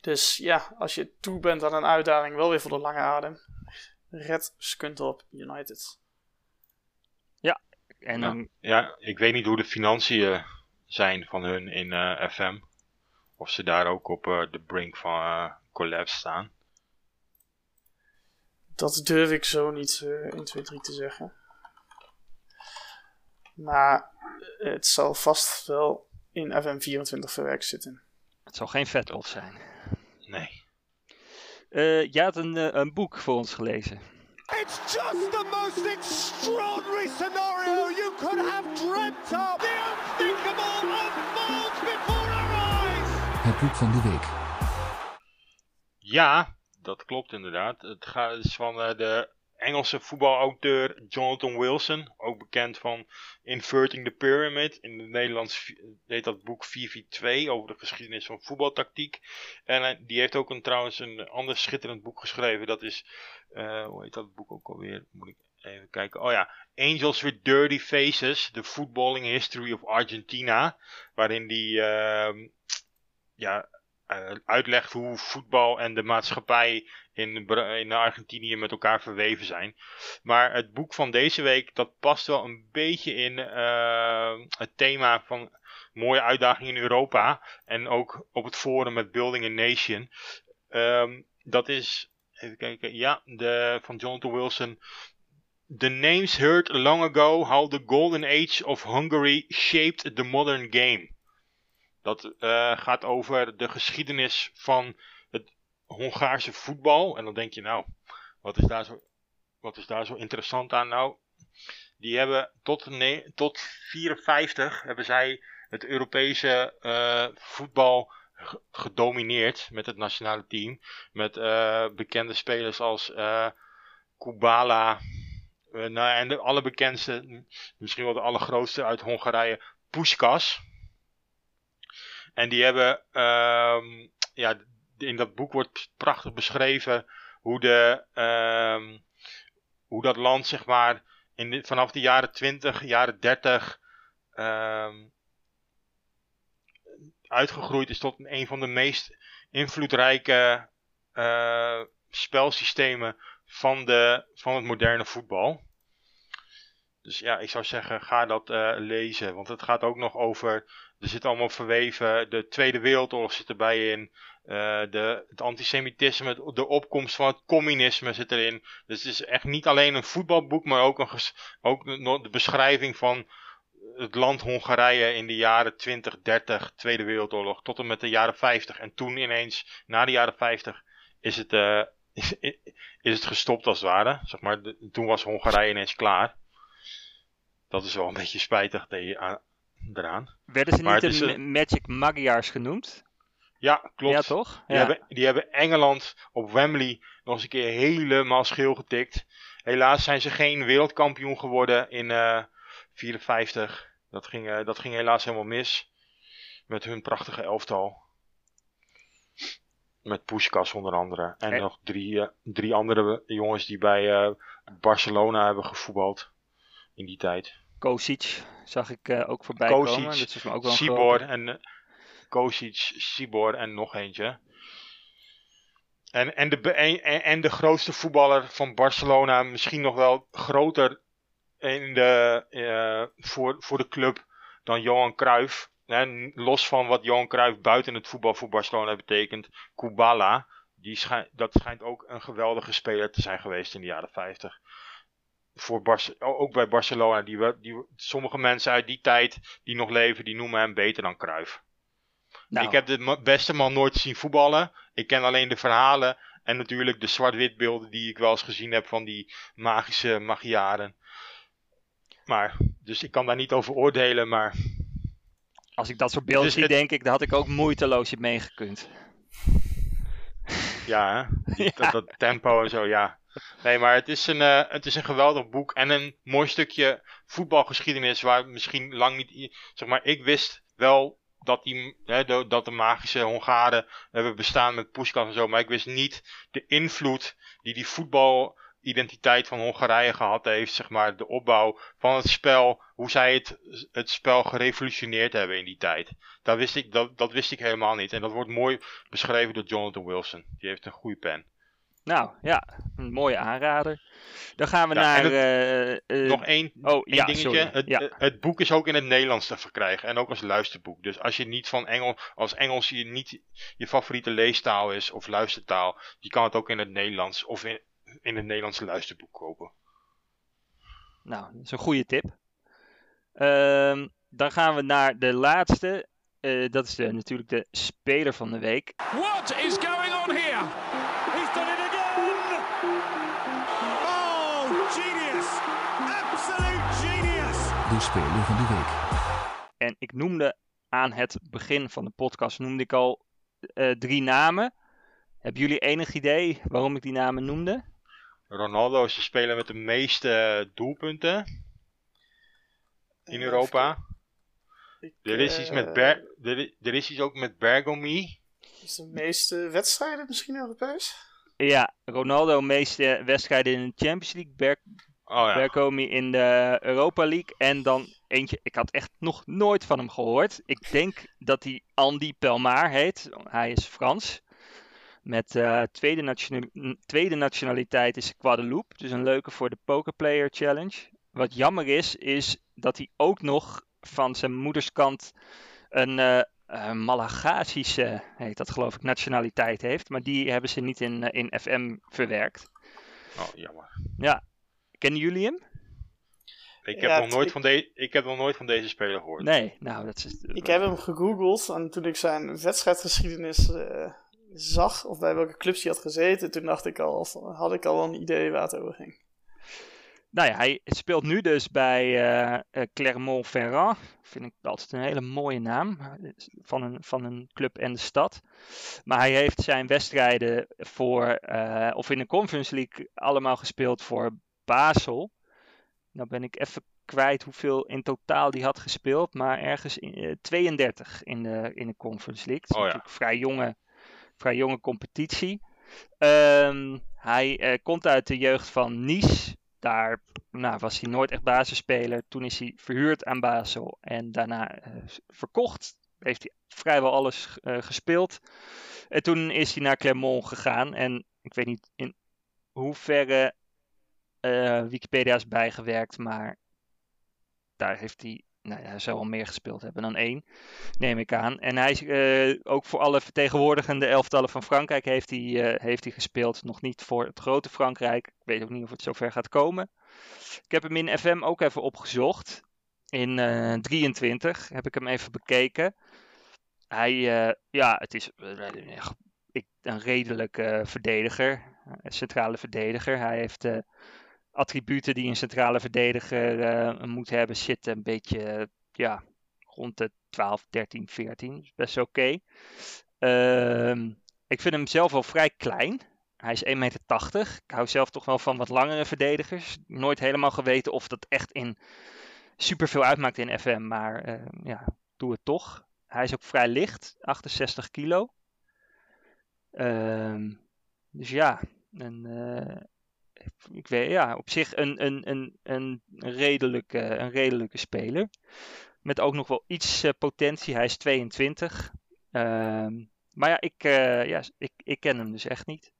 Dus ja, als je toe bent aan een uitdaging, wel weer voor de lange adem. Red Skuntorp United. Ja, en ja. ja, ik weet niet hoe de financiën zijn van hun in uh, eh, FM. Of ze daar ook op uh, de brink van collapse staan. Dat durf ik zo niet uh, 1, 2, 3 te zeggen. Maar het zal vast wel in FM24 verwerkt zitten. Het zal geen vetlof zijn. Nee. Uh, jij had een, uh, een boek voor ons gelezen. It's just the most extraordinary scenario you could have dreamt of. The unthinkable unfolds before our eyes. Het boek van de week. Ja, dat klopt inderdaad. Het gaat is van uh, de Engelse voetbalauteur Jonathan Wilson, ook bekend van Inverting the Pyramid. In het Nederlands heet dat boek 4v2 over de geschiedenis van voetbaltactiek. En uh, die heeft ook een, trouwens een ander schitterend boek geschreven. Dat is, uh, hoe heet dat boek ook alweer? Moet ik even kijken. Oh ja, Angels with Dirty Faces, The Footballing History of Argentina. Waarin die, ehm, ja uh, uitlegt hoe voetbal en de maatschappij in, in Argentinië met elkaar verweven zijn. Maar het boek van deze week, dat past wel een beetje in uh, het thema van mooie uitdagingen in Europa. En ook op het forum met Building a Nation. Um, dat is, even kijken, ja, de, van Jonathan Wilson. The names heard long ago how the golden age of Hungary shaped the modern game. Dat uh, gaat over de geschiedenis van het Hongaarse voetbal. En dan denk je, nou, wat is daar zo, wat is daar zo interessant aan? Nou, die hebben tot, nee, tot 54 hebben zij het Europese uh, voetbal gedomineerd met het nationale team. Met bekende spelers als Kubala. nou, en de allerbekendste, misschien wel de allergrootste uit Hongarije, Puskas. En die hebben, ehm, ja, in dat boek wordt prachtig beschreven hoe, de, ehm, hoe dat land, zeg maar, in vanaf de jaren 20, jaren 30 ehm, uitgegroeid is tot een van de meest invloedrijke uh, spelsystemen van, de, van het moderne voetbal. Dus ja, ik zou zeggen, ga dat uh, lezen. Want het gaat ook nog over. Er zit allemaal verweven. De Tweede Wereldoorlog zit erbij in. Uh, de, het antisemitisme, de opkomst van het communisme zit erin. Dus het is echt niet alleen een voetbalboek, maar ook, een ook de beschrijving van het land Hongarije in de jaren 20, 30, Tweede Wereldoorlog, tot en met de jaren 50. En toen ineens, na de jaren 50, is het, uh, is, is het gestopt als het ware. Zeg maar, toen was Hongarije ineens klaar. Dat is wel een beetje spijtig eraan. Werden ze niet de Magic Magyars genoemd? Ja, klopt. Ja, toch? Die, Hebben, die hebben Engeland op Wembley nog eens een keer helemaal schil getikt. Helaas zijn ze geen wereldkampioen geworden in uh, 54. Dat ging, uh, dat ging helaas helemaal mis. Met hun prachtige elftal. Met Puskas onder andere. En, nog drie, uh, drie andere jongens die bij eh, Barcelona hebben gevoetbald. In die tijd. Kosic zag ik ook voorbij Kosic, komen. Dat is ook wel Sibor en Kosic, Sibor en nog eentje. En, en, de, en, en de grootste voetballer van Barcelona, misschien nog wel groter in de, uh, voor, voor de club dan Johan Cruijff. En los van wat Johan Cruijff buiten het voetbal voor Barcelona betekent, Kubala, die schijnt, dat schijnt ook een geweldige speler te zijn geweest in de jaren 50. Voor Bar ook bij Barcelona, die, die, sommige mensen uit die tijd die nog leven, die noemen hem beter dan Cruijff. Nou. Ik heb de beste man nooit zien voetballen. Ik ken alleen de verhalen en natuurlijk de zwart-wit beelden die ik wel eens gezien heb van die magische magiaren. Maar, dus ik kan daar niet over oordelen, maar... Als ik dat soort beelden dus zie, denk ik, daar had ik ook moeiteloos in meegekund. Ja, hè? Dat, dat, tempo en zo, ja. Nee, maar het is, een, uh, het is een geweldig boek en een mooi stukje voetbalgeschiedenis waar misschien lang niet... Zeg maar, ik wist wel dat, die, hè, de, dat de magische Hongaren hebben bestaan met Puskas en zo. Maar ik wist niet de invloed die die voetbalidentiteit van Hongarije gehad heeft. Zeg maar de opbouw van het spel. Hoe zij het, het spel gerevolutioneerd hebben in die tijd. Dat wist, ik, dat, dat wist ik helemaal niet. En dat wordt mooi beschreven door Jonathan Wilson. Die heeft een goede pen. Nou ja, een mooie aanrader. Dan gaan we naar. Eh, eh, nog één, oh, één dingetje. Het, het, boek is ook in het Nederlands te verkrijgen. En ook als luisterboek. Dus als je niet van Engels. Als Engels je niet je favoriete leestaal is of luistertaal. Je kan het ook in het Nederlands of in, in het Nederlandse luisterboek kopen. Nou, dat is een goede tip. Ehm, dan gaan we naar de laatste. Uh, dat is de, natuurlijk de speler van de week. What is going on here? De speler van de week. En ik noemde aan het begin van de podcast noemde ik al uh, drie namen. Hebben jullie enig idee waarom ik die namen noemde? Ronaldo is de speler met de meeste doelpunten in Europa. Ik, er, is iets met eh, Ber er, er, is iets ook met Bergomi. Is de meeste wedstrijden misschien Europees? Ja, Ronaldo meeste wedstrijden in de Champions League. Ber Oh, ja. in de Europa League. En dan eentje, ik had echt nog nooit van hem gehoord. Ik denk dat hij Andy Pelmar heet. Hij is Frans. Met uh, tweede, tweede, nationaliteit is Guadeloupe. Dus een leuke voor de Poker Player Challenge. Wat jammer is, is dat hij ook nog van zijn moederskant een uh, Malagasische, heet dat geloof ik, nationaliteit heeft. Maar die hebben ze niet in, in FM verwerkt. Oh, jammer. Ja, Kennen jullie hem? Ik heb, nog nooit van de, ik heb nog nooit van deze speler gehoord. Nee, nou dat is... Ik heb hem gegoogeld en toen ik zijn wedstrijdgeschiedenis uh, zag, of bij welke clubs hij had gezeten, toen dacht ik al, had ik al een idee waar het over ging. nou ja, hij speelt nu dus bij uh, Clermont-Ferrand. Vind ik altijd een hele mooie naam van een, van een club en de stad. Maar hij heeft zijn wedstrijden voor, uh, of in de Conference League allemaal gespeeld voor Basel. Nou ben ik even kwijt hoeveel in totaal die had gespeeld. Maar ergens in, 32 in de, in de Conference League. Dat is oh, ja. natuurlijk vrij jonge, vrij jonge competitie. Um, hij komt uit de jeugd van Nice daar nou, was hij nooit echt basisspeler. Toen is hij verhuurd aan Basel en daarna uh, verkocht. Heeft hij vrijwel alles gespeeld. En toen is hij naar Clermont gegaan. En ik weet niet in hoeverre uh, Wikipedia is bijgewerkt, maar daar heeft hij nou ja, hij zou al meer gespeeld hebben dan één, neem ik aan. En hij is uh, ook voor alle vertegenwoordigende elftallen van Frankrijk heeft hij, uh, heeft hij gespeeld. Nog niet voor het grote Frankrijk. Ik weet ook niet of het zover gaat komen. Ik heb hem in FM ook even opgezocht. In uh, 23 heb ik hem even bekeken. Hij, ja, het is een redelijke verdediger. Centrale verdediger. Hij heeft attributen die een centrale verdediger uh, moet hebben zitten een beetje ja, rond de 12, 13, 14. Dus best oké. Uh, ik vind hem zelf wel vrij klein. Hij is 1,80 meter. Ik hou zelf toch wel van wat langere verdedigers. Nooit helemaal geweten of dat echt in superveel uitmaakt in FM. Maar uh, ja, doe het toch. Hij is ook vrij licht. 68 kilo. Uh, dus ja, een, uh, ik weet, ja, op zich een, een, een, een, redelijke, een redelijke speler. Met ook nog wel iets uh, potentie. Hij is 22. Uh, maar ja, ik, uh, ja ik, ik ken hem dus echt niet.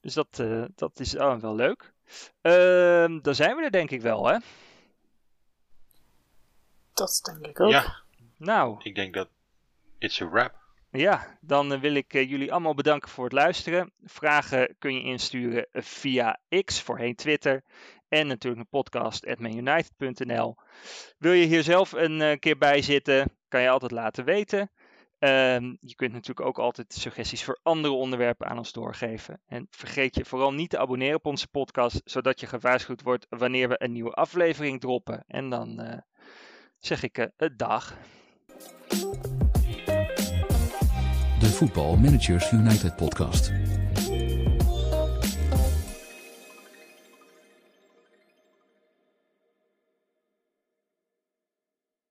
Dus dat, uh, dat is oh, wel leuk. Ehm, dan zijn we er denk ik wel, hè? Dat denk ik ook. Ja. Nou. Ik denk dat it's a wrap. Ja, dan wil ik jullie allemaal bedanken voor het luisteren. Vragen kun je insturen via X, voorheen Twitter. En natuurlijk een podcast.manunited.nl. Wil je hier zelf een keer bij zitten, kan je altijd laten weten. Um, je kunt natuurlijk ook altijd suggesties voor andere onderwerpen aan ons doorgeven. En vergeet je vooral niet te abonneren op onze podcast, zodat je gewaarschuwd wordt wanneer we een nieuwe aflevering droppen. En dan zeg ik uh, dag. De Voetbal Managers United podcast.